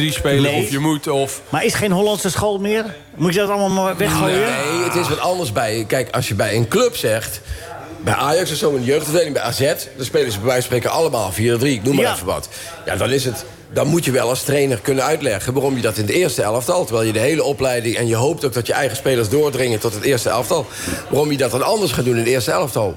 spelen Nee. of je moet... Of, Maar is geen Hollandse school meer? Moet je dat allemaal maar weggooien? Nee, het is wat anders bij. Kijk, als je bij een club zegt. Bij Ajax of zo, in de jeugdafdeling, bij AZ... dan spelen ze bij wijze van spreken allemaal 4-3, ik noem maar Ja. even wat. Ja, dan is het... Dan moet je wel als trainer kunnen uitleggen waarom je dat in de eerste elftal... terwijl je de hele opleiding... en je hoopt ook dat je eigen spelers doordringen tot het eerste elftal... waarom je dat dan anders gaat doen in de eerste elftal...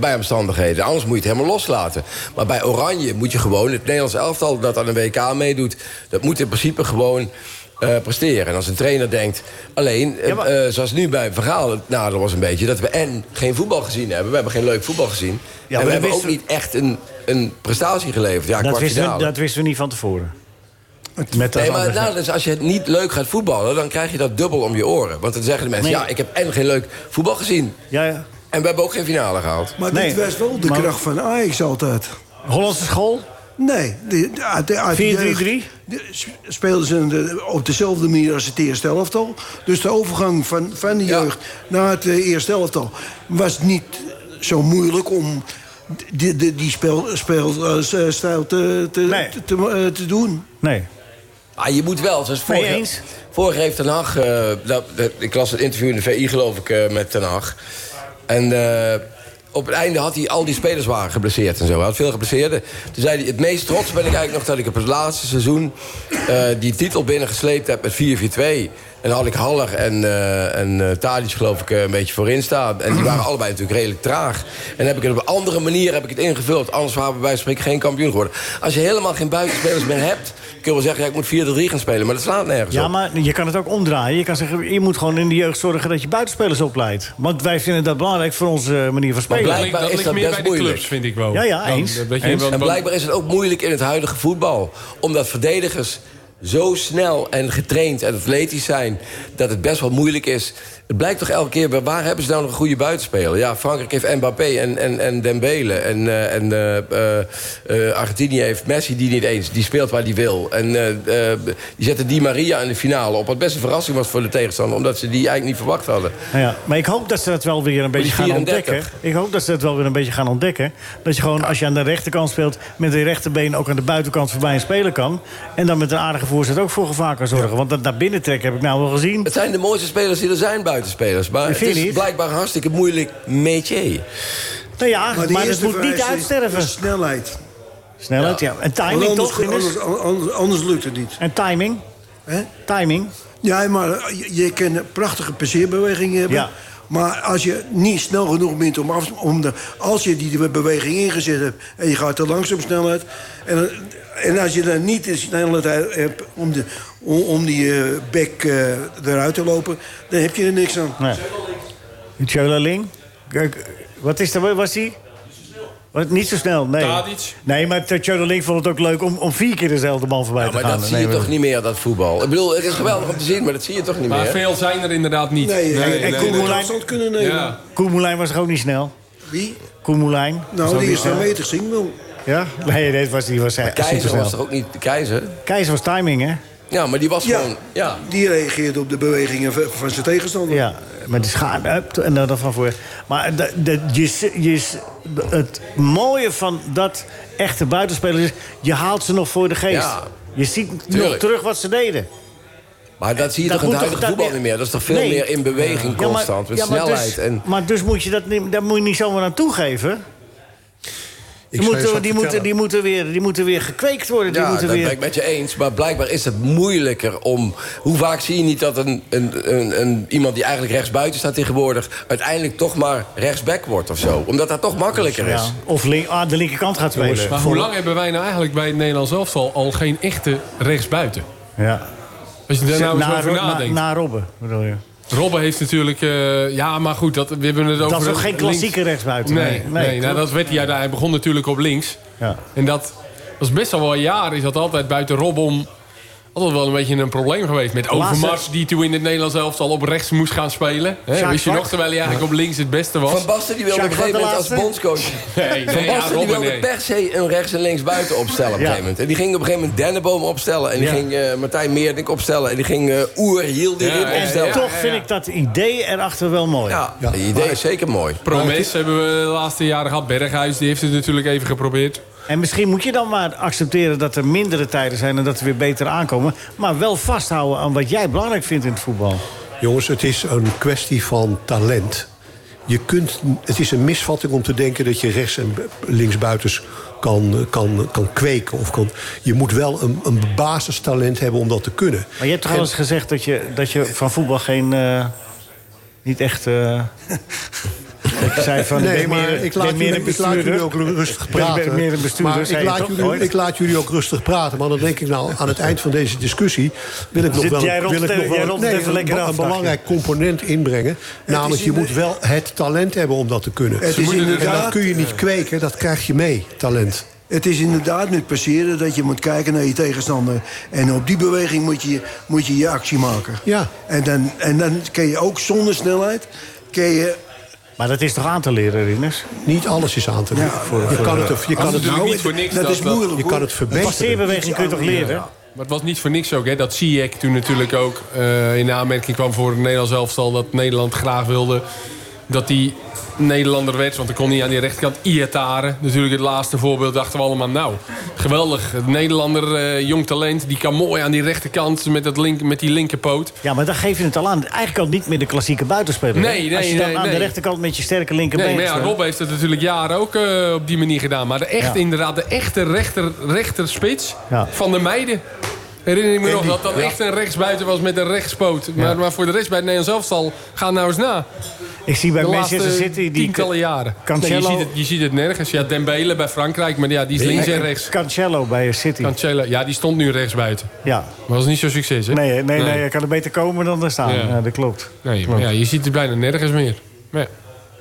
bij omstandigheden. Anders moet je het helemaal loslaten. Maar bij Oranje moet je gewoon het Nederlands elftal... dat aan een WK meedoet... dat moet in principe gewoon eh, presteren. En als een trainer denkt... alleen, eh, Ja, maar- eh, zoals nu bij Vergaal het nadeel was een beetje... dat we en geen voetbal gezien hebben. We hebben geen leuk voetbal gezien. en we hebben ook we- niet echt een, een prestatie geleverd. Ja, dat, wisten we, dat wisten we niet van tevoren. Met Nee, maar nou, dus als je het niet leuk gaat voetballen... dan krijg je dat dubbel om je oren. Want dan zeggen de mensen... Nee. ja, ik heb en geen leuk voetbal gezien... ja, ja. en we hebben ook geen finale gehaald. Maar Nee, dit was wel de maar- kracht van Ajax altijd. Hollandse school? Nee, de, de, de, uit de 4-3-3? jeugd- de- speelden ze de- op dezelfde manier als het eerste elftal. Dus de overgang van, van de Ja. jeugd naar het eh, eerste elftal... was niet zo moeilijk om die, die, die speel, speelstijl te, te, Nee. te, te, eh, te doen. Nee. Maar je moet wel, zoals Nee, vorig, eens. vorig heeft Ten Hag... eh, dat, dat- ik las het interview in de VI, geloof ik, eh, met Ten Hag. En eh, op het einde had hij al die spelers waren geblesseerd en zo. Hij had veel geblesseerden. Toen zei hij, het meest trots ben ik eigenlijk nog... dat ik op het laatste seizoen eh, die titel binnengesleept heb met 4-4-2... En dan had ik Haller en, eh en eh, Tadic geloof ik eh, een beetje voorin staan. En die waren allebei natuurlijk redelijk traag. En dan heb ik het op een andere manier heb ik het ingevuld. Anders waren we bij spreken geen kampioen geworden. Als je helemaal geen buitenspelers meer hebt... kun je wel zeggen, ja, ik moet 4-3 gaan spelen. Maar dat slaat nergens Ja, op. maar je kan het ook omdraaien. Je kan zeggen, je moet gewoon in de jeugd zorgen dat je buitenspelers opleidt. Want wij vinden dat belangrijk voor onze manier van Maar spelen. blijkbaar dat ligt is dat meer best bij de moeilijk. clubs, vind ik wel. Ja, ja, eens. En blijkbaar is het ook moeilijk in het huidige voetbal. Omdat verdedigers zo snel en getraind en atletisch zijn... dat het best wel moeilijk is. Het blijkt toch elke keer, waar hebben ze nou nog een goede buitenspeler? Ja, Frankrijk heeft Mbappé en, en, en Dembele. En, eh, en eh, eh, Argentinië heeft Messi die niet eens. Die speelt waar die wil. En die zetten Di Maria in de finale op. Wat best een verrassing was voor de tegenstander. Omdat ze die eigenlijk niet verwacht hadden. Nou ja, maar ik hoop dat ze dat wel weer een beetje gaan 34. ontdekken. Ik hoop dat ze dat wel weer een beetje gaan ontdekken. Dat je gewoon, als je aan de rechterkant speelt... met de rechterbeen ook aan de buitenkant voorbij een speler kan. En dan met een aardige voorzet ook voor gevaar kan zorgen. Want dat naar binnen trekken heb ik nou wel gezien. Het zijn de mooiste spelers die er zijn, buitenspelers. Maar het is niet? blijkbaar een hartstikke moeilijk métier. Nou ja, maar, de het moet niet uitsterven. is snelheid. Snelheid, ja. En timing anders, toch, anders, anders, anders lukt het niet. En timing? Hè? Timing? Ja, maar je, je kan prachtige passeerbewegingen hebben. Ja. Maar als je niet snel genoeg bent om af... Om de, als je die beweging ingezet hebt en je gaat te langzaam snelheid... En, en als je dan niet de snelheid hebt om, de, om, om die eh, bek eh, eruit te lopen... dan heb je er niks aan. Nee. Tjöleling? Kijk, Wat is er, was hij? Wat, niet zo snel, nee. Tadic. Nee, maar Tjöleling vond het ook leuk om, om vier keer dezelfde man voorbij Ja, te maar gaan. dat zie je Nee, maar- toch niet meer, dat voetbal. Ik bedoel, het is geweldig om te zien, maar dat zie je toch niet Maar meer. veel zijn er inderdaad niet. Nee, en- en Koen Moulijn- afstand kunnen nemen. Ja. Was toch ook niet snel? Wie? Was Nou, die is snel. een meter zien wel. Ja? Nee, dit was, die was hij Keizer supersnel. was toch ook niet de keizer? Keizer was timing, hè? Ja, maar die was Ja, gewoon... Ja. die reageert op de bewegingen van zijn tegenstander. Ja, met de schade up, en dan van voor. Maar de, de, je, je, het mooie van dat echte buitenspelers is... je haalt ze nog voor de geest. Ja, je ziet nog terug wat ze deden. Maar dat zie je Dat toch in het huidige voetbal niet meer? Dat is toch veel Nee. meer in beweging Ja, maar- constant, met ja, maar snelheid. Dus, en... Maar dus moet je dat, niet- daar moet je niet zomaar aan toegeven. Die moeten, die, moeten, die, moeten weer, die moeten weer gekweekt worden. Die Ja, moeten dat weer... ben ik met je eens. Maar blijkbaar is het moeilijker om... Hoe vaak zie je niet dat een, een, een, een, iemand die eigenlijk rechtsbuiten staat tegenwoordig... uiteindelijk toch maar rechtsback wordt of zo? Omdat dat toch makkelijker is. Ja, of link, ah, de linkerkant gaat spelen. Maar hoe lang hebben wij nou eigenlijk bij het Nederlands elftal al geen echte rechtsbuiten? Ja. Als je daar nou eens na, over na, nadenkt. na Robben, bedoel je? Robben heeft natuurlijk... eh, ja, maar goed, dat, we hebben het over... Dat is ook geen links. klassieke rechtsbuiten. Nee, Nee, nee, nee, nou, dat werd hij. Hij begon natuurlijk op links. Ja. En dat was best al wel jaren. Is dat altijd buiten Robben altijd wel een beetje een probleem geweest. Met Overmars, die toen in het Nederlands elftal op rechts moest gaan spelen. Wist je nog, terwijl hij eigenlijk op links het beste was. Van Basten die wilde op een gegeven moment als bondscoach... Nee, Van nee, ja, Basten die wilde nee. per se een rechts en links buiten opstellen op een Ja. gegeven moment. En die ging op een gegeven moment Denneboom opstellen. En die Ja. ging eh, Martijn Meerdink opstellen. En die ging eh Oer Hielderin Ja, ja, opstellen. ja. Toch vind ik dat idee erachter wel mooi. Ja, het idee is zeker mooi. Promes hebben we de laatste jaren gehad. Berghuis, die heeft het natuurlijk even geprobeerd. En misschien moet je dan maar accepteren dat er mindere tijden zijn... en dat er weer beter aankomen. Maar wel vasthouden aan wat jij belangrijk vindt in het voetbal. Jongens, het is een kwestie van talent. Je kunt, het is een misvatting om te denken dat je rechts- en linksbuitens kan, kan, kan kweken. Of kan, je moet wel een, een basistalent hebben om dat te kunnen. Maar je hebt toch al En- eens gezegd dat je, dat je van voetbal geen... eh, niet echt... eh, (laughs) ik zei van, Nee, ben maar meer, ik laat, jullie, een ik laat jullie ook rustig Ik ben praten. meer een bestuurder, maar ik laat, toch jullie, ik laat jullie ook rustig praten. Maar dan denk ik nou, aan het eind van deze discussie... wil ik nog wel, jij wil ik nog wel nee, een, af, belangrijk component inbrengen. Namelijk, je moet wel het talent hebben om dat te kunnen. Het is en dat inderdaad- kun je niet kweken, dat krijg je mee, talent. Het is inderdaad nu passeren dat je moet kijken naar je tegenstander. En op die beweging moet je moet je, je actie maken. Ja. En dan, en dan kun je ook zonder snelheid... Kun je, Maar dat is toch aan te leren, Rinus? Niet alles is aan te. Ja, voor, je kan het, je kan het, natuurlijk niet voor niks dat, dat is dat- moeilijk je kan het verbeteren. Passeerbeweging kun je toch leren? Maar het was niet voor niks ook, hè, dat Ziyech toen natuurlijk ook eh, in de aanmerking kwam voor het Nederlands elftal. Dat Nederland graag wilde dat die Nederlander werd. Want dan kon hij aan die rechterkant Iataren. Natuurlijk het laatste voorbeeld dachten we allemaal, nou, geweldig. Het Nederlander, eh, jong talent, die kan mooi aan die rechterkant met, dat link, met die linkerpoot. Ja, maar dan geef je het al aan. Eigenlijk al niet meer de klassieke buitenspeler. Nee, nee, Als je dan nee, aan de rechterkant met je sterke linkerbeen Nee, maar ja. Rob heeft het natuurlijk jaren ook eh, op die manier gedaan. Maar de echte, Ja. inderdaad, de echte rechter, rechterspits Ja. van de meiden. Herinner ik me nog dat dat ja. echt een rechtsbuiten was met een rechtspoot. Maar, maar voor de rest bij het Nederlands elftal, ga nou eens na. Ik zie bij de Manchester City... Die tientallen jaren. Cancelo- Nee, je, ziet het, je ziet het nergens. Ja, Dembele bij Frankrijk, maar ja, die is links en rechts. Cancelo bij City. Cancelo, ja, die stond nu rechtsbuiten. ja. Maar dat was niet zo succes, hè? Nee, nee, nee, hij kan er beter komen dan er staan. Ja. Ja. dat klopt. Nee, maar ja, je ziet het bijna nergens meer. Maar ja.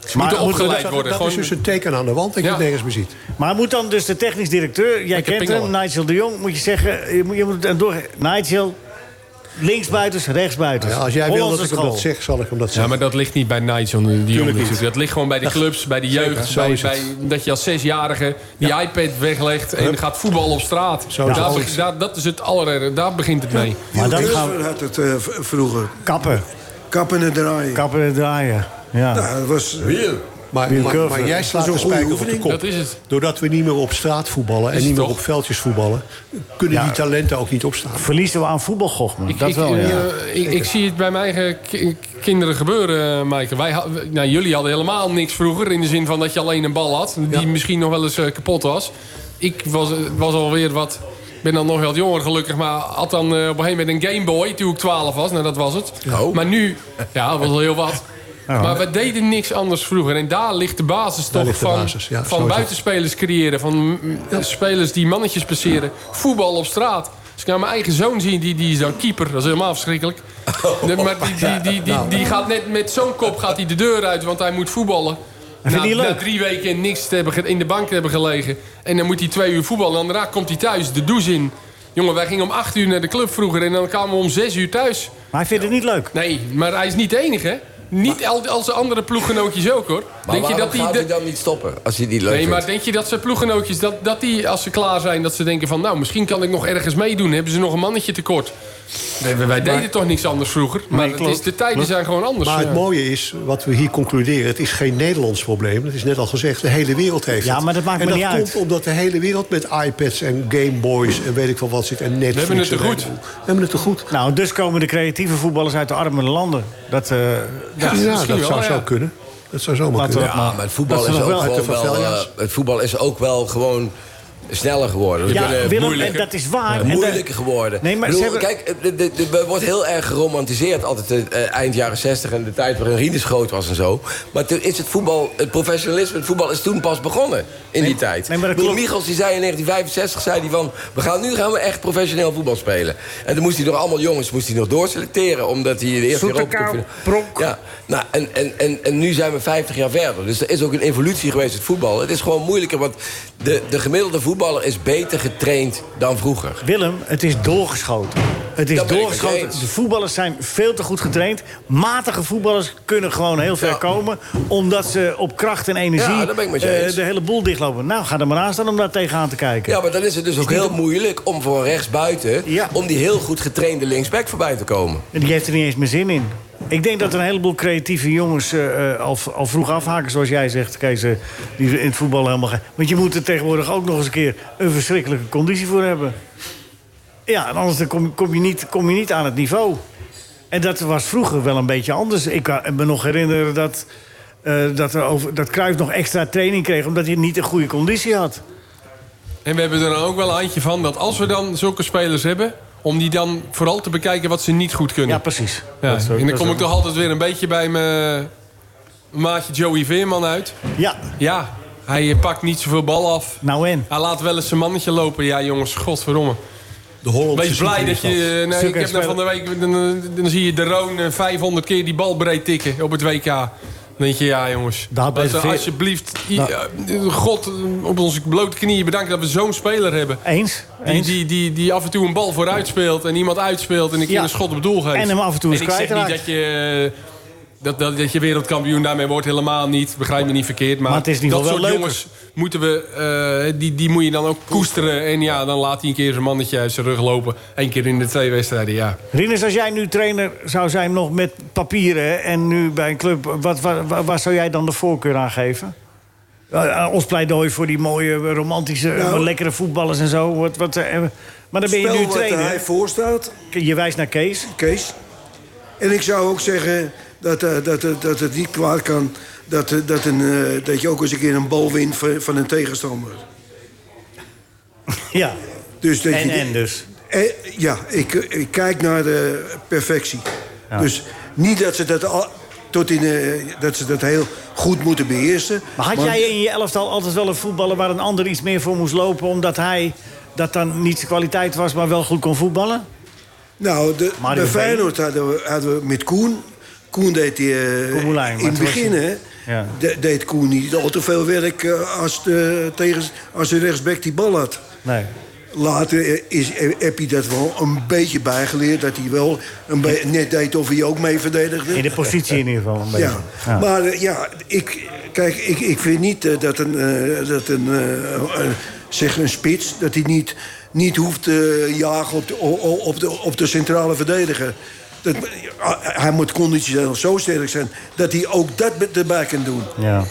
Ze moeten moet- opgeleid dat, worden. dat gewoon... is dus een teken aan de wand dat je Ja. het nergens meer ziet. Maar moet dan dus de technisch directeur... Jij Lekker kent hem. Nigel de Jong. Moet je zeggen... Je moet, je moet het door... Nigel, linksbuitens, rechtsbuitens. Ja, als jij wil dat ik hem dat zeg, zal ik hem dat Ja, zeggen. maar dat ligt niet bij Nigel die Jong. Dat ligt gewoon bij de clubs, bij de jeugd. Bij, bij, dat je als zesjarige die iPad weglegt en gaat voetballen op straat. Zo is Daar, daar- dat is het aller, daar begint het mee. Maar dan gaan we had het eh, v- vroeger. kappen. Kappen en draaien. Kappen en draaien. Ja. Ja, dat was... Maar, Wiel maar, Curve. maar jij slaat een spijker op de oefening. kop. Dat is het. Doordat we niet meer op straat voetballen en niet meer toch? op veldjes voetballen... kunnen Ja. die talenten ook niet opstaan. Verliezen we aan voetbalgoch, man. Ik, dat ik, wel, ja. eh, ik, ik zie het bij mijn eigen ki- kinderen gebeuren, Maaike. Wij, nou, jullie hadden helemaal niks vroeger. In de zin van dat je alleen een bal had. Die Ja. misschien nog wel eens eh, kapot was. Ik was, eh, was alweer wat... Ik ben dan nog wat jonger gelukkig. Maar had dan eh, op een gegeven moment een Game Boy toen ik 12 was. Nou, dat was het. Oh. Maar nu... Ja, dat was al heel wat. Maar we deden niks anders vroeger. En daar ligt de basis Daar toch de van, basis, ja, van buitenspelers creëren. Van mm, spelers die mannetjes passeren. Voetbal op straat. Als ik naar mijn eigen zoon zie, die, die is dan keeper. Dat is helemaal verschrikkelijk. De- maar die, die, die, die, Nou. die gaat net met zo'n kop gaat hij de deur uit, want hij moet voetballen. vind Na, na drie weken niks te hebben, in de bank te hebben gelegen. En dan moet hij twee uur voetballen. En daarna komt hij thuis, de douche in. Jongen, wij gingen om acht uur naar de club vroeger. En dan kwamen we om zes uur thuis. Maar hij vindt het niet leuk. Nee, maar hij is niet de enige, hè? Niet al, al zijn andere ploeggenootjes ook, hoor. Maar denk je dat waarom gaat hij dan niet stoppen als hij niet leuk Nee, vindt? maar denk je dat zijn ploeggenootjes, dat, dat die, als ze klaar zijn... dat ze denken van, nou, misschien kan ik nog ergens meedoen. Hebben ze nog een mannetje tekort? Nee, wij wij deden toch niks anders vroeger. Maar het is, de tijden zijn gewoon anders. Maar het mooie is, wat we hier concluderen... het is geen Nederlands probleem. Het is net al gezegd, de hele wereld heeft Ja, het. maar dat maakt en me dat niet komt uit. omdat de hele wereld met iPads en Gameboys... en weet ik wel wat zit, en Netflix... hebben het te en goed. We hebben het te goed. Nou, dus komen de creatieve voetballers uit de armere landen. Dat, eh, Ja, dat wel, zou ja. zo kunnen. Dat zou zomaar Laten we kunnen. Ja, maar het voetbal, is ook wel eh, het voetbal is ook wel gewoon sneller geworden. Ja, Willem, moeilijker- en dat is waar. En moeilijker de- geworden. Nee, maar Ik bedoel, ze hebben- Kijk, er wordt heel erg geromantiseerd altijd eh, eind jaren 60 en de tijd waarin Rinus groot was en zo. Maar toen is het voetbal, het professionalisme, het voetbal is toen pas begonnen in die tijd. nee, maar bedoel, klopt. Michels die zei in 1965 zei hij van, we gaan nu gaan we echt professioneel voetbal spelen. En toen moest hij door allemaal jongens moest hij nog doorselecteren omdat hij de eerste Europa Cup- Pronk. Ja, nou, en, en, en, en nu zijn we 50 jaar verder. Dus er is ook een evolutie geweest in het voetbal. Het is gewoon moeilijker, want de, de gemiddelde voetballer is beter getraind dan vroeger. Willem, het is doorgeschoten. Het is doorgeschoten. De voetballers zijn veel te goed getraind. Matige voetballers kunnen gewoon heel ver Ja. komen. Omdat ze op kracht en energie Ja, eh, de hele boel dichtlopen. Nou, ga er maar aan staan om daar tegenaan te kijken. Ja, maar dan is het dus ook heel moeilijk om voor rechtsbuiten... Ja. om die heel goed getrainde linksback voorbij te komen. En die heeft er niet eens meer zin in. Ik denk dat er een heleboel creatieve jongens eh, eh, al, al vroeg afhaken, zoals jij zegt, Kees, eh, die in het voetbal helemaal gaan. Want je moet er tegenwoordig ook nog eens een keer een verschrikkelijke conditie voor hebben. Ja, en anders kom, kom, je niet, kom je niet aan het niveau. En dat was vroeger wel een beetje anders. Ik kan me nog herinneren dat, eh dat, er over, dat nog extra training kreeg... omdat hij niet een goede conditie had. En we hebben er dan ook wel een handje van dat als we dan zulke spelers hebben... om die dan vooral te bekijken wat ze niet goed kunnen. Ja, precies. Ja, Dat is ook- en dan kom ik toch altijd weer een beetje bij mijn maatje Joey Veerman uit. Ja, Ja, hij eh, pakt niet zoveel bal af. nou en? Hij laat wel eens zijn mannetje lopen. Ja, jongens, godverdomme. De Hollandse Wees blij dat je... eh, Nee, ik heb nou van de week... Dan, eh, dan zie je de Roon eh, 500 keer die bal breed tikken op het WK. Dan denk je, ja jongens. Laten we veer- alsjeblieft... Nou. eh, God, op onze blote knieën bedanken dat we zo'n speler hebben. Eens? Die, Eens? die, die, die af en toe een bal vooruit speelt en iemand uitspeelt en een keer Ja. een schot op doel geeft. En hem af en toe eens ik zeg niet dat je, dat, dat, dat je wereldkampioen daarmee wordt, helemaal niet. Begrijp me niet verkeerd. Maar, Maar het is ieder dat soort jongens moeten we, eh, die, die moet je dan ook koesteren. En ja, dan laat hij een keer zijn mannetje uit zijn rug lopen. Eén keer in de twee wedstrijden, ja. Rinus, als jij nu trainer zou zijn nog met papieren... en nu bij een club, wat, wat, wat- waar zou jij dan de voorkeur aan geven? Eh, eh, ons pleidooi voor die mooie, romantische, Nou. lekkere voetballers en zo. Wat, wat, maar dan ben je nu wat trainer. hij voorstaat, Je wijst naar Kees. Kees. En ik zou ook zeggen dat, eh, dat, eh, dat het niet kwaad kan... Dat, eh, dat, een, dat je ook eens een keer een bal wint van, van een tegenstander. Ja, Dus dat en je, en dus. Ja, ik, ik kijk naar de perfectie. Dus niet dat ze dat, al, tot in, eh, dat ze dat heel goed moeten beheersen. Maar had jij in je elftal altijd wel een voetballer... waar een ander iets meer voor moest lopen... omdat hij dat dan niet zijn kwaliteit was... maar wel goed kon voetballen? Nou, de, Mario bij. Feyenoord hadden we, hadden we met Koen. Koen deed die, eh, Koen in het begin, hij- hè, Ja. de- deed Koen niet al te veel werk eh, als de, tegen, als de rechtsback die bal had. Nee. Later eh, is, heb je dat wel een beetje bijgeleerd. Dat hij wel een net deed of hij ook mee verdedigde. In de positie in ieder geval een beetje. Ja, Ja. maar ja, ik, kijk, ik, ik vind niet dat een, dat een, zeg een spits... dat hij niet, niet hoeft te jagen op de, op de, op de centrale verdediger. Dat, hij moet conditioneel zo sterk zijn... dat hij ook dat erbij kan doen. Ja.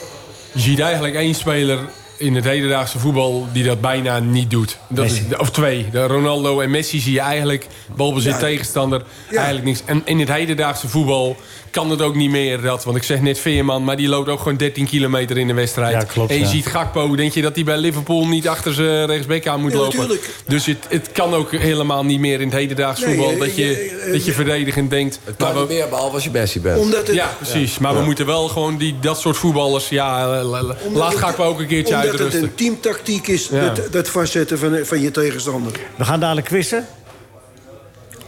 Je ziet eigenlijk één speler in het hedendaagse voetbal die dat bijna niet doet. Dat is, of twee. De Ronaldo en Messi zie je eigenlijk balbezit Ja. tegenstander Ja. eigenlijk niks. En in het hedendaagse voetbal kan het ook niet meer. Dat, want ik zeg net Veerman, maar die loopt ook gewoon 13 kilometer in de wedstrijd. Ja, klopt, en je ja. ziet Gakpo, denk je dat hij bij Liverpool niet achter zijn rechtsbek aan moet Ja, lopen. natuurlijk. Dus het, het kan ook helemaal niet meer in het hedendaags Nee, voetbal eh, dat je, eh, eh, dat je verdedigend denkt. Het Maar kan niet we, meer, behalve als je Messi bent. Omdat het, ja, precies. Maar we moeten wel gewoon die, dat soort voetballers... Ja, la- la- omdat laat het- Gakpo ook een keertje Omdat uitrusten. het een teamtactiek is, Ja. dat, dat vastzetten van, van je tegenstander. We gaan dadelijk quizzen.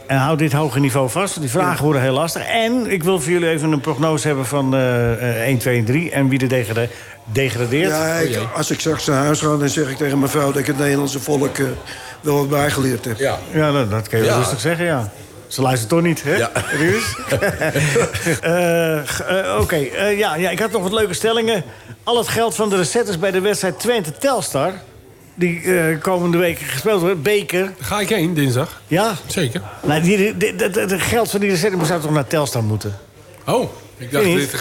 En houd dit hoge niveau vast. Die vragen worden heel lastig. En ik wil voor jullie even een prognose hebben van eh, eh, 1, 2 en 3. En wie er degrade- degradeert. Ja, ik- als ik straks naar huis ga, dan zeg ik tegen mijn vrouw... dat ik het Nederlandse volk eh, wel wat bijgeleerd heb. Ja. Ja, dat, dat kan je wel Ja. rustig zeggen, ja. Ze luistert toch niet, hè? Ja. (laughs) Eh, eh, Oké, eh, ja, ja, ik had nog wat leuke stellingen. Al het geld van de recettes bij de wedstrijd Twente-Telstar... die eh, komende week gespeeld wordt, beker... Ga ik heen dinsdag? Ja, Zeker. nou, die, die, die- dat- dat- dat geld van die recettes zou toch naar Telstar moeten? Oh, ik dacht, dit,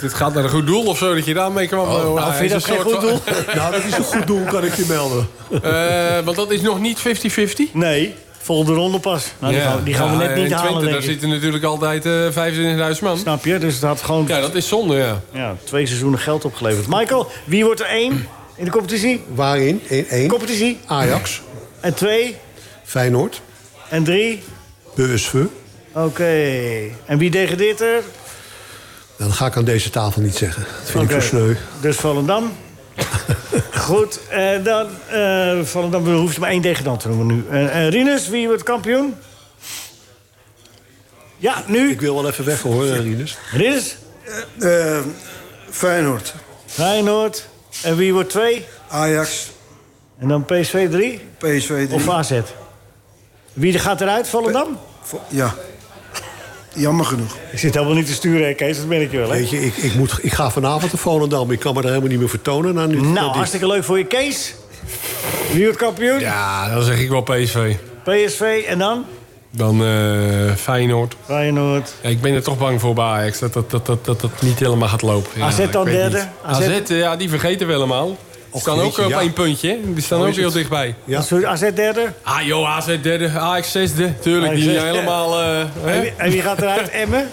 dit gaat naar een goed doel of zo, dat je daarmee kwam. Oh, nou, vind je dat geen goed doel? (laughs) Nou, dat is een goed doel, kan ik je melden. Eh, want dat is nog niet 50-50? Nee, volgende ronde pas. Nou, die, gaan, die gaan we Ja, net niet in halen, Twente, daar zitten natuurlijk altijd eh 25.000 man. Snap je? Dus het had gewoon Ja, dat is zonde, ja. ja, twee seizoenen geld opgeleverd. Michael, wie wordt er één in de competitie? Waarin? Eén, één. Competitie. Ajax, En twee. Feyenoord, En drie. PSV. Oké. En wie degradeert er? Dat ga ik aan deze tafel niet zeggen. Dat vind ik zo sneu. Dus Volendam. (laughs) Goed, en dan... eh Volendam we hoeven maar één degradant te noemen nu. Eh eh, Rinus, wie wordt kampioen? Ja, nu. Ik wil wel even weg hoor, eh, Rinus. Rinus, Eh, Feyenoord, Feyenoord. En wie wordt twee? Ajax, En dan PSV drie? PSV 3. Of AZ? Wie gaat eruit, Volendam? Ja. Jammer genoeg. Ik zit helemaal niet te sturen, hè, Kees, dat merk je wel, hè? Weet je, ik, ik, moet, ik ga vanavond naar Volendam. Ik kan me daar helemaal niet meer vertonen. Na nu, na Nou, dit. hartstikke leuk voor je, Kees. Wie wordt kampioen? Ja, dan zeg ik wel PSV. PSV en dan? Dan eh, Feyenoord. Feyenoord. Ja, ik ben er toch bang voor bij Ajax, dat dat, dat, dat, dat, dat niet helemaal gaat lopen. Ja, AZ dan derde? AZ? AZ, ja, die vergeten we helemaal. Die staan ook op ja. één puntje. Die staan Oh, ook heel het? dichtbij. Ja. AZ derde? Ah joh, AZ derde, Ajax zesde. Tuurlijk, die zesde. helemaal... eh, En hè? wie, en wie gaat eruit? Emmen?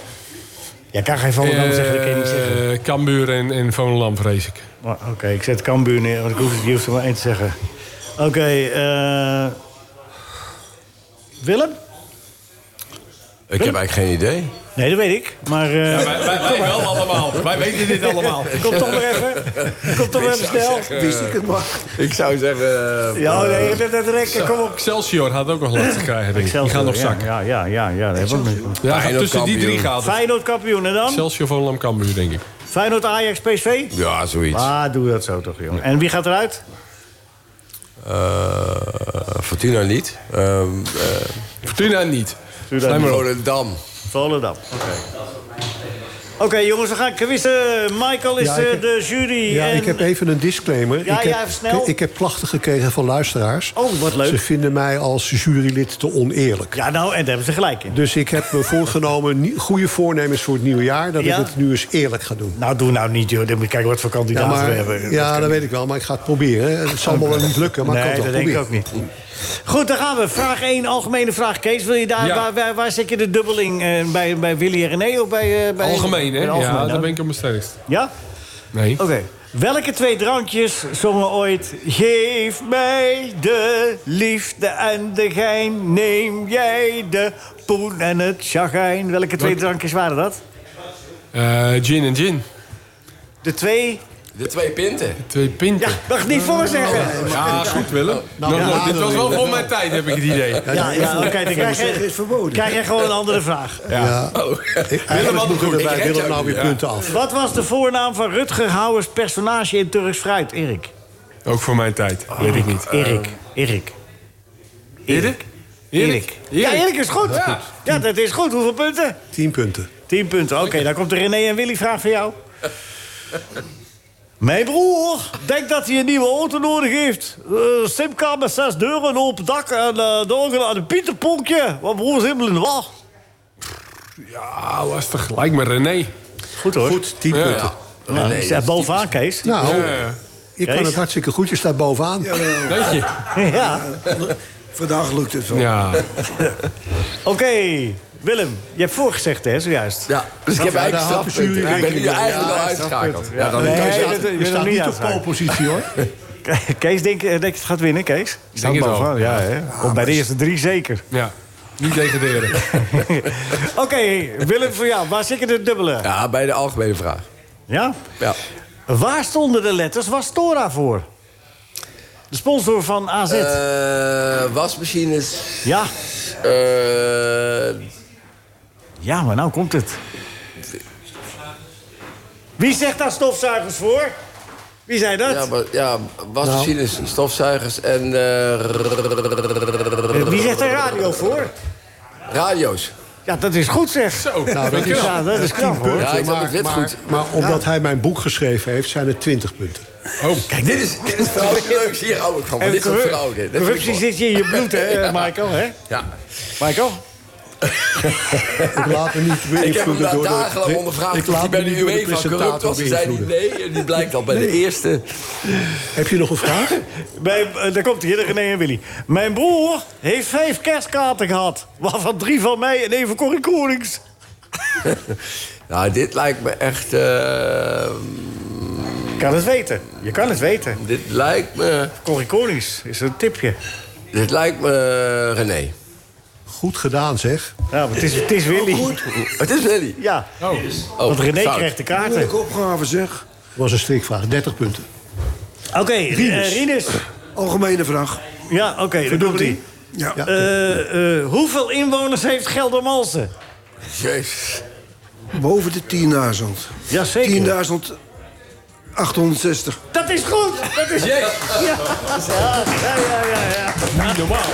Ja, kan geen Volendam zeggen, dat kan je niet zeggen. Eh, Cambuur en, en Volendam, vrees ik. Maar, Oké, ik zet Cambuur neer, want ik hoef, hoeft er maar één te zeggen. Oké, eh... Willem? Ik heb eigenlijk geen idee. Nee, dat weet ik. Maar eh, Ja, wij, wij, wij wel allemaal. Wij weten dit allemaal. (laughs) kom toch maar even. Kom toch maar even snel. Wist ik het maar. Ik zou zeggen... eh, Ja, nee, dat, dat rekken, kom op. Excelsior gaat ook nog lastig krijgen, denk ik. Die gaan nog zakken. Ja, ja, ja, ja, dat hebben we ook. Ja, tussen die drie gaat het. Feyenoord kampioen en dan? Excelsior, Volendam, Cambuur, denk ik. Feyenoord, Ajax, PSV? Ja, zoiets. Ah, doe dat zo toch, jongen. En wie gaat eruit? Eh, Fortuna niet. Ehm eh, Fortuna niet. Niet. maar op. Volendam. Volendam. Oké. Oké, jongens, we gaan quizzen. Michael is Ja, ik eh, heb- de jury. Ja, en... ik heb even een disclaimer. Ja, ik, heb, ja, even snel. ik heb klachten gekregen van luisteraars. Oh, wat leuk. Ze vinden mij als jurylid te oneerlijk. Ja, nou, en daar hebben ze gelijk in. Dus ik heb me (laughs) voorgenomen, nie- goede voornemens voor het nieuwe jaar... dat Ja? ik het nu eens eerlijk ga doen. Nou, doe nou niet, joh. Dan moet je kijken wat voor Ja, kandidaten maar, we hebben. ja dat weet ik wel, maar ik ga het proberen. Het zal me wel niet lukken, maar ik nee, kan dat het wel denk ik proberen. ook niet. Goed, dan gaan we. Vraag 1, algemene vraag. Kees, wil je daar, Ja. waar, waar, waar zet je de dubbeling? eh, bij, bij Willy en René of bij... eh, bij Algemeen, hè? Ja, Nou, daar ben ik op mijn sterkst. Ja? Nee. Oké. Welke twee drankjes zongen ooit... Geef mij de liefde en de gein. Neem jij de poen en het chagijn. Welke twee Wat? drankjes waren dat? Eh, gin en gin. De twee... De twee pinten. Twee pinten. Ja, mag ik niet voorzeggen. Ja, is goed Willem. Nou, ja, dit was wel ik voor mijn tijd, heb ik het idee. Ja, ja oké. dan krijg Zeggen je, is verboden. krijg je gewoon een andere vraag. Ja. Ik- Eigenlijk moeten we bij Willem nou weer punten af. Wat was de voornaam van Rutger Hauers personage in Turks Fruit? Erik. Ook voor mijn tijd. Weet ik niet. Erik. Erik. Erik? Erik. Ja, Erik is goed. Ja. ja, dat is goed. Hoeveel punten? Tien punten. Tien punten. Oké, dan komt de René en Willy vraag voor jou. Mijn broer denkt dat hij een nieuwe auto nodig heeft. Uh, simkaart met zes deuren, een open dak en uh, de aan een pieterponkje. Wat broer is helemaal in de war. Ja, lastig. Lijkt me René. Goed hoor. Goed, tien Ja. punten. Ja, je staat bovenaan, Kees. Nou, Ja. je kan het hartstikke goed. Je staat bovenaan. Weet je? (laughs) Ja. Vandaag lukt het wel. Ja. Oké. Willem, je hebt voorgezegd, hè, zojuist? Ja, dus ik heb eigenlijk strafpunten. Ik ben nu eigenlijk al uitgeschakeld. Ja, dan nee, je dat- staat, niet op polepositie, hoor. (laughs) Kees, denk, denk je het gaat winnen, Kees? Je staat het wel. ja, hè? Of bij de eerste drie zeker. Ja, niet degraderen. (laughs) Oké, Willem, voor jou. Waar zit je de dubbele? Ja, bij de algemene vraag. Ja? Ja. Waar stonden de letters Wastora voor? De sponsor van AZ. Eh, wasmachines. ja. eh, Ja, maar nou komt het. Wie zegt daar stofzuigers voor? Wie zei dat? ja, maar, ja, wasmachines, stofzuigers en eh, Eh, Wie zegt daar radio voor? radio's. Ja, dat is goed zeg. Zo, Nou, dat is, Ja, dat is knap hoor. Ja, maar, maar, goed. maar omdat hij mijn boek geschreven heeft, zijn het 20 punten. Kijk, dit is, dit is trouwens leuk. Hier hou ik van. Dit vind ik corruptie zit je in je bloed, hè, Michael? Hè? Ja. Michael? (laughs) Ik laat me niet Ik heb de... dagenlang ondervraagd ik of hij laat bij de niet UEFA corrupt was. Zei beïnvloeden. nee. En die blijkt al bij de eerste. Heb je nog een vraag? Bij, eh, daar komt hij, de René en Willy. Mijn broer heeft vijf kerstkaarten gehad. Waarvan drie van mij en één van Corrie Konings. (laughs) Nou, dit lijkt me echt... eh, Je kan het weten. Je kan het weten. dit lijkt me... Corrie Konings is een tipje. Dit lijkt me René. Goed gedaan, zeg. Ja, maar het is, het is Willy. Het is Willy. Ja, Oh. Want René fout. krijgt de kaarten. Moeilijke opgave, zeg. Dat was een strikvraag. 30 punten. Oké, eh, Rinus. Algemene vraag. Ja, oké, hij. Ja. Eh, eh, hoeveel inwoners heeft Geldermalsen? Jezus. Boven de 10.000. Jazeker. 10.860. Dat is goed! Dat is... Ja, ja, ja, ja, ja. Niet normaal.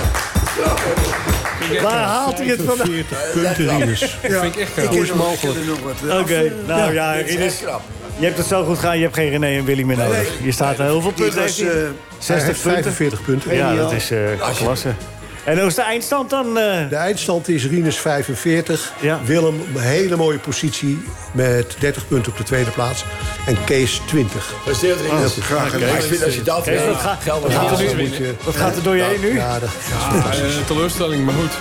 Waar haalt hij het vandaan? 40 punten, Rinus. Dat vind ik echt knap. Hoe is mogelijk? Oké, nou ja, Rinus. Je hebt het zo goed gedaan, je hebt geen René en Willy meer nodig. Je staat er heel veel punten. was, heeft hij. eh, Hij 60 heeft punten. 45 punten. Ja, dat is eh, klasse. En hoe is de eindstand dan? eh? De eindstand is Rinus 45. Ja. Willem een hele mooie positie met 30 punten op de tweede plaats. En Kees 20. Gefeliciteerd, Rinus. graag gedaan. Ik vind als je dat... Kees, eh, wat gaat- geld wat gaat er haalt, nu? moet je- Wat gaat er door je heen nu? Ja, dat, Ja, eh, teleurstelling, maar goed.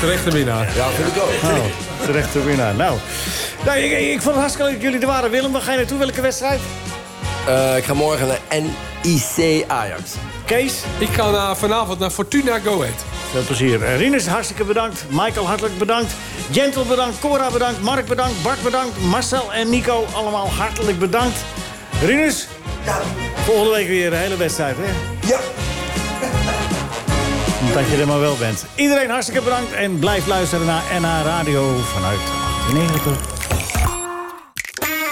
Terechte winnaar. Ja, vind ik ook. Nou, terechte winnaar. Nou, nou ik, ik vond het hartstikke leuk dat jullie er waren. Willem, waar ga je naartoe? Welke wedstrijd? Eh, ik ga morgen naar NIC Ajax. Kees? Ik ga naar, vanavond naar Fortuna Go Ahead. Veel plezier. Eh, Rinus, hartstikke bedankt. Michael, hartelijk bedankt. Gentle bedankt. Cora bedankt. Mark bedankt. Bart bedankt. Marcel en Nico, allemaal hartelijk bedankt. Rinus? Volgende week weer een hele wedstrijd, hè? Ja. (laughs) Dat je er maar wel bent. Iedereen hartstikke bedankt. En blijf luisteren naar NH Radio vanuit 98.